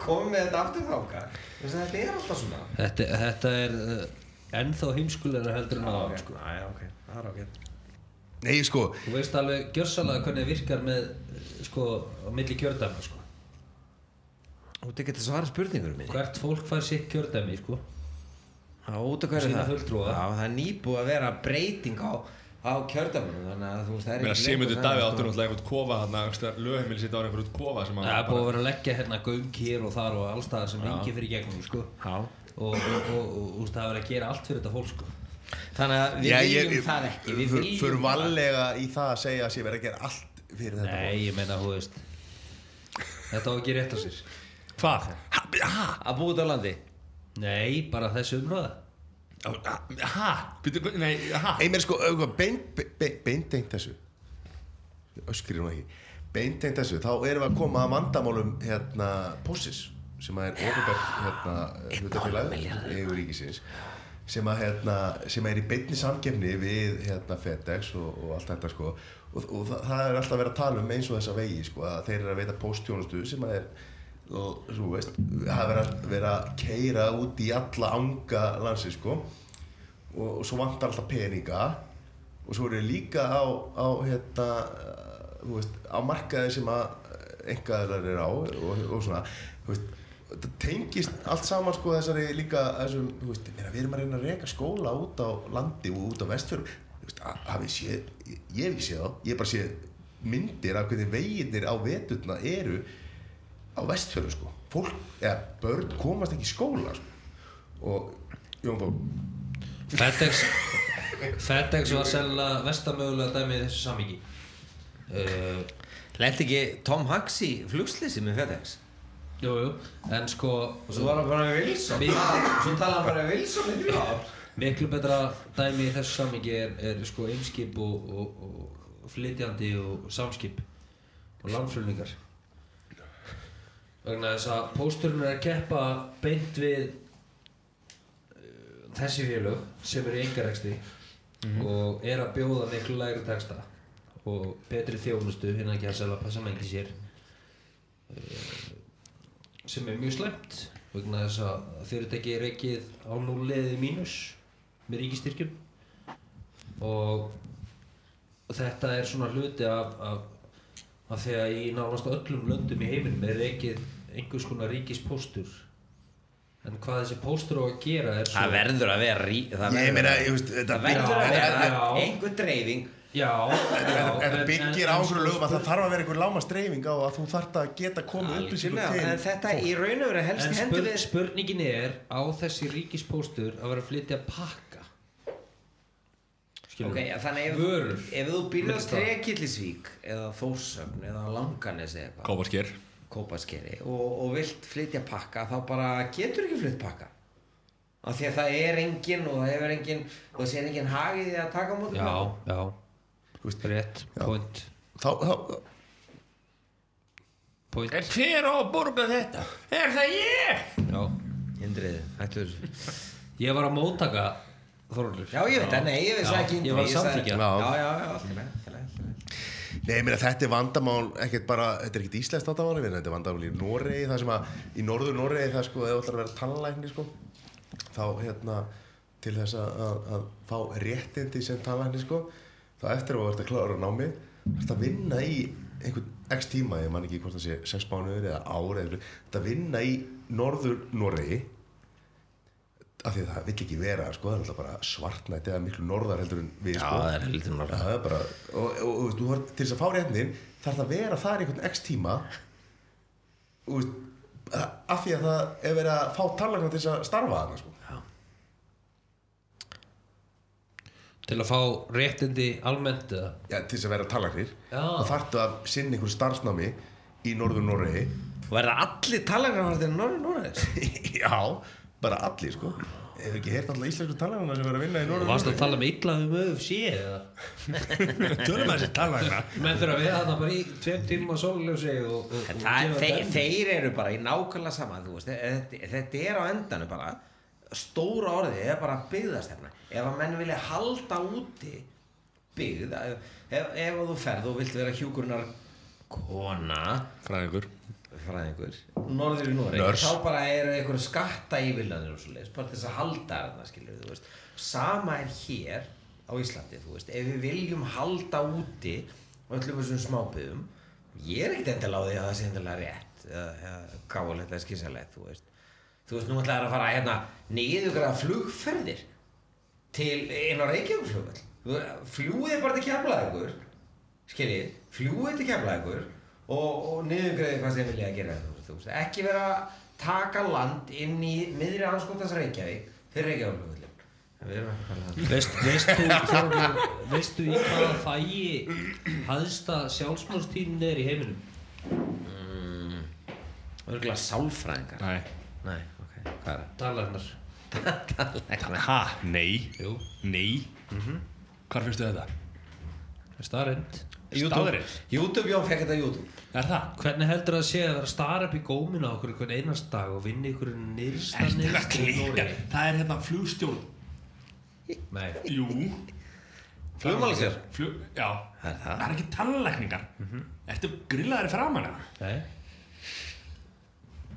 komið með þetta aftur þáka. Þetta er alltaf svona. Þetta, þetta er uh, ennþá heimskulegra heldur en aðan sko. Æ, ok, það er ok. Nei, sko, Þú veist alveg gjörsalega hvernig það virkar með uh, sko, á milli kjördæma sko. Þú ert ekki að svara spurningurum minni. Hvert fólk fær sitt kjördæmi sko. Já, út af hverju Sína það? fulltrúa. Já, það er nýbúið að vera breyting á, á kjördæmunum, þannig að þú veist, það er að ekki Sigmundur Davíð áttur sko. náttúrulega einhvern kofa þarna, lögheimili sitt á einhvern kofa sem hann Það er búið að vera að leggja hérna göng hér og þar og allstaðar sem engi fyrir gegnum sko. Já. og, og, og, og, veist, það er verið að gera allt fyrir þetta fólk sko. Þannig að við viljum það ekki, við viljum Förum bara- varlega í það að segja að sé verið að gera allt fyrir þetta Nei, ég meina, þú veist Þetta á ekki rétt á sér Hvað? Ha? Að búið út á landi. Nei, bara þessi umröða Hæ? Meina sko, auðvitað, beint, beint, beint þessu Öskrir hún ekki Beint þessu, þá erum við að koma að vandamálum hérna, Pósis sem er ofubert hérna, hlutafélag yfir ríkisins sem að hérna, sem er í beinni samkefni við hérna FedEx og, og allt þetta sko og, og það, það er alltaf verið að tala um eins og þessa vegi sko að þeir eru að veita póstjónustu sem að er og, þú veist, það er verið að vera að keira út í alla anga landsins sko. Og, og svo vantar alltaf peninga. Og svo eru líka á, á hérna, þú veist, á markaði sem að engaðlar er á og, og svona, þú veist þetta tengist allt saman sko þessari líka þessum, þú veist, við erum að reyna að reka skóla út á landi og út á vestfjörðum þú veist, að- hafið séð, ég hef ekki séð þá ég hef bara séð myndir af hvernig veginnir á veturna eru á vestfjörðum sko. Fólk, eða börn komast ekki í skóla sko. Og Jón Þór FedEx FedEx var sennilega vestamögulega dæmi í þessu samíki uh, Lendi ekki Tom Hanks í flugslýsi með FedEx? Jú, jú, en sko Og svo var hann bara með Wilson. Við- Svo talaði hann bara með Wilson ár. Miklu betra dæmi í þessu samíki er, er sko eimskip og, og, og flytjandi og samskip og landflutningar vegna þess að pósturinn er að keppa beint við uh, þessi félög sem eru í engarekstri og er að bjóða miklu lægri texta og betri þjónustu hérna ekki að selja passa mengi sér uh, sem er mjög slæmt vegna þess að fyrirtæki er ekkið á núliði mínus með ríkistyrkjum og þetta er svona hluti af, af, af því að í nánast öllum löndum í heiminum er ekkið einhvers konar ríkispóstur. En hvað þessi póstur á að gera er svo Það verður að vera rí Það ég verður meina, að- þetta Það verður að vera einhver dreifing. Já, en- byggir en- á en einhverju sko- lögum að það þarf að vera einhver lámastreifing á að þú þarft að geta komið upplýsingum Algjörlega, til En þetta í raun og veru helst En í hendur spur, við spurningin er á þessi ríkispóstur að vera að flytja pakka. Skilur Ok, ja, þannig ef, Vörur. ef þú býrður Milli staða. Trekillisvík eða Þórsöfn eða Langanes eða eitthvað af því að það er engin og það hefur engin og það sé engin hagið í að taka á móti Já, já, Þú veist, rétt, point. Þá, þá, Point, En hver á að borga þetta? Er það ég? já. Indriði, hættu þessu Ég var að móttaka Þorlur Já, ég veit það, nei, ég veist ekki. Ég var að samþykkja. Já, já, já, allt í lagi, allt í lagi, allt í lagi. Nei, ég meina þetta er vandamál ekkert bara, þetta er ekkert íslenskt vandamál þetta er vandamál í Noregi, það sem að í norður Noregi það sko, ef þú ætlar að vera tannlækni sko, þá hérna til þess að, að, að fá réttindi sem tannlækni sko, þá eftir að að klára námið, þú ert að vinna í einhvern x tíma, ég man ekki hvort það sé sex mánuður eða ár eða eitthvað, þú ert að vinna í norður Noregi af því að það vill ekki vera sko, það er alltaf bara svartnætt eða miklu norðar heldur en við Já, sko það er heldur norðar. Já, það er bara, og, og, og, og þú þarf til þess að fá réttin þarf það að vera þar í einhvern x tíma og veist, af því að það er verið að fá tannlækna til þess að starfa þarna sko. Til að fá réttindi almennt eða Já, til þess að vera tannlæknir Já. þá þarftu að sinna einhver starfsnámi í norður Noregi Og verða allir talangarvartir norður Norðis? Já, bara allir sko. Hefur ekki heyrt alltaf íslensku tannlækna sem vera að vinna í norður varst að Noregi tala um illa um UFC eða? Tölum að þessi tala Menn þurfa að vera þarna bara í tveim tíma sólljósi og, og, og Það, þeir, þeir eru bara í nákvæmlega sama þú veist, þetta, þetta er á endanum bara stóra orðið er bara byggðastefna. Ef að menn vilja halda úti byggð ef, ef, ef þú ferð og vilt vera hjúkurnar kona Fræðingur fræðingur, norður í Noreg þá bara eru einhverju skatta ívillanir og svo leiðis, bara þess að halda þarna skilur þú veist, sama er hér á Íslandi, þú veist, ef við viljum halda úti öllum þessum smábyðum ég er ekkert endilega á því að það sé endilega rétt eða, gáðulegt eða skísalegt þú veist, þú veist, nú ætlaði að fara hérna niðurgræða flugferðir til inn á Reykjavíkflugvöll fljúið bara til keflaðugur skiljið, fljúið til keflaðugur og, og niðurgræði hvað sem vilja að gera þú veist, ekki vera að taka land inn í miðri anskotans Reykjavík fyrir að Veist, veist þú, Þorlur, veistu í hvaða fæi hæðsta sjálfsmórstíðin er í heiminum? örgulega sálfræðingar. Nei. Nei, ok, hvað er Talarnar það? Ha? Nei. Jú, Nei. Hvar fyrstu þetta? starrend Staðreynd? YouTube, Jón fekk þetta YouTube Er það? Hvernig heldur það að sé að vera að stara upp í góminu á okkur einhvern einast dag og vinna ykkur nýrsta nýrsta í? Nóri? Það er hérna flugstjórn Nei, Jú Flugmálastjóri? Flug, já Það er það. Það er ekki tannlækningar Ertu grillaðir framan eða? nei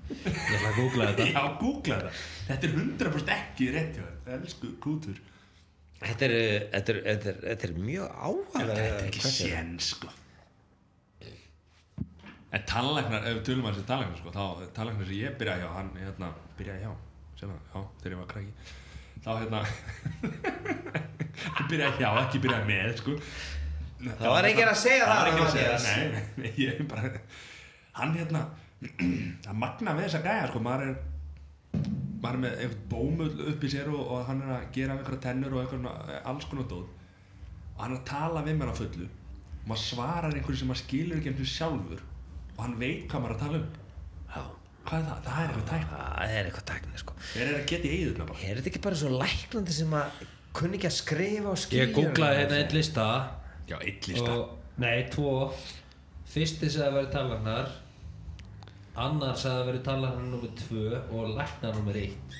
Ég ætla að googla þetta Já, googla þetta Þetta er 100% ekki rétt hjá þér Elsku kútur Þetta er, þetta er, þetta er, þetta er mjög áhugaverð Þetta er ekki sén sko. En tannlæknar, ef við tölum að þessi tannlæknar sko, þá tannlæknar sem ég byrjaði hjá, hann hérna, byrjaði hjá, sem það, já, þegar ég var krakki, þá hérna, byrjaði hjá, ekki byrjaði með, sko. Það var enginn að segja það, Það var enginn að segja það, nei, ég bara, hann hérna, það magna með þessa gæja, sko, maður er, er með eitthvað bómull upp í sér og, og hann er að gera af einhverja tennur og einhverja, alls konar dót. Og hann er að tala við mér á fullu. Og maður svarar einhverju sem maður skilur ekki einhverju sjálfur. Og hann veit hvað maður er að tala um. Já, hvað er það? Það er eitthvað tækna það er eitthvað tækni sko. Þeir eru að geta í eigðuna bara? Er þetta ekki bara svo læknandi sem að kunni ekki að skrifa og skilja? Ég googlaði hérna einn lista. Já, eitt lista. Og, Nei, tvo. Fyrsti sagði að vera talarnar Annar sagði að vera talarnar nummer tvö og læknar nummer eitt.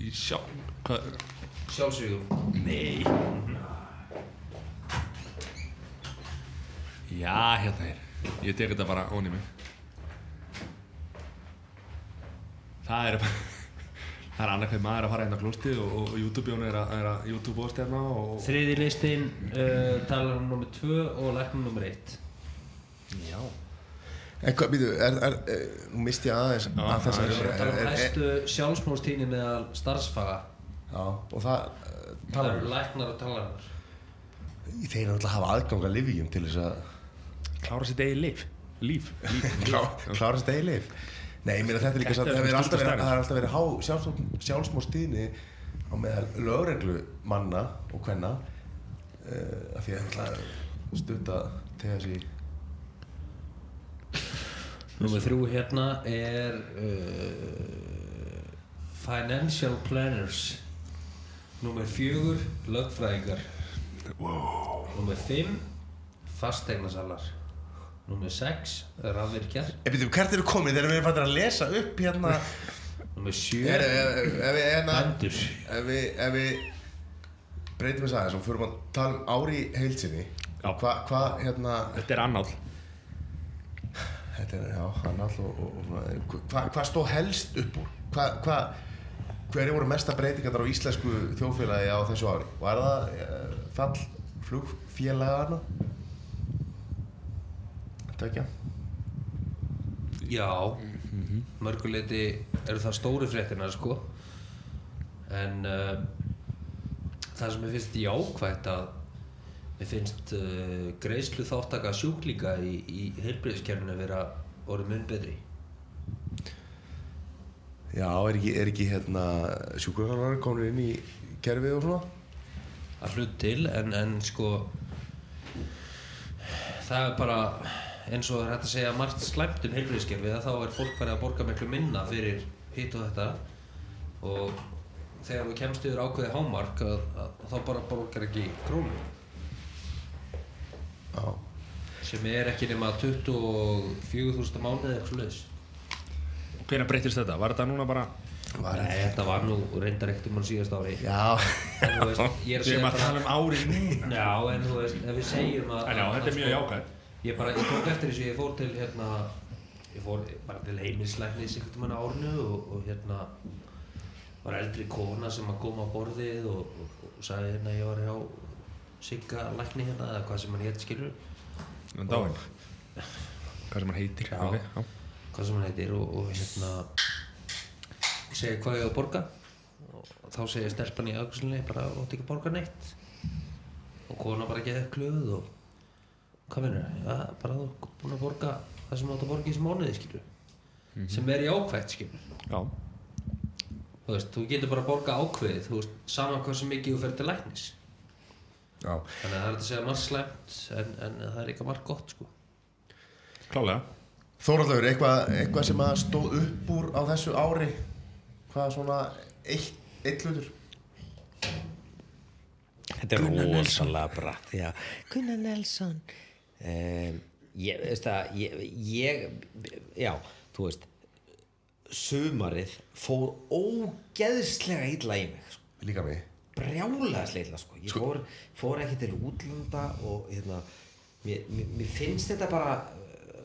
Í sjá hvað? Sjálfsvíðum nei. Já, hérna er. Ég tek þetta bara ón í mig. Það er bara það er annað hvað maður er að fara hérna á klústið og, og YouTube-jón er er að YouTube-bóðst hérna og Þriði listin uh, talarnar nummer tvö og læknar nummer eitt. Já En hvað, býtu, er, er, er, nú misti ég aðeins að þess að Það er um hæstu sjálfsmórstíðni meðal starfsfaga. Já, og það, eh, Það tala eru læknar og talarnar Þeir eru alltaf að hafa aðgang að livjum til þess að klára sitt eigið líf líf, líf. klá, klára sitt eigi liv Nei, ég meina þetta er líka satt, er það er alltaf verið, staðreynd. það er alltaf verið há sjálfsmór, sjálfsmórstíðni á meðal lögreglu manna og hvenna uh, af því að alltaf stutta tegja sig Númer þrjú hérna er uh, Financial planners. Númer fjögur, lögfræðingar. Wow. Númer fimm, fastegnasalar Númer sex, rafvirkjar. Ef við hvert eru komið? Þegar við erum fættir að lesa upp hérna. Númer sjö, Er- ef við hérna bændur. Ef við, ef við breytum þess aðeins og fyrir að tala um ári heilsinni hvað hva, hérna Þetta er annáll þetta er, já, hann all og, og, og hvað hva stóð helst upp úr? Hvað hva, hverju voru mesta breytingar á íslensku þjóðfélagi á þessu ári? Var það uh, fall flugfélagana þetta ekki Já, mörguleiti eru það stóru fréttina sko. En uh, það sem ég finnst jákvætt að mér finnst uh, greiðslu þáttaka sjúklinga í, í heilbreyðiskerfinu vera orðið mun betri. Já, er ekki, er ekki hérna sjúkurþjálfarar komin inn í kerfið og svona? Að hlut til en, en sko það er bara eins og það er hægt að segja margt slæmt um heilbreyðiskerfið að þá er fólk farið að borga miklu minna fyrir hitt og þetta. Og þegar þú kemst yfir ákveði hámark að, að, þá bara borgar ekki krónu já, sem er ekki nema 24.000 mánuði eitthvað sluðis Hvernig breytist þetta? Var þetta núna bara var Nei, þetta var nú reyndar ekkert um hann síðast ári. Já, veist, ég er að Við erum segja að tala um ári núna. Já, en þú veist, ef við segjum að En já, þetta er mjög sko- jákvæð Ég bara, ég tók eftir þessu, ég fór til hérna Ég fór bara til heimilislæknis einhvern veginn á árinu og, og hérna var eldri kona sem að koma á borðið og, og, og sagði hérna ég var hjá Sigga lækni hérna eða hvað sem hann hétt skilur dáin Hvað sem hann heitir Já. ok, já. hvað sem hann heitir og, og hérna segi hvað ég á að borga. Og þá segir stelpan í aðgjörslinni bara ótt ekki að borga neitt. Og kona bara geði klöð og hvað minnur ja, bara þú ert búin að borga það sem átt að borga í þessu mánuði skilur sem er í ákvæmt skilur Já. þú veist, þú getur bara að borga ákveðið þú veist, saman hvað sem mikið þú fer til læknis já. Þannig að það er að segja margt slæmt en, en það er eitthvað margt gott sko. Klálega. Þóraldur, eitthvað, eitthvað sem að stóð upp úr á þessu ári? Hvað svona eitt, eitt hlutur? Þetta er rosalega bratt. Gunnar Nelson. Um, ég, veist það ég, ég, já, þú veist sumarið fór ógeðslega illa í mig sko. líka mig brjálega sleitla sko. ég fór, fór ekki til útlanda og hérna, mér, mér, mér finnst þetta bara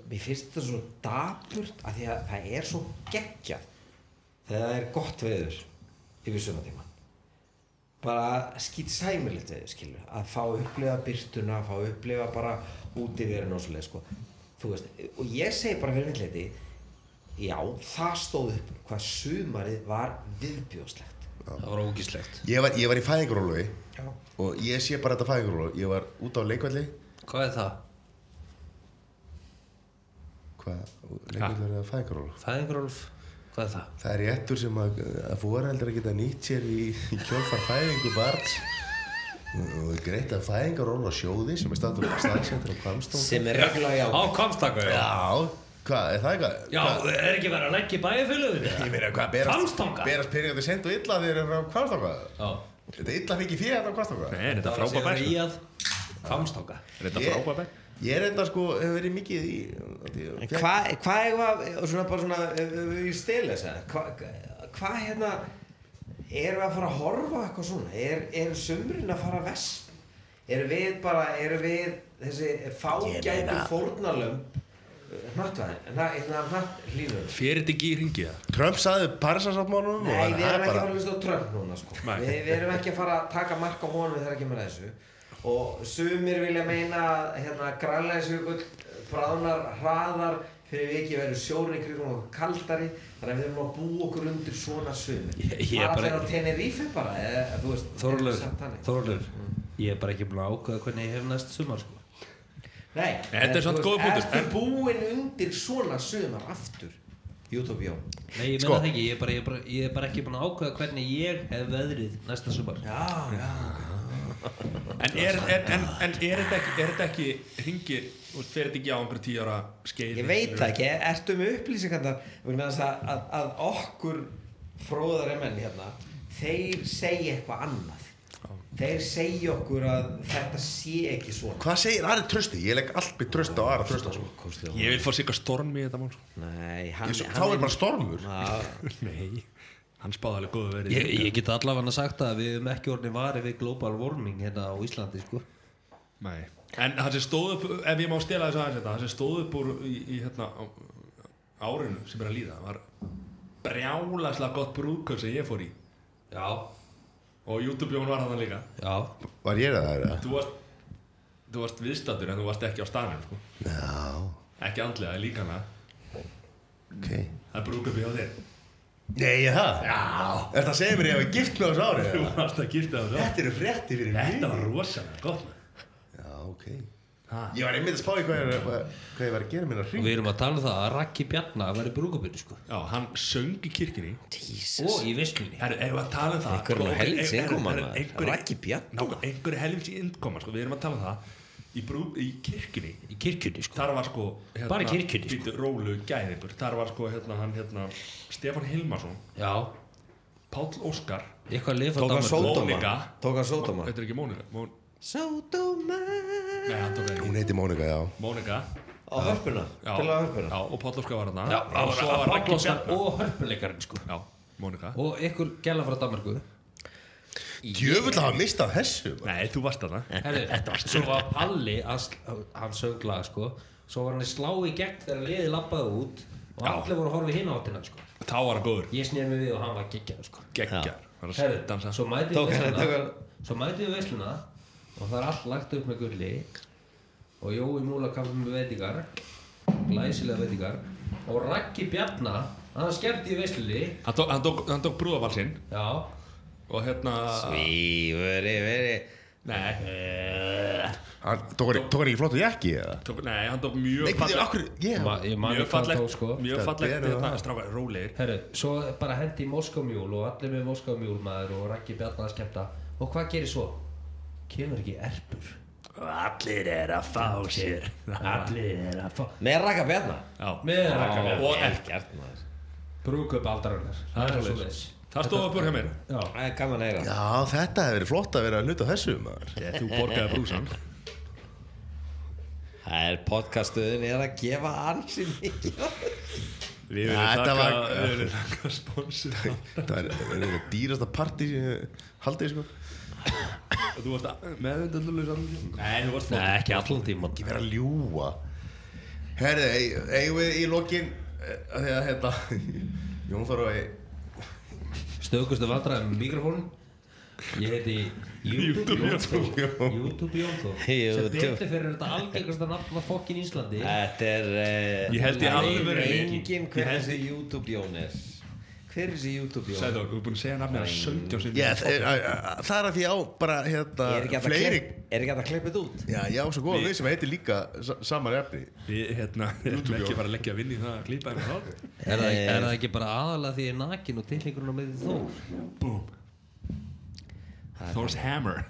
mér finnst þetta svo dapurt að því að það er svo geggjað þegar það er gott veður yfir sumatíman bara skýt sæmilegt veður skilur að fá að upplifa byrtuna fá að upplifa bara útiverun og svoleið sko. þú veist, og ég segi bara fyrir mittleiti já, það stóð upp hvað sumarið var viðbjóðslegt það var ógíslegt ég var, ég var í fæðingaróluvi já. og ég sé bara þetta fæðingarólu ég var út á leikvalli hvað er það? hvað, leikvalli er það fæðingarólu Fæðingrólf? Hvað er það? það er réttur sem að, að fóreldrar geta nýtt sér í, í kjölfar fæðingu barns. Og er greitt að fæðingarólu á sjóði sem er staðsendur á Kvamstón sem er reglulega já. Á Kvamstaka, já, hvað, er það eitthvað? Já, Hvað- er ekki verið að leggja bæjarfélöginu? ég meina, hvað, berast, periódi sent og illa þegar er á Kvamstanga Já. þetta er illa fikið fyrir þetta á Kvamstanga Nei, er þetta Það var að frábær bær segja sko. í að Kvamstanga. Er þetta frábær bær? ég er enda sko, hefur verið mikið í En hvað hva er hvað, svona bara svona, ég stila þess að, hvað hva, hérna, erum við að fara að horfa eitthvað svona? Er, er sumrin að fara vest? Erum við bara, erum við þessi fágætu fórnalömb, hnattvæðin, hnatt hlýnum? Fer þetta ekki í ringi það? Trump saði Parísasáttmálunum Nei, við erum ekki að fara að hlusta á Trump núna, sko. Við, við erum ekki að fara að taka mark á honum þegar ekki með þessu. Og sumir vilja meina að hérna, grænlæðisjökull bráðnar hraðar fyrir við ekki verður sjórn í krigum og kaldari þannig að við erum að búa okkur undir svona. Ég- ég er bara- allir á Tenerife bara, eða, þú veist, Þorlur. Þorlur, ég er bara ekki búin að ákveða hvernig ég hef næst sumar, sko. Nei, Þetta er þú góður punktur, Ertu búinn undir svona sumar aftur? Utopia. Nei, ég Sko. meina það ekki, ég er, bara, ég, er bara, ég er bara ekki búin að ákveða hvernig ég hef veðrið næsta sumar. Já, já. En er, er, en, en er þetta ekki, er þetta ekki ringir, þú veist, fer þetta ekki á einhverju tíu ára skeið? Ég veit það ekki, ertu með þess að, að, að okkur fróðari menn hérna þeir segja eitthvað annað þeir segja okkur að þetta sé ekki svona Hvað segir Ari Trösti? Ég legg allt með tröst á Ari Trösta sko. Ég vil fá sig að stormi í þetta mál sko. Nei, hann, Ég- Þá er bara stormur Nei, hann spáði alveg góðu verið Ég, ég get allavega sagt að við hefum ekki orðin vari við global warming hérna á Íslandi sko. Nei. En það sem stóð upp, ef ég má stela þessu aðeins þetta, það sem stóð upp úr í, í hérna, á, árinu sem er að líða var brjálaslega gott brúðköp sem ég fór í Já, og YouTube-jón var það líka já Var ég það það? þú varst, þú varst viðstattur en þú varst ekki á staðnum sko. Ekki andlega, líkana ok það er brúðköpi hjá þér Nei, ég það? Já Er það að segja mér ég hafi gift með þessu ári? þú varst að gifta þessu Þetta eru frétti fyrir mig þetta var rosalega gott. Já, ok. Ég var einmitt að spá í hvað ég, hvað, hvað ég var að gera minna Og hring við erum að tala um það að Raki Bjarnar væri brúkupinu sko. já, hann söng í Jesus Og í visslunni ef við að tala um það Einhver er nú sko, helvítis er- er- innkoma, er- maður. einhver- Raggi Bjarna. Ná, einhver er helvits innkoma sko. Við erum að tala um það Í, brú, í kirkjunni Í kirkjunni sko. Þar var sko hérna, Bara í kirkjunni, sko. Býtu rólu gæðingur Þar var sko hérna, hann, hérna Stefán Hilmarsson Já, Páll Óskar eitthvað lið frá Tók hann Danmörku. sódóma sódóma. Það Hún heiti Mónika, já. Mónika. Á hörpuna. Já, Til á hörpuna. Já, og Páll Óskar var hann Já, og svo var Raggi Bjarnar og hörpuleikarinn sko. Já, Mónika. Og ykkur gæla frá Danmarku Djöfull hafa mistað þessu. Nei, þú varst þarna. Herru, svo var Palli að hann söng lag sko. Svo var hann að slá í gegn þegar liði lappaði út Og Já. allir voru að horfa í hinn áttina sko. Þá var hann góður. Ég snýr mig við og hann var geggjað sko. Geggjar Var að Herru, dansa svo mætið við veisluna Og það er allt lagt upp með gulli. Og Jói Múla kaffi með veitingar Glæsilega veitingar. Og Raggi Bjarna Hann skemmti í veislunni. Hann tók, hann tók, hann tók brúðavalsinn Já. Og hérna Svífuri, veri Nei, Hann tók hann tók hann ekki flott og jakki eða? tók, nei, hann tók mjög ég Ég man mjög ekki tók sko. mjög ber hérna, það. strákar, rólegir. Herru, svo bara hendi í Moskómjúl og allir með Moskómjúl maður og Raggi Bjarnar að skemmta. Og hvað gerir svo? Kemur ekki erpur? Allir er að fá sér. Allir er að fá Með raka bjarna? Já, Með Ragga Bjarnar og er, Ekkert maður. Brúköp aldarinnar. Það er svoleiðis. það stóð upp úr hjá mér. Já. Það er gaman að eiga Já, þetta hefur verið flott að vera að nuta þessu þú borgaði brúsan Það er podcastuðin er að gefa ansi mikið. Við við erum þakka sponsor. Það er dýrasta ég haldið sko þú varst meðvendallulegs nei, þú varst Nei, ekki allan tíman Ekki vera að ljúa Herði, ei- eigum við í lokin eh, að því að hérna Jón þarf að Stöðgustu vandræðum með mikrofónum Ég heiti YouTube Jónþó YouTube Jónþó Sem betur fyrir þetta algengasta nafn á fokkin Íslandi. Þetta er uh, Ég held í alvöru- Engin hver Ég held- þessi YouTube Jón er Hver er þessi YouTube Jón? Sæður, þú er búin að segja nafnir að 17 sinni Já, það er- það er að því á bara hérna Er ekki hægt að fleiri er ekki að klippa þetta út? Já, ég á svo góða við sem heitir líka sa- saman efni. Við hérna, erum ekki bara að leggja vinn í það að klípa einhvern þá Er það, er það ekki bara aðalega því ég er nakin og tilhengurinn á með þó? boom. Thor's Hammer.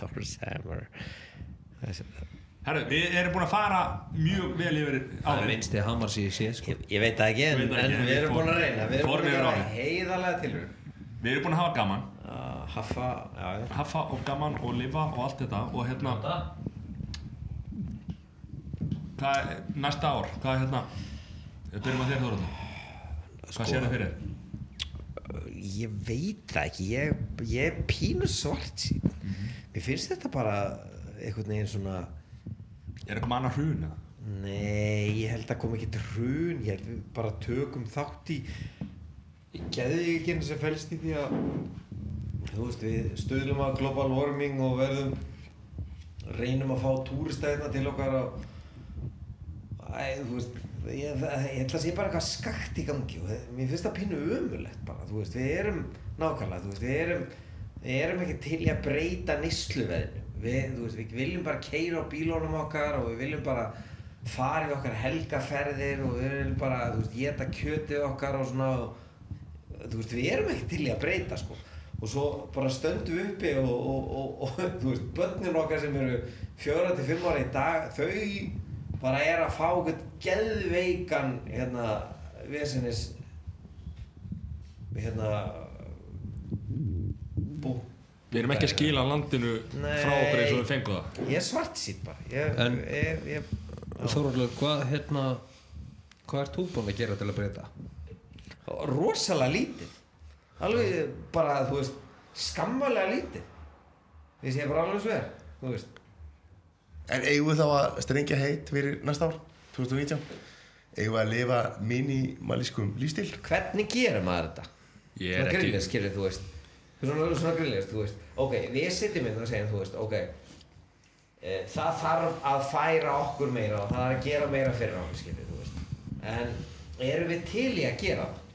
Thor's Hammer. Þessi- Herru, við erum búin að fara mjög vel yfir Það er minnsti hamar sem ég sé sko. Ég, ég veit það ekki en, en við erum búin að reyna. Við erum búin að gera heiðarlega tilur Við erum búin að hafa gaman. Uh, Haffa, já, já. Haffa og gaman og lifa og allt þetta og hérna hvað er næsta ár? Hvað er hérna? Við byrjum að þér Þóruldur hvað Sko- sér þið fyrir Ég veit það ekki. Ég, ég er pínu svart sín Mér finnst þetta bara einhvern veginn svona er eitthvað annað hrun eða? Nei, ég held að kom ekki til hrun. Ég held við bara tökum þátt í í geðvíkinn sem fælst í því að þú veist, við stöðlum að global warming og verðum reynum að fá túristæðina til okkar og Æ, þú veist, ég, það- ég held að sé bara eitthvað skakt í gangi og það- mér finnst það pínu ömulegt bara, þú veist, við erum nákvæmlega, þú veist, við erum við erum ekki til í að breyta neysluveðinu við, veist, við viljum bara keira á bílónum okkar og við viljum bara fara í okkar helgaferðir og við viljum bara, veist, geta kjötið okkar og svona veist, við erum ekki til í að breyta, sko. Og svo bara stöndum við uppi og, og, og, og börnin okkar sem eru fjóra til fimm ára í dag þau bara er að fá eitthvað geðveikan hérna, vesenis hérna bú Við erum ekki að skila landinu Nei. frá okkur eins og við fengum það ég er svart sítt bara ég, En- ég, ég, Þóróldur, hvað hérna hvað ert þú búinn að gera til að breyta? rosalega lítið alveg bara þú veist skammalega lítið við séum bara alveg sver þú veist En eigum við þá að strengja heit fyrir næsta ár, 2019? Eigum við að lifa minimalískum lífstíl? hvernig gerir maður þetta Ég er ekki skilur þú veist svona, svona grillist, þú veist. Ok, við sitjum inn og segjum, þú veist, ok e, það þarf að færa okkur meira og það er að gera meira fyrir okkur, skilur þú veist. En erum við til í að gera það?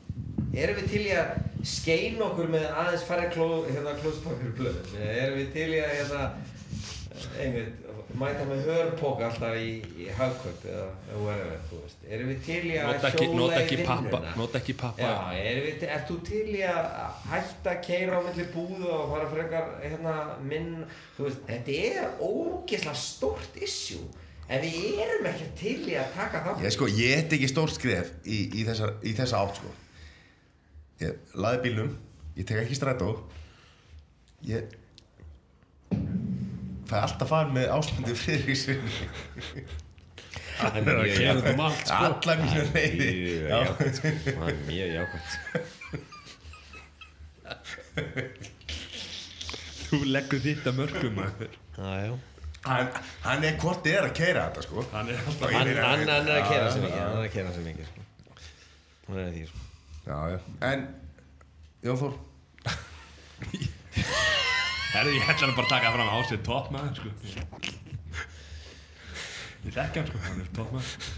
Erum við til í að skeina okkur með aðeins færri kló, hérna, klóspapir blöðum erum við til í að hérna, einmitt, mæta með hörpók alltaf í, í hagkaup eða eða whatever, þú veist. Erum við til í að Nota ekki, hjóla nota í ekki pappa vinnuna? Nota ekki pappa. Já, er, þú til í að hætta að keira á milli búðu og fara frekar hérna minn, þú veist, þetta er ógeðslega stórt issue. En við erum ekki til í að taka það Ég sko, ég heit ekki stórt skref í, í, þessa, í þessa átt sko. Ég laði bílnum, ég tek ekki strætó Ég fæ alltaf fara með Ásmundi Friðriksson það er mjög Kemur um allt sko Alla mínu reyði mjög Já. jákvæmt það er mjög jákvæmt Þú leggur þitt að mörgum maður. Já, já hann, hann er hvort þið er að keira þetta sko Hann er alltaf Hann, hann, hann er að Já, mikið, já. hann er að kera sig mikið sko. Hann er að því sko. Já, já En, Jón Herri, ég ætla hann bara að taka fram á sér topp maður sko. Ég þekki hann sko, hann er topp maður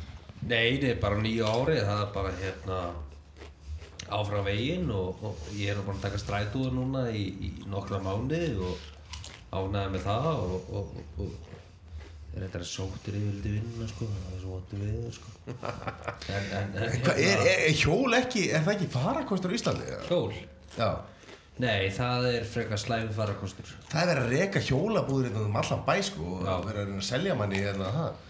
Nei, það er bara nýju ári það er bara hérna áfram veginn og, og ég er bara að taka strætóður núna í, í nokkra mánuði og ánæði með það og, og, og, og er þetta sóttir yfirldi vinna sko, það er svo vondur við sko. en, en, en Hvað, er, er, er hjól ekki, er það ekki farakostur í Íslandi? eða? hjól Já Nei, það er frekar slæmi farakostur Það er verið að reka hjólabúður hérna um allan bæ sko og Já. verið að reyna að selja manni hérna það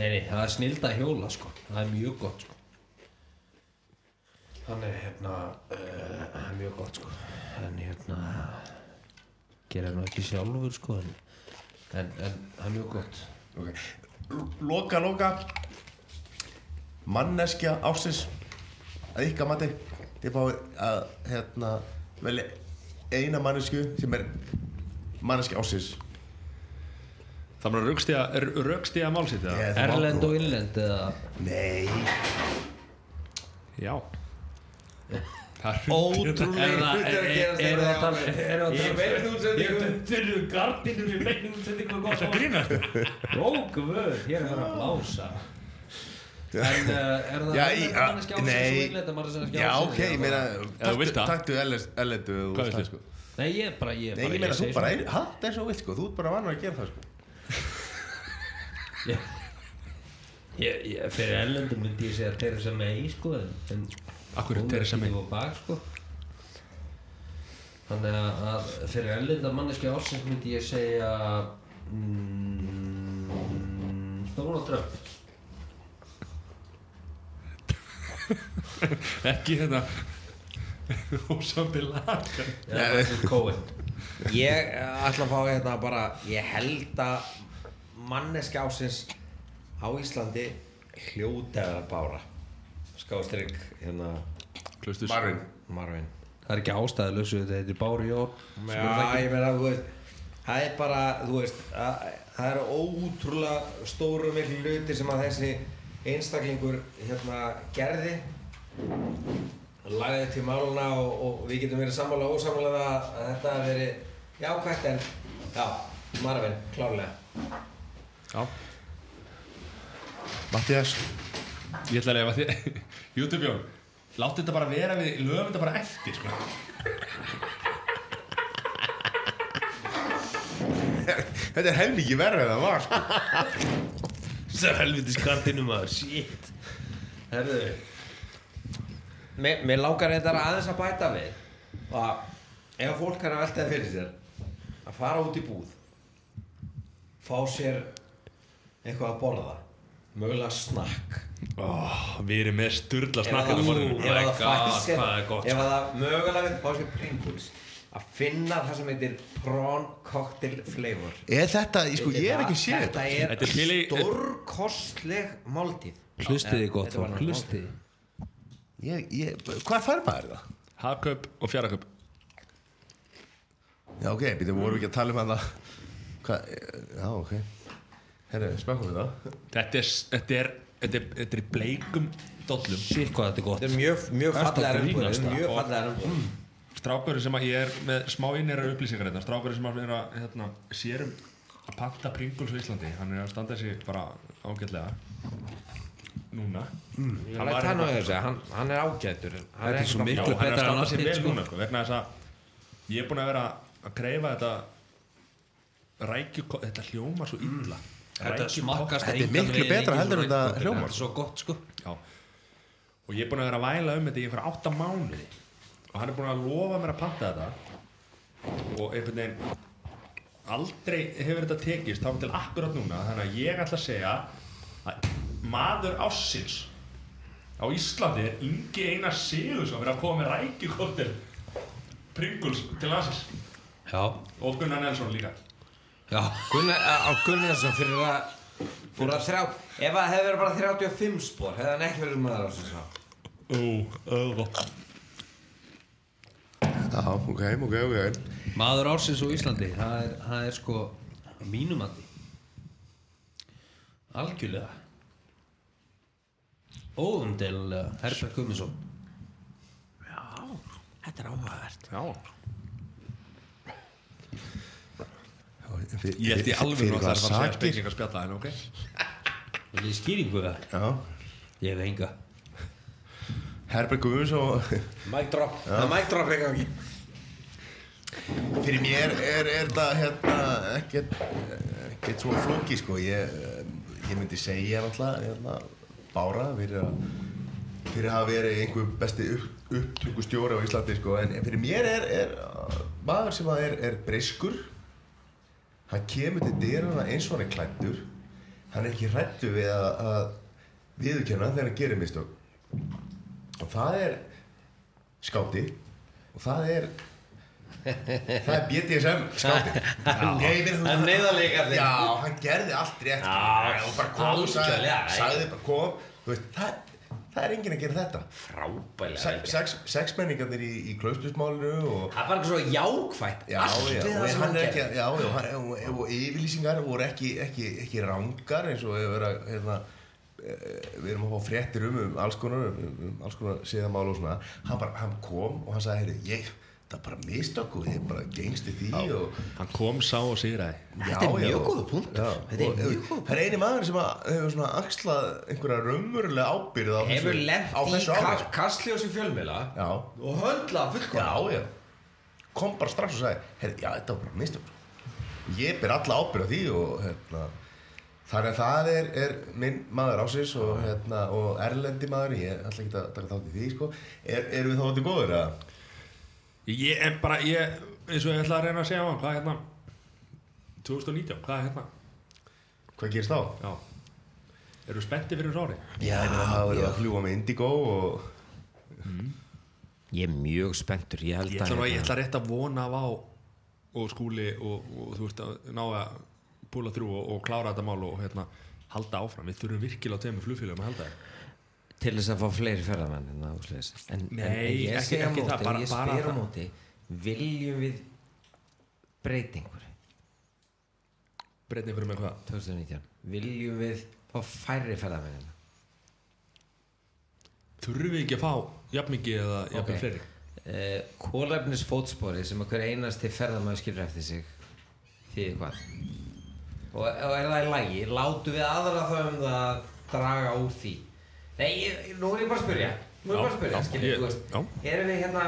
Nei, nei, það er snilda hjóla sko. Það er mjög gott sko. Þannig hérna uh, það er mjög gott sko. En hérna gera nú ekki sjálfur sko en, en, en það er mjög gott. Okay. Loka, loka. Manneskja ásins að ykkar mati þið fáið að hérna velja eina mannesku sem er manneskja ásins Það var rögstíða málsitt? Ég- þú Erlend og innlend eða? Nei. Já. Er Ótrúlega Er það- að er- er- hérna er mér. er það- Í beinni útsendingu. Þeir eru gardinur í beinum útsendingu gott Það grínast? Rókvöð, hér er það að blása En uh, er það Já, manneskja ásins nei og innlenda manneskja Já, ásins, ok, ég meina hvað? Ef þú vilt það. Taktu ellendu Hvað veistu? sko. Nei, ég bara, ég Nei, bara ég meina þú bara, það er svo vilt sko Þú ert bara vanur að gera það sko Ég, fyrir erlendum myndi ég segja Theresa May, sko en, hún er ekki á bak, sko Þannig að, að fyrir erlenda manneskja ásins myndi ég segja mm, Donald Trump Ekki þetta Ósambi lagar eða Michael Cohen. Ég ætla að fá hérna bara Ég held að manneski ásins á Íslandi hljóti að vera bára. Skástrygg hérna Marvin. Marvin. Það er ekki ástæðilösu, þetta heitir Bári Já, ég meina, þú veist Það er bara, þú veist að, Það eru ótrúlega stóru miklu hluti sem að þessi einstaklingur hérna gerði lagði til máluna og, og við getum verið sammála og ósammála um að þetta hafi verið jákvætt en já, Marvin, klárlega. Já. Mattias Ég ætla að lefa þið YouTube Jón Láttu þetta bara vera við Löfum þetta bara eftir sko. Þetta er helmikið verður en það var sko. Er helviti skartinu maður, shit. Herðu. Mér, mér langar þetta aðeins að bæta við að ef fólk er að velta það fyrir sér að fara út í búð fá sér eitthvað að borða mögulega snakk. Oh, Við erum með sturla á morgun. ef my það að það mögulega fá sér Pringles að finna það sem heitir prawn cocktail flavor. Er þetta, sko, ég er ekki séð Þetta. þetta er er stórkostleg máltíð Hlustið þið gott fólk, náttúrulega hlustið. ég, ég, Hvað fær maður það? Hagkaup og fjaraköp Já, ok, býtum, vorum við ekki að tala um það Hvað, já, ok. Herru, smakkum við það Þetta er, þetta er, þetta er, er bleikum dollum. Þetta er gott. Þetta er mjög, fallega. Mjög fallega Strákurinn sem að ég er með smá innera upplýsingar hérna Strákurinn sem að vera hérna, sérum að panta Pringles á Íslandi Hann er að standa sig bara ágætlega Núna Ég Hann var hann hann, hann er ágætur Hann er bara- Já, er að betra en standa hitt, vel sko. núna sko, vegna þess að ég er búin að vera að greifa þetta rækju, þetta hljóma svo illa Þetta smakkast Þetta er miklu betra heldur en þetta rækju. hljómar. Þetta er svo gott sko Já. og ég er búin að vera að væla um þetta í einhverja átta mánuði og hann er búin að lofa mér að panta þetta. Og einhvern veginn aldrei hefur þetta tekist þá til akkurat núna. Þannig að ég ætla að segja að maður ássins á Íslandi er Ingi Einar Sigurðsson verið að koma með rækjukortir Pringles til Já, og Gunnar Nelson líka. Já. Gunnar, á Gunnarsson fyrir að fyrir að þrjá ef það hefði verið bara 35 spór hefði hann ekki verið maður á þessu sá Ó, öðvot Já, ok, ok, ok. Maður ársins á Íslandi það er, það er sko mínumandi Algjörlega Óumdeilulega Herbert Gummisson Þetta er áhugavert. Já, Fyr- ég held í alveg að það er að segja sakir? spekingar spjalla en ok. Vil ég skýringu það? Já, Ég hef enga Herbert Guðmundsson Mic drop, það er mic drop ekki ekki Fyrir mér er, er þetta hérna ekkert ekkert svo flóki sko. Ég, ég myndi segja náttúrulega hérna, Bára fyrir að fyrir að hafa verið einhver besti upp, upptökustjóri á Íslandi sko. En fyrir mér er, er maður sem að er, er breyskur hann kemur til dyrana eins og hann er klættur hann er ekki hrættu við að, að viðurkenna þegar hann gerir mistök og það er skáti og það er það er BDSM skáti Nei, við- En neyðarleikarnir. já, hann gerði allt rétt. Já, og bara kom og sagði, sagði bara kom. Veist, það, það er enginn að gera þetta. Frábælega sex, sexmenningarnir í, í klaustusmálinu Það er bara svo jákvætt. Já, Allt já, við það sem hann hann er gerði hann, og, yfirlýsingar voru ekki, ekki, ekki rangar eins og hefur verið að, hérna, við erum að fá fréttir um, um alls konar, um, um alls konar síðamál og svona, hann bara, hann kom og hann sagði, heyrðu, ég, það er bara mistök og ég bara gengst í því og, Hann kom, sá og sigraði. Þetta er mjög góður punktur. Já, Þetta er mjög góður Það er eini maður sem að, hefur svona axlað einhverja raunverulega ábyrð á Hefur á í kastljósi fjölmiðla Já, Og höndla fullkom já, já. Kom bara strax og sagði heyrðu, já, þetta var bara mistök. Ég ber alla ábyrgð á því og hérna þannig að það er, er minn maður ásins og, hérna, og erlendi maður ég ætla ekki að taka þátt í því sko. er, erum við þá átti góður að Ég er bara, ég, eins og ég ætla að reyna að segja á hann Hvað er hérna? 2019, hvað er hérna? Hvað gerist þá? Já. Eru spenntið fyrir þessu ári? Já, það verður að fljúa með Indigo og Ég er mjög spenntur Ég held Ég að ég ætla rétt að vona á og skúli og, og þú veist að ná að púla þrjú og, og klára þetta mál og hérna halda áfram. Við þurfum virkilega að tegja með flugfélagum að halda það Til þess að fá fleiri ferðamenn en, en, Nei, en ég ekki móti, það, bara- ég spyr á móti Viljum við breytingur breytni fyrir með hvað? 2019 Viljum við fá færri ferðamenn hérna? þurfum við ekki að fá jafn mikið eða jafn Ok. fleiri? Uh, Kólefnis fótspori sem hver einasti ferðamaður skilur eftir sig því hvað og, er það í lagi látum við aðra þá um það að draga úr því. Nei, ég, nú er ég bara að spyrja. Nú er ég bara að spyrja, skiljið, þú veist erum við hérna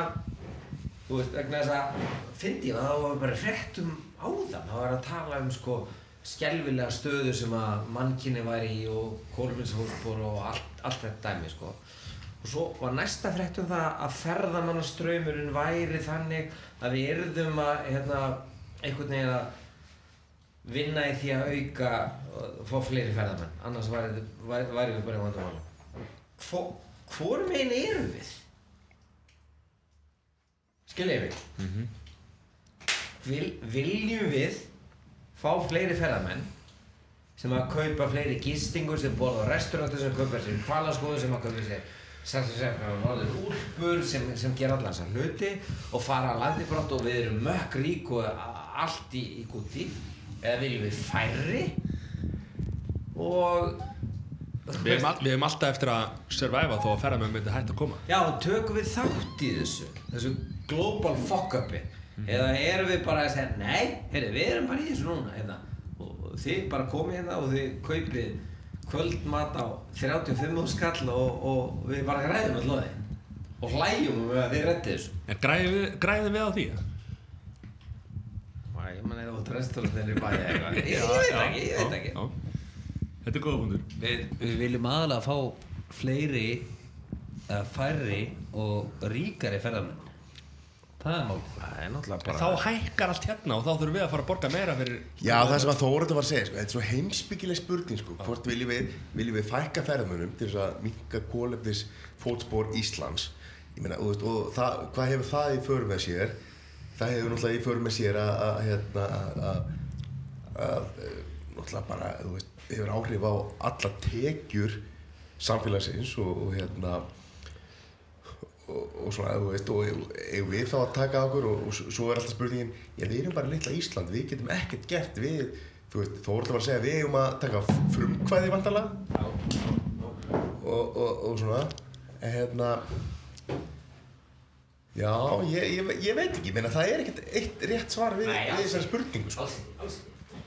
þú veist, vegna þess að fyndi ég að það var bara fréttum áðan. Það var að tala um sko skelvilega stöðu sem að mannkinni var í og kólefnisfótspor og allt, allt þetta dæmi sko. Og svo var næsta frétt um það að ferðamannaströymurinn væri þannig að við yrðum að hérna, einhvern veginn að vinna í því að auka og fá fleiri ferðamenn. Annars væri, væri, væri við bara í vandamálum. Hvor- Hvorum einn erum við? Skiljið mig? Vil, Viljum við fá fleiri ferðamenn sem að kaupa fleiri gistingur sem borða á restaurantu sem kaupa sér hvalaskoðu sem að kaupa sér sagt sem sem norður úlpur sem, sem gera allan þessar hluti og fara að landi brott og við erum mökk rík og allt í, í gúti eða viljum við færri? Og Við hefum, all, við hefum alltaf eftir að surviva þó að ferðamenn myndi hægt að koma. Já, tökum við þátt í þessu þessu global fuck-upi. Eða erum við bara að segja nei, heyrðu, við erum bara í þessu núna hérna. og þið bara komið hérna og þið kaupið kvöldmat á 35 skall og, og við bara græðum all loði og hlæjum um að þið rettið þessu. En græðum við, græðum við á því? Æ, ég man eða út restur þegar ég bæði eitthvað. Ég, veit ekki, ég veit ekki. Þetta er góða punktur. Við, við viljum aðalega fá fleiri eða færri og ríkari ferðarmenn Það er mál Það er náttúrulega En þá hækkar allt hérna og þá þurfum við að fara að borga meira fyrir Já, það sem að Þóruldur var að segja, sko, þetta er svo heimsbyggileg spurning, sko, hvort viljum við, viljum við fækka ferðmönnum til þess að minka kólefnis fótspor Íslands, ég meina, og, veist, og það, hvað hefur það í för með sér? Það hefur náttúrulega í för með sér að, að, hérna, að, að, að, eh, náttúrulega bara, þú veist, hefur áhrif á alla tekjur samfélagsins og, og hérna, og, og svona, þú veist, og eigum við þá að taka okkur og, og svo er alltaf spurningin já, við erum bara litla Ísland, við getum ekkert gert við, þú veist, þó voru alltaf að segja við eigum að taka frumkvæði og, og svona en hérna já, ég, ég, ég veit ekki menna, það er ekkert eitt rétt svar við, þessari spurningu sko. Alls, alls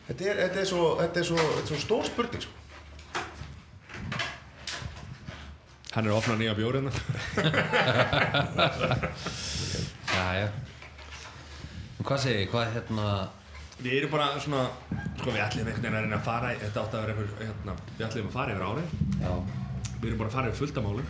þetta, er, þetta, er svo, þetta, er svo, þetta er svo stór spurning sko. Hann er að opna nýja Já, já. En Hvað segir, hvað hérna? Við erum bara svona Sko við ætlum einhvern veginn að reyna að fara Þetta átti að vera einhver hérna, Við ætlum að fara yfir ári Já, Við erum bara að fara yfir fullt af málum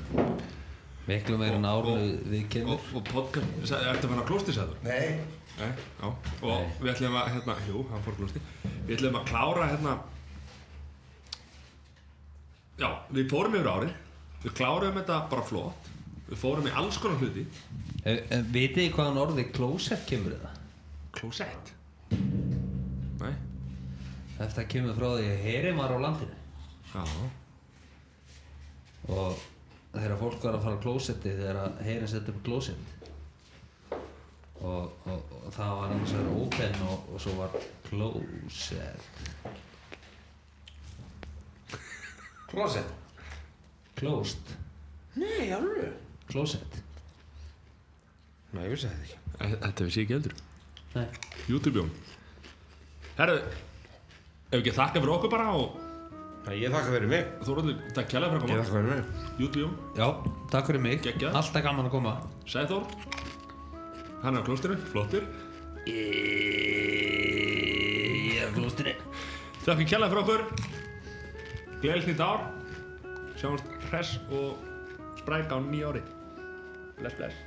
miklu meira en árlu við Og, kemur og podcast Ertu að á klóstisæður? nei, Nei, já. Og við ætlum að hérna Jú, hann fór klósti Við ætlum að klára hérna Já, við fórum yfir ári Við kláruðum þetta bara flott. Við fórum í alls konar hluti. E, e, Vitið þið hvaðan orðið klósett kemur það? Klósett? Nei. Þetta kemur frá því að herin var á landinu. Já. Og þegar fólk var að fara á klósetti þegar að herin sett upp klósett. Og, og, og það var annars vegar open og, og svo var closet Closet closed Nei, alveg closet Nei, ég vissi þetta ekki. Þetta vissi ég ekki heldur. Nei. YouTube-jón Herru Ef ekki þakka fyrir okkur bara og Nei, ég þakka fyrir mig. Erum takk kjærlega fyrir að Ég koma þakka fyrir mig. YouTube-jón Já, takk fyrir mig. Geggjað. Alltaf gaman að koma. Sæþór. Hann er á klóstinu Flottur. Ég er á klóstinu Takk kjærlega fyrir okkur. Gleðilegt nýtt ár. Sjáumst hress og spræk á nýja ári. Bless bless